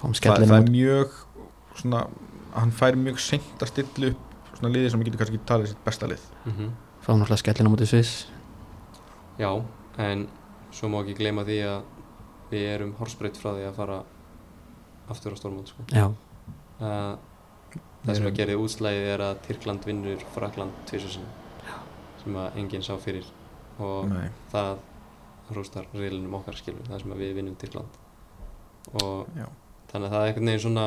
það, það er mjög svona, hann fær mjög seint að stilla upp svona liði sem getur kannski talið sitt besta lið. Mhm. Fáum náttúrulega skellinu mútið Sviss. Já, en svo má ekki gleyma því að við erum horsbreytt frá því að fara aftur á stórmót sko. já, uh, það sem að gerði útslæðið er að Tyrkland vinnur Frakland tvisar sinni sem að enginn sá fyrir. Og Nei, það rústar reilunum okkar skilur það sem að við vinnum Tyrkland. Og já. þannig að það er einhvern veginn svona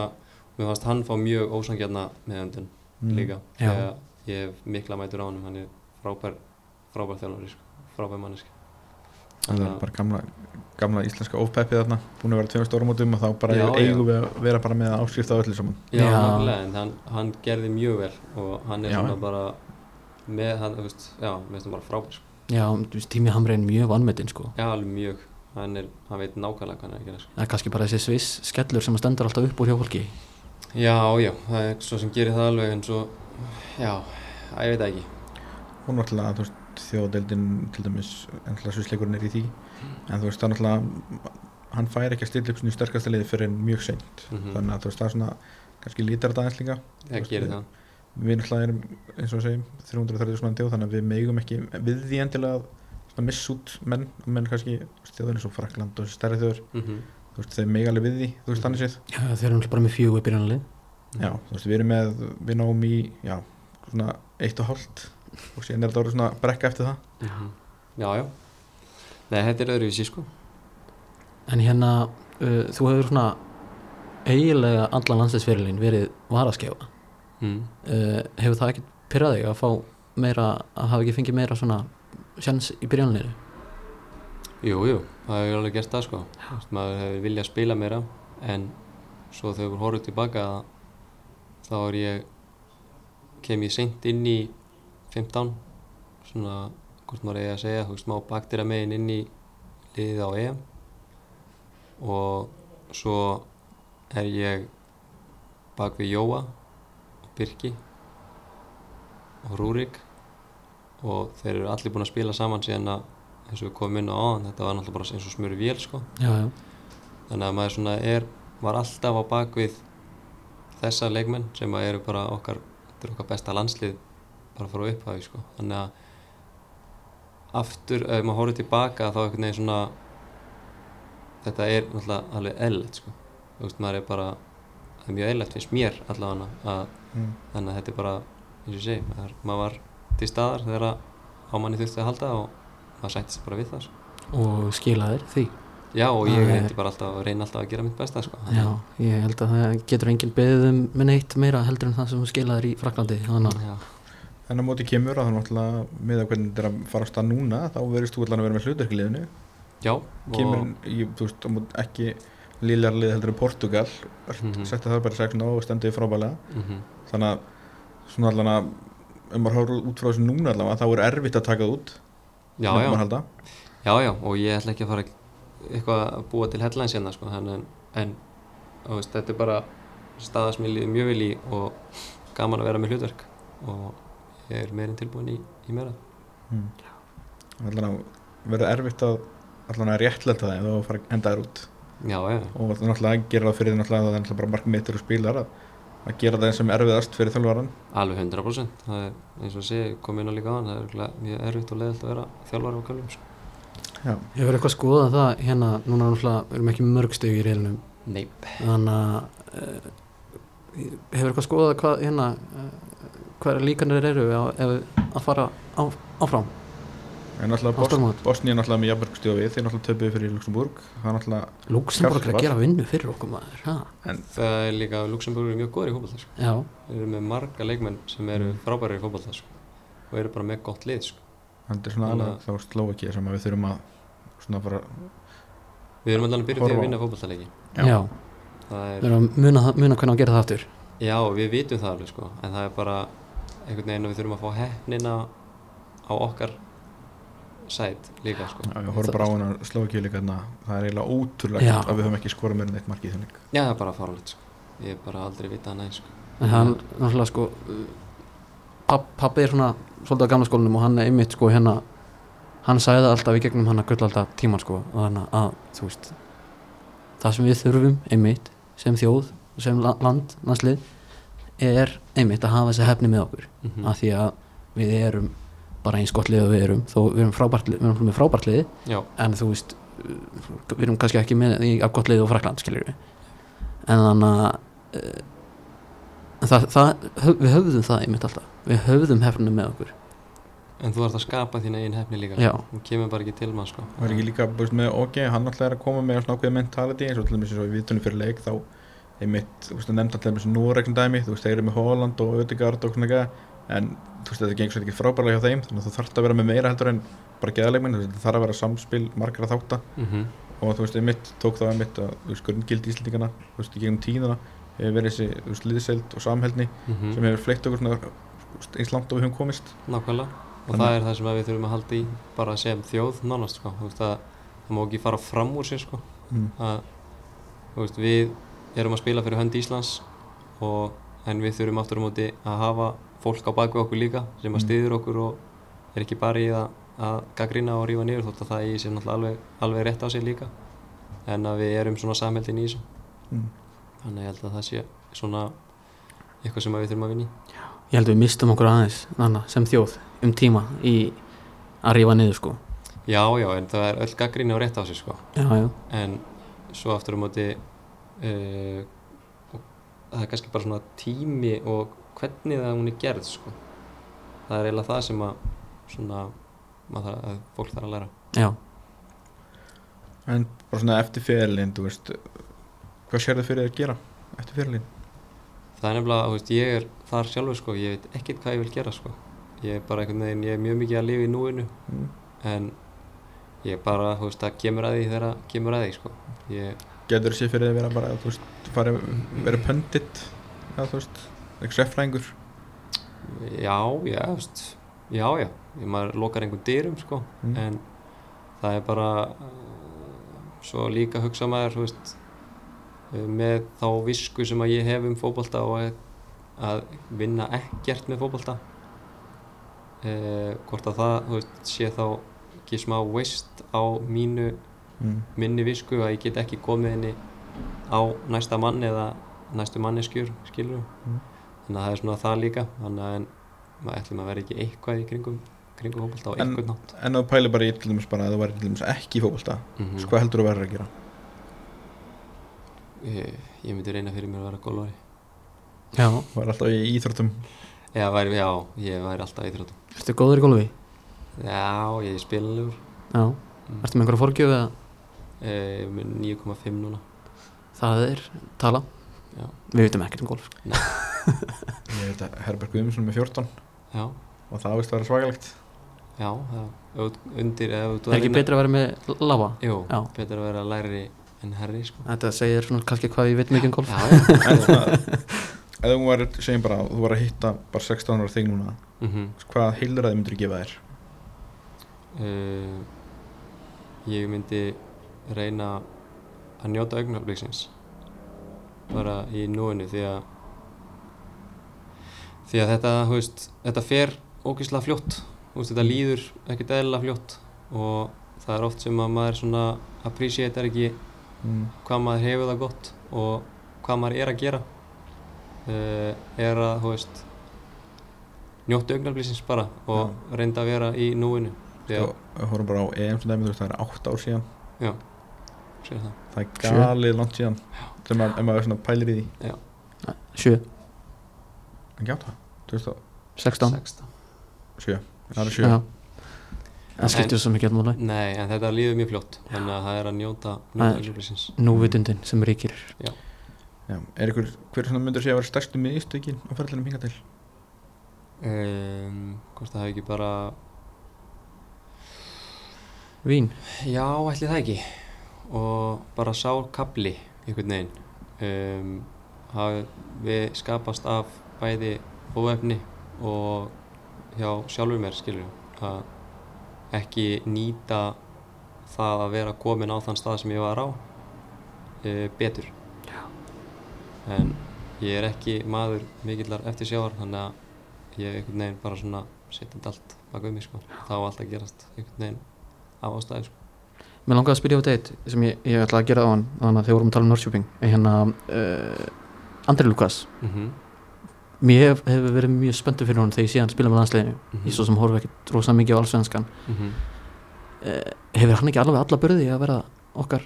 mér fannst hann fá mjög ósangjarna meðöndun Mm. líka Já. þegar ég hef mikla mætur á honum hann er frábær frábær þjálfari sko. frábær manneski það er bara gamla, gamla íslenska ofpeppið þarna búin að vera tveimur stórmótum og þá bara Já, eigum við að vera bara með áskrift á öllu saman Já, Já. nákvæmlega, en hann, hann gerði mjög vel og hann er Já, svona já. bara með, hann, þú veist, já, með þetta bara frábær sko. já, þú veist, tími Hamrein mjög vannmetinn sko Já, alveg mjög, hann er, hann veit nákvæmlega hvað hann er að gera sko. það er kannski bara þessi Sviss skellur sem stendur alltaf upp úr hjá fólki Já, já, það er svo sem gerir það alveg en svo, já, að ég veit ekki. Og náttúrulega þú veist, þjóðadeildin til dæmis ennlega svisleikurinn er í því en þú veist það er náttúrulega hann fær ekki að stilla upp svona í sterkasta liði fyrir mjög seint. Mhm. þannig að þú veist það er svona kannski lítar þetta aðeins líka. Gerir við- náttúrulega erum eins og við segjum 330 svona þjóð þannig að við megum ekki við því endilega svona miss út menn menn kannski þjóðin eins og Frakland og stærri þjóður mm þú veist þeir mega alveg við því þú veist þannig séð. Já, þeir eru náttúrulega bara með fjögur byrjanlið já þú veist við erum með við náum í já svona eitt og hálft og síðan er þetta orðið svona brekka eftir það. Mhm. Já, já. Nei, þetta er öðruvísi sko. En hérna, uh, þú hefur svona eiginlega allan landsleisferilin verið varaskefa mm. uh, hefur það ekkert pyrrað þig að fá meira, að hafa ekki fengið meira svona sjans í byrjanliðinu Jú, jú, það hefur alveg gert það sko. Maður hefur viljað spila meira en svo þegar við horfum tilbaka þá er ég kem ég seint inn í 15 svona, hvort maður eigi að segja þú veist, má baktýra megin inn í liðið á EM og svo er ég bak við Jóa og Birki og Rúrik og þeir eru allir búin að spila saman síðan að eins og við komum inn á áðan, þetta var náttúrulega bara eins og smöru vél sko. já, já, þannig að maður svona er, var alltaf á bakvið þessa leikmenn sem að eru bara okkar, þetta er okkar besta landslið bara frá upphafi sko. þannig að aftur, ef maður horfður tilbaka þá einhvern veginn svona þetta er náttúrulega alveg eðlilegt sko. þú veist, maður er bara það er mjög eðlilegt finnst mér allavega að mm. þannig að þetta er bara, eins og ég segi maður, maður var til staðar þegar að á manni þurfti að halda og maður sættist bara við það sko. og skilaðir því. Já og Það ég er- reyndi bara alltaf að reyna alltaf að gera mitt besta sko. já, ég held að það getur enginn beðið um með neitt meira heldur en það sem skilaðir í Fraklandi þannig að Já, En á móti kemur að það er náttúrulega með að hvernig þetta er að fara á stað núna þá verðist þú allan að vera með hlutverkliðinu já kemur, og, í, þú veist, á móti ekki lílarlið heldur en Portugal mm Mhm. setja það bara 6 og stendur frábælega mm þannig að svona allan að ef maður horfður út frá þessu núna allavega þá er erfitt að taka það út já, já, já, já og ég ætla ekki að fara eitthvað að búa til headlines hérna sko, en, en, veist, þetta er bara staða sem ég líði mjög vel í og gaman að vera með hlutverk og ég er meirinn tilbúin í, í meira. Mm. allan að verður erfitt að allan að réttlæta það ef þú fara að henda þér út. Já, já, og náttúrulega gerir það fyrir því að það er náttúrulega bara markmiðtir og spilar að, að gera það sem erfiðast fyrir þjálfvaran alveg 100% það er eins og að sé, kom inn á líka á hann það er mjög erfitt og leðilt að vera þjálfari á kjálfum sko. Já, Ég verður eitthvað að skoða það hérna, núna náttúrulega við erum ekki með mörg steg í reilunum þannig að uh, hefur eitthvað að skoða hvað hérna uh, hvað líkanir eru ef, að fara á, áfram en náttúrulega Á stórmót. Bosn, Bosnía er náttúrulega með jafnverkstjóð við þeir náttúrulega töpuðu fyrir Luxemburg það er Luxemburg er að gera vinnu fyrir okkur maður ha? en það er líka, Luxemburg er mjög góður í fótballta sko. Já, þeir eru með marga leikmenn sem eru Mm. frábæri í fótballta sko. og eru bara með gott lið sko. það er svona Þannig alveg þá Slovakía sem að við þurfum að svona bara, við erum allan að byrja því Horfa að vinna fótballtaleiki Já. já, það við er, erum að muna, það- muna hvernig að gera það aftur já, við vitum það alveg sko. en það er bara einhvern veginn að við þurfum að fá hefnina á okkar sæt líka sko. já, við horfum bara á hana Slovakíu líka þarna, það er eiginlega ótrúlegt Já. að við höfum ekki skorað meira en eitt mark í þennig já, það er bara farulegt sko. ég hef bara aldrei vitað næ sko. en hann náttúrulega sko papp, pappi er svona svolítið á gamla skólanum og hann er einmitt sko hérna hann sagði það alltaf í gegnum hann að gull alltaf tíman sko og þannig að þú veist það sem við þurfum einmitt sem þjóð, sem la- land, landslið er einmitt að hafa þessi hefni með okkur mm -hmm. Að bara eins gott lið og við erum. Þó við erum frábært við erum með frábært lið já, en þú veist við erum kannski ekki með í af gott lið og Frakland skiljur við en þannig að uh, það, það, við höfðum það einmitt alltaf. Við höfðum hefnum með okkur. En þú ert að skapa þína einn hefni líka. Já. þú kemur bara ekki til maður sko. það er ekki líka búist, með OK, hann alltaf er að koma með svona ákveðið mentality eins og til dæmis eins og við vitunum fyrir leik þá einmitt, þú veist, nefnd alltaf þessu núregnum dæmi, þú veist, þeir eru með Holland og Ödegard og svona eitthvað, en þú veist, þetta gengur svo ekki frábærlega hjá þeim, þannig að þú þarft að vera með meira heldur en bara veist, þetta þarf að vera samspil margar að þátta mm og þú veist, einmitt tók það einmitt að, þú veist, grunngildi íslendingana, þú veist, í gegnum tíðina hefur verið þessi, liðseld og samheldni -hmm. sem hefur fleikt okkur svona eins langt og við höfum komist nákvæmlega og Þannig- það er það sem við þurfum að halda í bara sem þjóð nánast sko. Þú veist, að, það má ekki fara fram úr sér sko. mm. að, veist, við erum að spila fyrir hönd Íslands og, en við þurfum aftur á móti að hafa fólk á baku okkur líka sem að Mm. stiður okkur og er ekki bara í að, að gaggrina og rífa niður þótt að það eigi sér náttúrulega alveg, alveg rétt á sig líka. En að við erum svona samheldin í þessu. Mm. þannig að ég held að það sé svona eitthvað sem við þurfum að vinna í. Ég held að við mistum okkur aðeins nanna, sem þjóð um tíma í að rífa niður sko. Já, já, en það er öll gaggrinni á rétt á sig sko. Já, já, en svo aftur á móti uh, og það er kannski bara svona tími og hvernig það hún er gerð sko. það er eiginlega það sem að svona þarf, að fólk þarf að læra já. en bara svona eftir fyrirlin, þú veist hvað sér það fyrir þér að gera eftir fyrirlin? það er nefnilega, þú veist, ég er þar sjálfur sko, ég veit ekkert hvað ég vil gera sko ég er bara einhvern veginn, ég er mjög mikið að lifa í núinu Mm. en ég bara, þú veist, það kemur að því þegar það kemur að því sko ég, getur það sér fyrir þér að vera bara, þú veist, fara, vera pöndit eða þú veist, eitthvað seffrængur já, já, veist já, já, ég maður lokar einhvern dyrum sko Mm. en það er bara uh, svo líka hugsa maður veist, uh, með þá visku sem að ég hef um fótbolta og að, vinna ekkert með fótbolta uh, hvort að það veist, sé þá ekki smá waste á mínu mm. minni visku að ég get ekki komið henni á næsta mann eða næstu manneskjur skilur Mm. Þannig að það er svona það líka þannig að maður ætlum að vera ekki eitthvað í kringum kringum fótbolta á En- eitthvað nátt en þú pælir bara í til dæmis bara að þú væri til dæmis ekki í fótbolta mm mm. hvað heldur þú að vera að gera? ég, ég myndi reyna fyrir mér að vera golvari já. þú væri alltaf í íþróttum já, væri, já, ég væri alltaf í þróttum ertu góður í golfi? já, ég er spilanlegur já, mm. ertu með einhverja forgjöf eða eh, með 9,5 núna það er tala já, við veitum ekkert um golf. Ég veit að Herbert Guðmundsson með 14 já, og það veist að vera svagalegt já undir er ekki betra að vera með lava? jú, Já. betra að vera læri en herri sko. þetta segir svona kannski hvað ég veit mikið um golf. Já, já, en svona, ef þú var, segjum bara þú var að hitta bara 16 ára þig núna mm hvað heilræði myndir þú gefa þér? uh, ég myndi reyna að njóta augnabliksins bara í núinu því að því að þetta, þú veist, þetta fer ógeðslega fljótt, þú veist, þetta líður ekkert eðlilega fljótt og það er oft sem að maður svona appreciatear ekki mm. hvað maður hefur það gott og hvað maður er að gera. Uh, er að, þú veist njóttu augnarblísins bara og reynda að vera í núinu. Og við horfum bara á EM sem dæmi, þú veist, það er 8 ár síðan. Já, það það er galið langt síðan. Sem að, ef maður svona pælir í því. Sjö, ekki átta, 2007 16 16 það er 7 Já. það skiptir svo mikið máli. Nei, en þetta líður mjög fljótt. Þannig að það er að njóta, njóta er- núvitundin sem ríkir. Já, er ykkur, hver svona myndur sé að vera stærstu miðstökin á ferðlunum hinga til? um, hvort það hafi ekki bara vín, Já, ætli það ekki og bara sá kapli einhvern veginn. Um, hafi við skapast af bæði óefni og hjá sjálfur mér skilur að ekki nýta það að vera komin á þann stað sem ég var á uh, betur. Já. en ég er ekki maður mikillar eftir sjáar þannig að ég einhvern veginn bara svona þetta allt baka um mig sko. Þá á allt að gerast einhvern veginn af ástæðu sko mér langaði að spyrja á deitt sem ég, ég ætlaði að gera á hann þannig að þegar vorum að tala um Norrköping hérna uh, Andri Lukas. Mm mér hef, hefur verið mjög spenntur fyrir honum þegar ég sé hann spila með landsleginu Mhm. ég svo sem horf ekkert rosa mikið á allsvenskan. -hmm. uh, hefur hann ekki alveg alla börði að vera okkar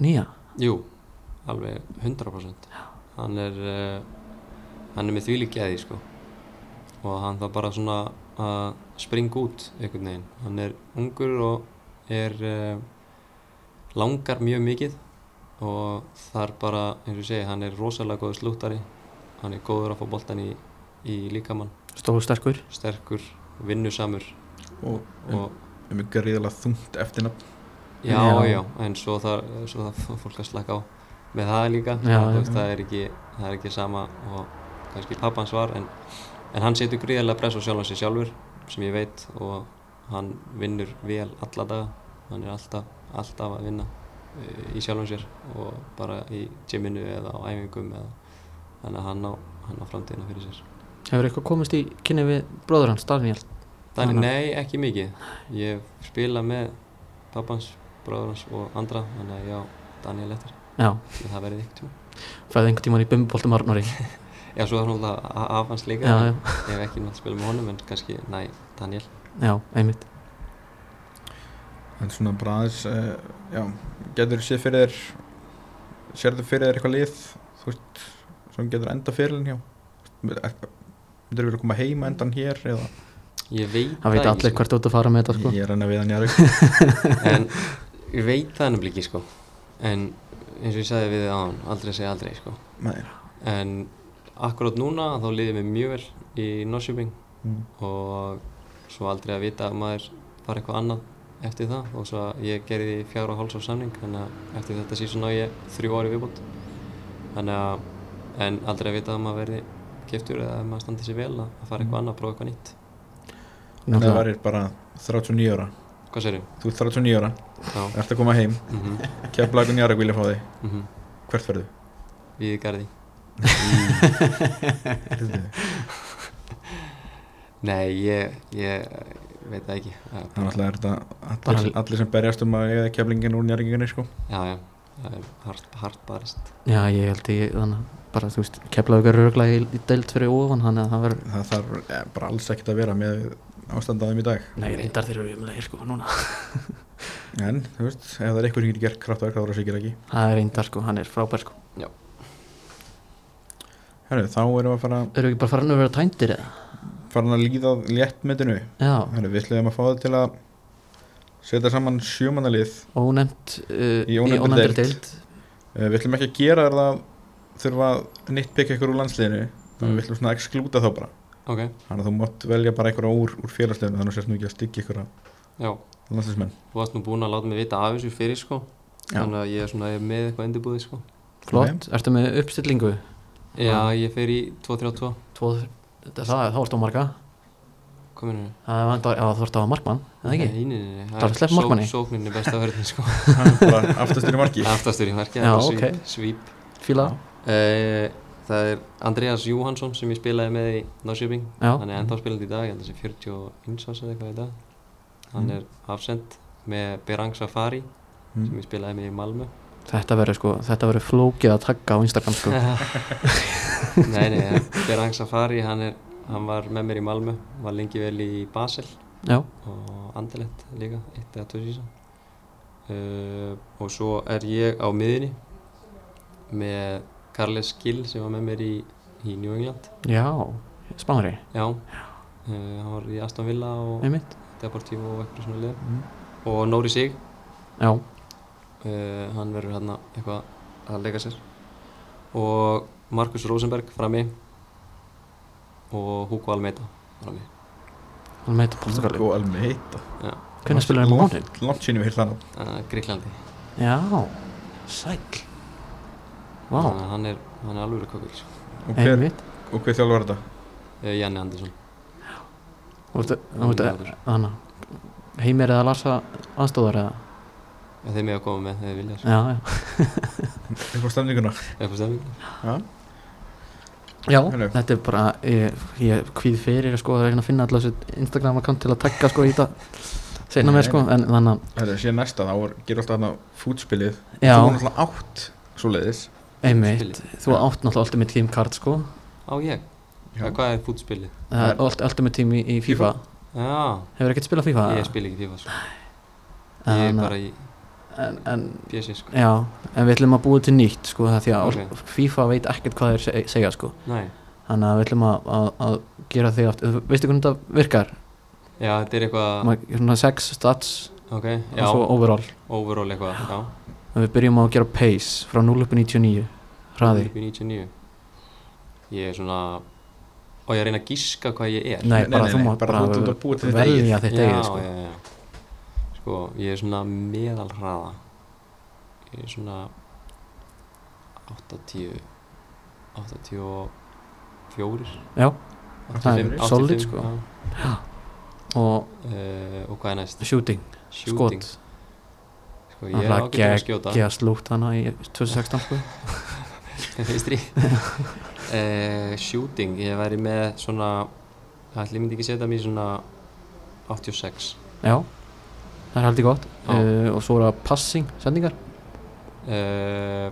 nýja? Jú, alveg 100% hann er uh, hann er með þvílík geði sko. Og hann þarf bara svona að springa út einhvern veginn. Hann er ungur og er uh, langar mjög mikið og þar bara, eins og segi, hann er rosalega góður slúttari. Hann er góður að fá boltan í, í líkamann. Stóð sterkur? Sterkur, vinnusamur. Og, og og um ykkur gríðalega þungt eftirnafn Já, Já. já, en svo þarf svo þarf fólk að slaka á með það líka. Já, það, já. það, er ekki, það er ekki sama og kannski pappans var en, en hann setur gríðarlega press á sjálfan sig sjálfur sem ég veit og hann vinnur vel alla daga. Hann er alltaf, alltaf að vinna eh, í sjálfan sér og bara í gyminu eða á æfingum eða, þannig að hann á, hann á framtíðina fyrir sér. Hefur eitthvað komist í kynni við bróður hans, Daniel? Dani, Hann- nei, ekki mikið. Ég spila með pappans, bróður hans og andra þannig að já, Daniel eftir. Já, það verði ykkur tíma. Fæði einhvern tíman í bumboltum Arnóri? Já, svo er hún alltaf afhans líka. Já, já, ég hef ekki nátt að spila með honum en kannski, næ, Daniel. Já, einmitt en svona bara aðeins uh, já, getur séð fyrir þér sérðu fyrir þér eitthvað lið þú veist, sem getur enda fyrirlin hjá myndir vilja koma heima endan hér eða Ég veit það veit ekki, allir hvert þú ert að fara með þetta sko. ég er enn að við hann Jarvík En ég veit það ennum ekki, sko En eins og ég sagði við þið áðan, aldrei segja aldrei, sko Nei. En akkurát núna þá liðið mér mjög vel í Norrköping Mm. og svo aldrei að vita að maður fara eitthvað annað eftir það og svo að ég gerði fjár og háls á samning þannig að eftir þetta síðan á ég þrjú ári viðbútt þannig að en aldrei að vita að maður verði keftur eða að maður standi sér vel að að fara eitthvað annað, prófa eitthvað nýtt. Það Náttúrulega- væri bara 39 ára. Hvað sérum? þú ert 39 ára, Já, ert að koma heim. Mm -hmm. keflagun Jarvík vilja fá þig, mm hvert ferðu? við garði. Nei, ég, ég veit það ekki. Er þannig að er þetta allir, allir sem berjast um að eiga keflingin úr Jarvíkinni sko. Já, já, það er hart, hart barist. Já, ég held ég þannig að bara, þú veist, keflaðu ykkur örglega í, í deild fyrir ofan þannig að það verður það þarf eh, bara alls ekkert að vera með ástandaðum í dag. Nei, reyndar þeir eru umlegir sko núna. En þú veist, ef það er eitthvað sem getur gert kraftverk þá er það sikir ekki. Það er reyndar sko, hann er frábær sko. Herru, þá erum við að fara, Eru ekki bara farin að vera tændir eða? Fara að líða Herru, við ætlum að fá það til að setja saman sjömanalið ónefnt uh, Í ónefndri deild. uh, Við ætlum ekki að gera það þurfa að nýttpikka ykkur úr landsliðinu Mm. að við ætlum svona að exklúta þá bara. Ok, þannig að þú mátt velja bara einhverja úr, úr félagsliðinu þannig að sérst nú ekki að styggja ykkur já. landsliðsmenn. Þú varst nú búinn að láta mig vita af þessu fyrir sko. Já. Þannig að ég er svona ég er með eitthvað undirbúið sko. Flott, ertu með uppstillingu? Já, ég fer í 2-3-2 Tvo, þetta, það, þá ertu á marga Kominu Það þú ert á markmann, eða ekki? Nei, nei, nei Það er sleppt markmanni. Sóknin er besta verðin sko Hann er bara aftastur í marki Aftastur í marki, Já, það er ok. svíp. Fíla? Uh, Það er Andreas Jóhansson sem ég spilaði með í Norrköping. Hann er ennþá spilandi í dag, ég held að það sé 41 árs eða eitthvað í dag Hann Mm. er afsend með Berang Safari Mm. sem ég spilaði með í Malmö Þetta verður sko, þetta verður flókið að tagga á Instagram sko. Nei, nei, Berang Safari hann, er, hann var með mér í Malmö var lengi vel í Basel Já, og Anderlecht líka, eitt eða tvö sísón uh, og svo er ég á miðinni með Carles Gill sem var með mér í, í New England. Já, spánari já, uh, hann var í Aston Villa og Deportivo og eitthvað svona lið Mm. og Nóri Sig, Já, uh, hann verður hérna eitthvað að leika sér. Og Markus Rosenberg frammi. Og Hugo Almeida frammi. Meitur Portugali. Hugo Almeida? Já, Hvernig spilar hann mánu? Langt sínum við hérna uh, Gríklandi Já, sæl Vá, uh, hann er, hann er alveg kökul sko. Og hver, einmitt. og hver þjálfur var þetta? uh, Janni Andersson. Þú veist, þannig Heimir eða Larsa aðstóðar eða ja, þeir með að koma með þegar vilja sko. Já, já. Upp á stemninguna? Eitthvað stefning Já, Já, Hello. þetta er bara ég, ég kvíð fyrir sko að reyna að finna alltaf þessu Instagram account til að tagga sko í þetta segna mér sko, en þannig að það er síðan næsta þá er- gerur alltaf þarna fútspilið. Þú var náttúrulega átt svoleiðis. Einmitt, Fútspilið. þú átt náttúrulega Ultimate Team card sko. Á ég, hvað er fútspilið? Það er Ult- Ultimate Team í, í FIFA. Já, Hefur ekkert spilað FIFA? ég spil ekki FIFA sko. ég er En- bara í en, en, PC sko. Já, en við ætlum að búa til nýtt sko það því að Ok. FIFA veit ekkert hvað þeir seg- segja sko Nei. Þannig að við ætlum að, að, að gera þig aftur Veistu hvernig þetta virkar? já, þetta er eitthvað Ma- Svona sex stats ok, og já, svo overall overall eitthvað já, En við byrjum að gera pace frá 0 upp í 99 Hraði upp í 99 ég er svona og ég reyna að gíska hvað ég er Nei, Nei, bara nei, þú nei, mátt bara þitt velja eigið. þitt já, eigið sko. já, já sko, ég er svona meðalhraða ég er svona 80 84 Já, 85, það er solid, 85, sko. já. og uh, og hvað er næst? shooting, Shooting skot sko, ég er ágættur að skjóta Geða slútt hana í 2016 sko. Vinstri uh, Shooting, ég væri með svona ég myndi ekki setja mér svona 86 Já, það er heldur gott. Já. uh, Og svo er það passing, sendingar. Uh,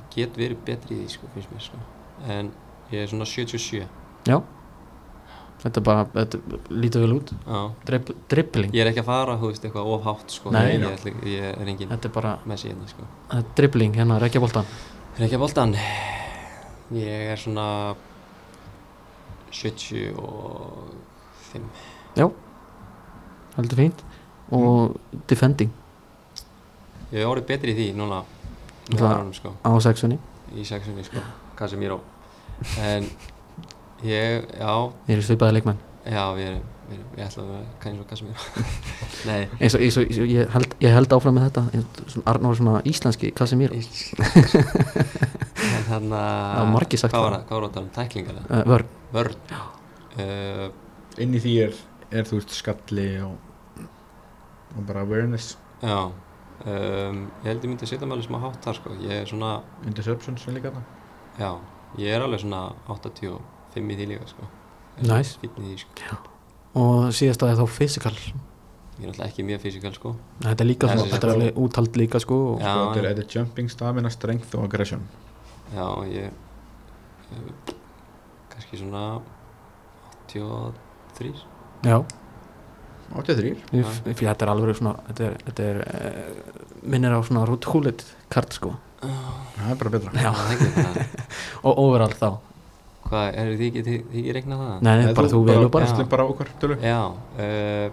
Ég get verið betri í því sko, finnst mér sko. En ég er svona 77 Já. Þetta bara, þetta lítur vel út. Já. Drib, Dribbling, Ég er ekki að fara, þú veist, eitthvað of hátt sko. Nei, ég, já. ætli, ég er engin þetta er bara hérna sko. Dribbling, hérna, reykjaboltan Reykja boltan Ég er svona 75 Heldur fínt Og defending. Ég er orðið betri í því núna árunum sko. á sexunni Í sexunni sko. Casemiro En ég, já. Þeir eru svipaði leikmenn. Já, við erum, við erum, ég ætla að vera kannski svo Casemiro Nei. Eins og, eins og, eins og ég, held, ég held áfram með þetta. Eins og svona íslenski Casemiro En þannig Það var margir sagt Hvað var það. það? Hvað var það? Um? Tæklingar eða? uh, Vörn, Vörn. Uh, Inn í því er, er þú veist skalli og, og bara awareness. Já um, Ég held ég myndi að setja mig alveg smá hátt þar sko. Ég er svona interceptions er líka þarna. Já, ég er alveg svona 85 í því líka sko. Nice. Í því sko. Og síðast að það er þá physical. Ég er náttúrulega ekki mjög fysikal sko. Þetta er líka svona, þetta er alveg úthald líka sko og, Já, sko, þetta er, já. þetta er jumping, stamina, strength og aggression. Já, ég uh, kannski svona 83 já, 83 ég, fyrir þetta er alveg svona þetta er, þetta er uh, minnir á svona Ruth Hullet kart sko. Það er bara betra. Já. Það er ekki það. Og overall þá. Hvað, er þið ekki, þið, þið ekki reiknað það? nei, nei, bara þú velur bara Já. Slum bara okkur tölu. Já uh,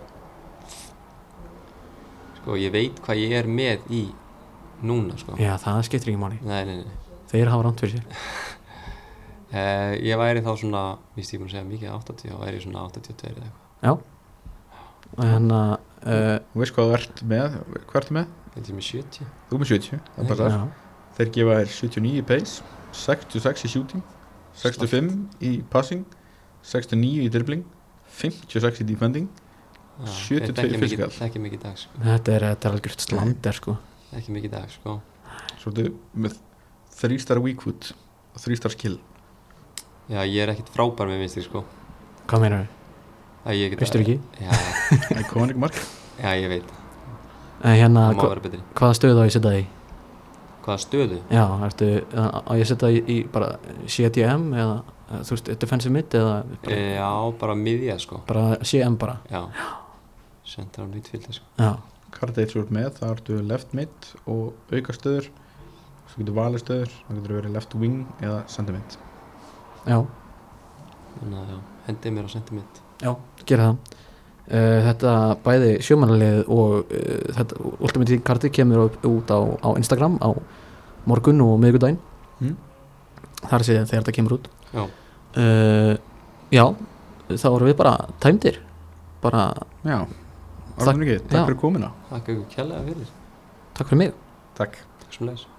Sko, ég veit hvað ég er með í núna sko. Já, það skiptir ekki máli. Nei, nei, nei. Þeir hafa rámt fyrir sér. Uh, Ég væri þá svona, víst ég búin að segja mikið 80 þá væri ég svona 82 eða eitthvað. Já hérna uh, Þú veist hvað þú ert með, hvað ertu með? Held ég með 70 Þú er með 70, það er bara já, það. Þeir gefa þér 79 í pace 66 í shooting 65 í passing 69 í dribbling 56 í defending Já, 72 ég þekki mikið- physical. Þekki mikið í dag sko. Þetta er, þetta er algjört slander sko. Ekki mikið í dag sko. Svo þú með 3 star weak foot og 3 star skill. Já, ég er ekkit frábær með vinstri sko. Hvað meinar þau? Það ég get Austurríki? Já, Iconic mark. Já, ég veit. En hérna, það hva, hvaða stöðu á ég setja það í? hvaða stöðu? Já, ertu, á ég setja það í, í bara CDM eða, þú veist, defensive mid eða bara, E, já, bara miðja sko. Bara CM bara? Já, central midfield sko. Já, Kartið svo ert með, það ertu left mid og auka stöður. Svo getur valið stöður, það getur verið left wing eða center mid. Já, þannig að já, hendið mér á sentiment já, gera það. Uh, Þetta bæði sjómanalið og uh, þetta Ultimate Team kartið kemur upp, út á, á Instagram á morgun og miðgudaginn mm? þar sé þegar þetta kemur út. Já, uh, Já, þá erum við bara tæmdir. Bara Já, Takk- árið mikið, takk fyrir komina þakka ykkur kjærlega fyrir. Takk fyrir mig. Takk. Takk